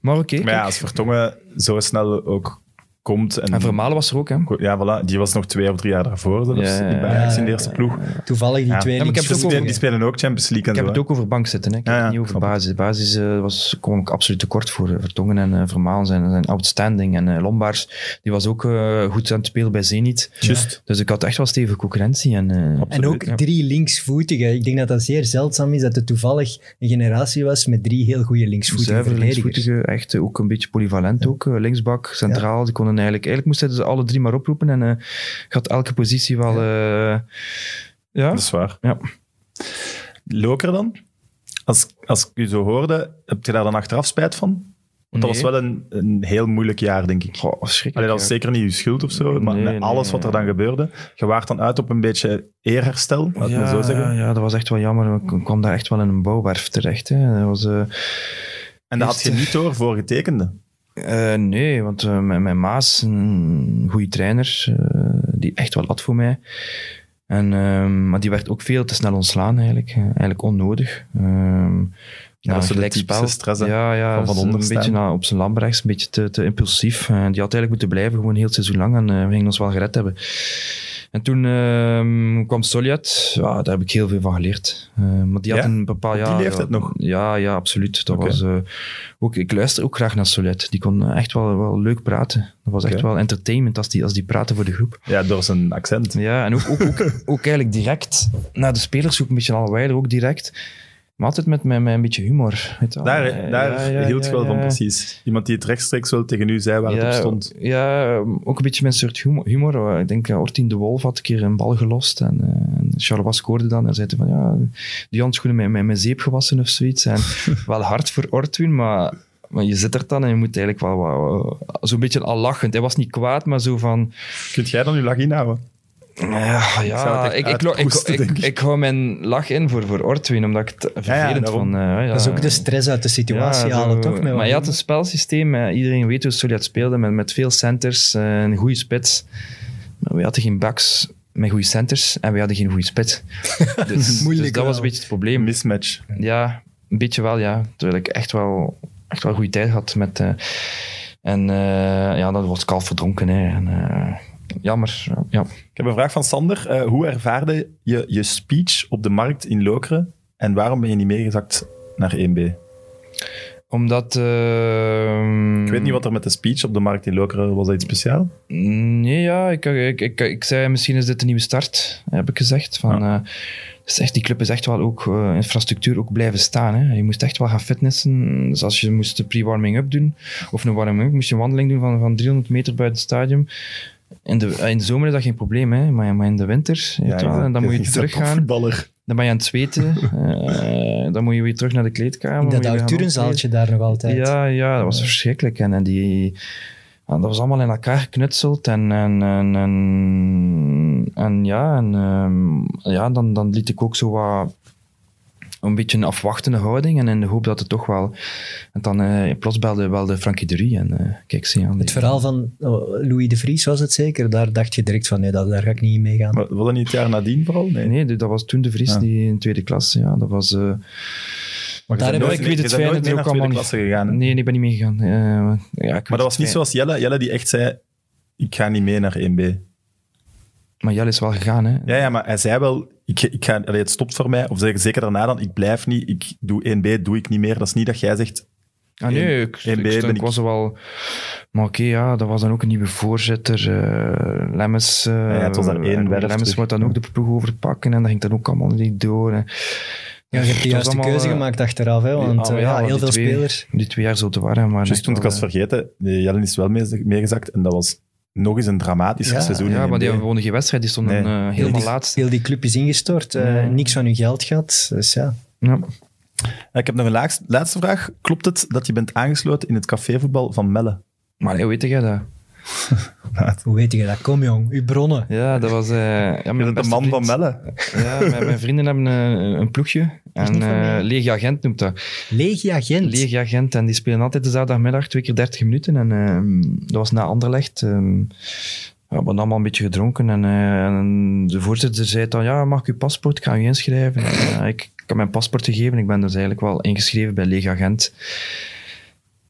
Maar oké. Maar ja, als Vertongen zo snel ook komt. En, en Vermalen was er ook, hè. Ja, voilà. Die was nog twee of drie jaar daarvoor. zelfs, Ja, ja, bij Ajax in de eerste ploeg. Toevallig die Ja. twee ik heb links- het ook Die, over- die spelen ook Champions League en Ik heb het ook over bank zitten. Hè. Ik heb het niet over basis. Basis eh, was, kwam ik absoluut tekort voor eh, Vertongen en eh, Vermaelen zijn, zijn outstanding. En eh, Lombaars, die was ook eh, goed aan het spelen bij Zenit. Juist. Dus ik had echt wel stevige concurrentie. En, eh, En ook ja. drie linksvoetigen. Ik denk dat dat zeer zeldzaam is dat er toevallig een generatie was met drie heel goede linksvoetige zuiver verdedigers. linksvoetige, echt ook een beetje polyvalent ook. linksbak, centraal, die konden eigenlijk... Eigenlijk moesten ze alle drie maar oproepen en eh gaat elke positie wel... eh, ja, Dat is waar. Ja. Loker dan? Als, als ik u zo hoorde, heb je daar dan achteraf spijt van? Want dat was wel een, een heel moeilijk jaar, denk ik. Goh. Allee, dat was ja. zeker niet uw schuld of zo, maar Nee, alles wat er ja. dan gebeurde. Je waart dan uit op een beetje eerherstel, laat maar zo zeggen. ja, dat was echt wel jammer. Ik kwam daar echt wel in een bouwwerf terecht. Hè. Dat was... eh, En dat had je niet door voor getekende. Eh, nee, want eh, mijn, mijn maas, een goede trainer, eh, die echt wel had voor mij. En, ehm, maar die werd ook veel te snel ontslaan eigenlijk. Eigenlijk onnodig. Ehm Ja, dat typische stress, ja, ja, van een beetje na, op zijn Lambrechts, een beetje te, te impulsief. Die had eigenlijk moeten blijven, gewoon heel het seizoen lang. En we gingen ons wel gered hebben. En toen ehm, kwam Soliat. Ja, daar heb ik heel veel van geleerd. Eh, maar die had Ja? een bepaald... Op die ja, leeftijd ja, nog? Ja, ja, absoluut. Dat was, eh, ook, ik luister ook graag naar Soliat. Die kon echt wel, wel leuk praten. Dat was echt wel entertainment als die, als die praatte voor de groep. Ja, door zijn accent. Ja, en ook, ook, ook, ook eigenlijk direct naar de spelers, ook een beetje al ook direct. Maar altijd met, met, met een beetje humor. Weet wel. Daar, Eh, daar ja, ja, hield je wel van, precies. Iemand die het rechtstreeks wel tegen u zei waar het op stond. Ja, ook een beetje met een soort humor. humor. Ik denk, uh, Ortien de Wolf had een keer een bal gelost en uh, Charleroi scoorde dan en zei hij van, ja, die handschoenen met, met, met zeep gewassen of zoiets. En wel hard voor Ortwin, maar, maar je zit er dan en je moet eigenlijk wel, wel zo'n beetje al lachend. Hij was niet kwaad, maar zo van... Kunt jij dan uw lach inhouden? Ja, ja ik, ik, ik, ik, ik, ik. hou mijn lach in voor, voor Ortwin, omdat ik het vervelend vond. eh, ja. Dat is ook de stress uit de situatie Ja, halen, zo- toch? Maar je had een spelsysteem, eh, iedereen weet hoe Soliat speelde, met, met veel centers, eh, een goede spits. Maar we hadden geen backs met goede centers en we hadden geen goede spits. Dus, Moeilijk dus dat was een beetje het Een probleem. mismatch. Ja, een beetje wel, ja. Terwijl ik echt wel, echt wel goede tijd had met... eh, en eh, ja, dat was kalf verdronken. Hè. Jammer, ja. Ik heb een vraag van Sander. Eh, hoe ervaarde je je speech op de markt in Lokeren en waarom ben je niet meegezakt naar 1B? Omdat... eh, Ik weet niet wat er met de speech op de markt in Lokeren was. Dat iets speciaal? Nee, ja, ik, ik, ik, ik zei misschien is dit een nieuwe start, heb ik gezegd. Van, dus echt, die club is echt wel ook eh, infrastructuur ook blijven staan. Hè. Je moest echt wel gaan fitnessen. Dus als je moest de pre-warming-up doen, of een warming-up, moest je een wandeling doen van, van 300 meter buiten het stadion. In de, in de zomer is dat geen probleem, hè. Maar, maar in de winter, en dan moet je teruggaan. Dan ben je aan het zweten. eh, dan moet je weer terug naar de kleedkamer. In dat daar nog altijd. ja, ja, dat was verschrikkelijk. En, en die, ja, dat was allemaal in elkaar geknutseld. En, en, en, en, en ja, en, ehm, ja dan, dan liet ik ook zo wat een beetje een afwachtende houding. En in de hoop dat het toch wel... En dan eh, plots belde, belde Frankie de Rie. En eh, kijk, zie aan. Het verhaal van oh, Louis de Vries was het zeker. Daar dacht je direct van, nee, dat, daar ga ik niet in meegaan. Maar Was dat niet het jaar nadien vooral? Nee. Nee, dat was toen de Vries Ja. die in tweede klas. Ja, dat was... eh, Maar Daar heb nooit- ik weet je het bent fijn nooit dat mee er naar ook tweede allemaal klasse gegaan. hè? nee, nee, ik ben niet meegegaan. Ja, Maar dat was niet zoals Jelle. Jelle die echt zei, ik ga niet mee naar 1B. Maar Jelle is wel gegaan, hè. Ja, ja, maar hij zei wel, ik, ik ga, allee, het stopt voor mij. Of zeg, zeker daarna dan, ik blijf niet, ik doe 1B, doe ik niet meer. Dat is niet dat jij zegt, Ah, nee, ik, ik, was er wel... Maar oké, ja, dat was dan ook een nieuwe voorzitter. eh Lemmens... eh, ja, het was daar één werf Lemmens moet dan ook de ploeg overpakken en dat ging dan ook allemaal niet door. Ja, je hebt de juiste allemaal, keuze eh, gemaakt achteraf, hè, want ah, ja, heel veel twee- spelers. Die twee jaar zo te waren. Maar toen ik was vergeten, Jelle is wel mee- meegezakt en dat was nog eens een dramatischer Ja, seizoen Ja, maar die 1B. wonnen geen wedstrijd. Die stonden Nee. eh, helemaal laatst. heel die club is ingestort. eh, Ja. Niks van hun geld gehad. Dus ja. Ja. Ik heb nog een laatste vraag. Klopt het dat je bent aangesloten in het cafévoetbal van Melle? Maar hoe weet jij dat? Hoe weet je dat? Kom jong, uw bronnen. Ja, dat was... eh ja, mijn de man van. Melle. Ja, mijn, mijn vrienden hebben een, een ploegje. En van eh mij. Legia Gent noemt dat. Legia Gent. Legia Gent. En die spelen altijd de zaterdagmiddag, twee keer 30 minuten. En ehm, dat was na Anderlecht. ehm we hadden allemaal een beetje gedronken. En, eh, en de voorzitter zei dan, ja, mag ik uw paspoort? Ik ga u inschrijven. En, eh, ik, heb mijn paspoort gegeven. Ik ben dus eigenlijk wel ingeschreven bij Legia Gent.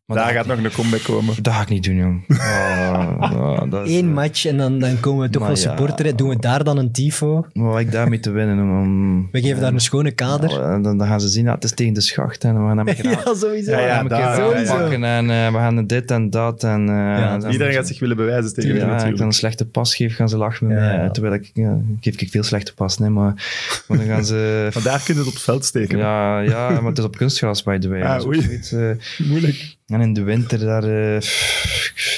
Maar Daar dat, gaat nog een comeback komen. dat ga ik niet doen, jong. Oh, oh, dat is, Eén eh, match en dan, dan komen we toch wel ja. supporteren. Doen we daar dan een tifo? Wat heb ik daarmee te winnen? Om, We geven daar een schone kader. Dan, dan gaan ze zien, ah, het is tegen de schacht. En we gaan hem Ja, sowieso. Ja, ja, we gaan hem een daar- pakken en eh, we gaan dit en dat. En, eh, Iedereen gaat zich willen bewijzen tegen ja, ik natuurlijk. dan een slechte pas geef, gaan ze lachen met Ja, mij. ja. Terwijl ik, ja, geef ik veel slechte pas, nee, maar, maar dan gaan ze... Maar daar kun je het op het veld steken. Ja, ja, maar het is op kunstgras, by the way. Ah, Dat oei. eh, Moeilijk. En in de winter, daar... eh,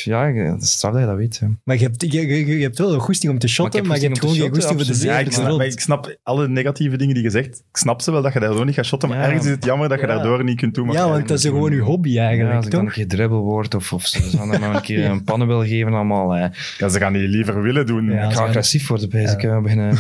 ja, het is straf dat je dat weet. hè. Maar je hebt, je, je, je hebt wel een goesting om te shotten, maar, je hebt gewoon geen goesting voor de Ja, ik snap, maar ik snap alle negatieve dingen die je zegt. Ik snap ze wel dat je daardoor niet gaat shotten, maar Ja. ergens is het jammer dat je Ja. daardoor niet kunt doen. Ja, je want dat is gewoon uw hobby Ja, eigenlijk, als ik dan een toch? keer dribbel word, of, of ze gaan dan maar een keer een pannen wil geven, allemaal... eh, doen. Ja, ze gaan die liever willen doen. Ja. ik ga agressief worden bij Ik ga binnen,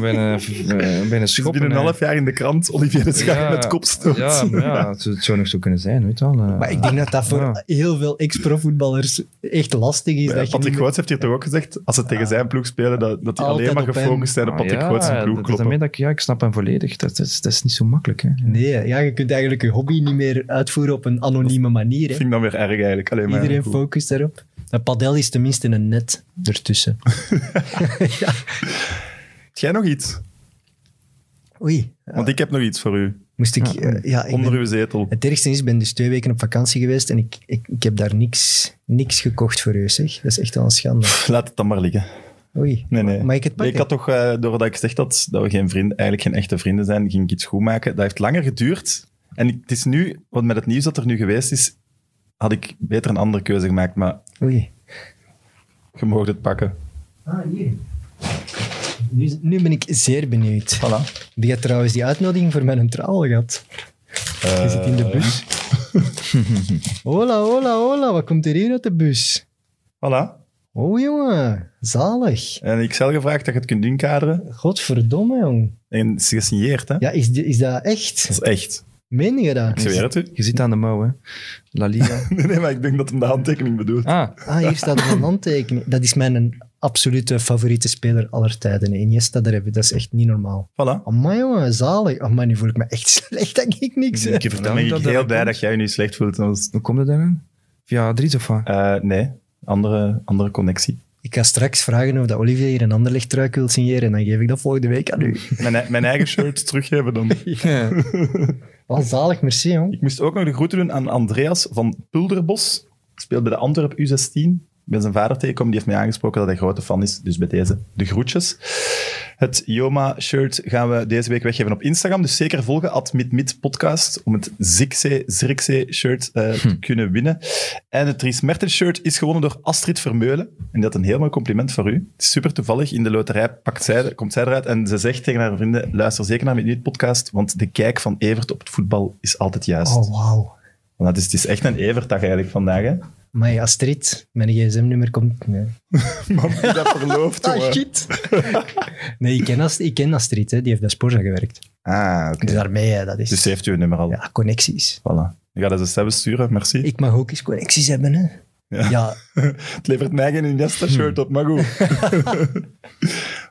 binnen, binnen, binnen schoppen. binnen een hè. half jaar in de krant Olivier de Schaar Ja, met kopstoot. Ja, maar ja het, zou- het zou nog zo kunnen zijn, weet je wel. Eh. Ik denk dat dat voor Ja. heel veel ex-profvoetballers echt lastig is. Dat Patrick Goots heeft hier toch ook gezegd, als ze tegen zijn ploeg spelen, dat, dat die Altijd alleen maar gefocust zijn op Ah, Patrick ja, Goots en dat ploeg is kloppen. dat ik, ja, ik snap hem volledig. Dat is, dat is niet zo makkelijk. Hè. Nee, ja, je kunt eigenlijk je hobby niet meer uitvoeren op een anonieme manier. Dat Hè. vind ik dan weer erg eigenlijk. Alleen maar Iedereen focust daarop. Een padel is tenminste een net ertussen. ja. Heb jij nog iets? Oei, Want ik heb nog iets voor u. moest ik... eh, ja, ik Onder ben- uw zetel. Het ergste is, ik ben dus twee weken op vakantie geweest en ik, ik, ik heb daar niks, niks gekocht voor u, zeg. Dat is echt wel een schande. Laat het dan maar liggen. Oei, Nee, nee. mag ik het pakken? ik had toch, eh, doordat ik gezegd had dat we geen vrienden, eigenlijk geen echte vrienden zijn, ging ik iets goed maken. Dat heeft langer geduurd. En ik- het is nu, want met het nieuws dat er nu geweest is, had ik beter een andere keuze gemaakt. Maar Oei. je mag het pakken. Ah, hier. Nu, nu ben ik zeer benieuwd. Voilà. Die had trouwens die uitnodiging voor mijn trouw gehad. Je zit in de Eh. bus. hola, hola, hola. Wat komt er hier uit de bus? Voilà. Oh, jongen. Zalig. En ik zelf gevraagd dat je het kunt inkaderen. Godverdomme, jong. En het is gesigneerd, hè? Ja, is, is dat echt? Dat is echt. Meen je dat? Ik zweer het u. Je zit aan de mouw, hè. La Liga. Nee, nee, maar ik denk dat hem de handtekening bedoelt. Ah, Ah, hier staat er een handtekening. Dat is mijn absolute favoriete speler aller tijden. Iniesta, daar heb je, dat is echt niet normaal. Voilà. Amai, jongen, zalig. Amai, nu voel ik me echt slecht dat ik niks heb. Ik ben Bedankt ik dat heel blij komt. dat jij je nu slecht voelt. Hoe komt het daaraan? Via Dries of wat? Eh, nee, andere, andere connectie. Ik ga straks vragen of dat Olivier hier een ander lichttruik wil signeren en dan geef ik dat volgende week aan u. Mijn, mijn eigen shirt teruggeven dan. Wat zalig, merci, jong. Ik moest ook nog de groeten doen aan Andreas van Pulderbos. Speelt bij de Antwerp U16. Ben zijn vader tegengekomen, die heeft mij aangesproken dat hij grote fan is. Dus bij deze de groetjes. Het Joma-shirt gaan we deze week weggeven op Instagram. Dus zeker volgen, at podcast om het Zirkzee-shirt eh, te kunnen winnen. En het Dries Mertens-shirt is gewonnen door Astrid Vermeulen. En dat een heel mooi compliment voor u. Het is super toevallig. In de loterij pakt zij, komt zij eruit en ze zegt tegen haar vrienden, luister zeker naar mijn podcast, want de kijk van Evert op het voetbal is altijd juist. Oh, wauw. Want het is, het is echt een Evertdag eigenlijk vandaag, hè? Maar Astrid, mijn gsm-nummer komt... Nee. Die dat verlooft, Ah, jongen. shit. nee, ik ken, Ast- ik ken Astrid, hè. die heeft bij Sporza gewerkt. Ah, oké. Dus daarmee, hè, dat is... Dus ze heeft uw nummer al. Ja, connecties. Voilà. Ik ga dat eens hebben sturen, merci. Ik mag ook eens connecties hebben, hè. Ja. Ja, Het levert mij geen Iniesta-shirt op, maar goed.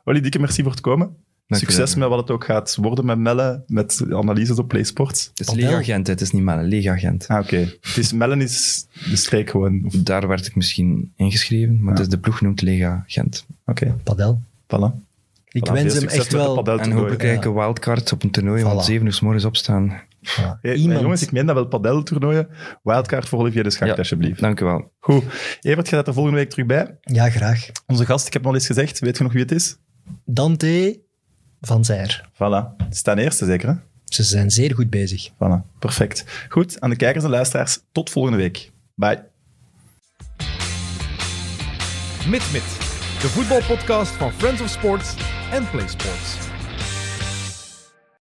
Olly, dikke merci voor het komen. Succes met wat het ook gaat worden met Melle, met analyses op PlaySports. Het is leegagent, het is niet maar een leegagent. Ah, oké. Het is Mellen is de streek gewoon. Of- Daar werd ik misschien ingeschreven, maar Ja. het is de ploeg noemt Lega Gent. Oké, padel. voilà. Ik Voilà, wens hem echt wel... En hopelijk krijg ik een wildcard op een toernooi om Voilà. 7 uur 's morgens opstaan. Ja, Hey, iemand... jongens, ik meen dat wel padeltoernooien. Wildcard voor Olivier de Schacht, Ja. alsjeblieft. Dank u wel. Goed. Evert, je gaat er volgende week terug bij. Ja, graag. Onze gast, ik heb hem al eens gezegd. Weet je nog wie het is? Dante van Zijr. Voilà. Het staat eerste, zeker, hè? Ze zijn zeer goed bezig. Voilà, perfect. Goed, aan de kijkers en luisteraars, tot volgende week. Bye. Mit Mit, de voetbalpodcast van Friends of Sports en Play Sports.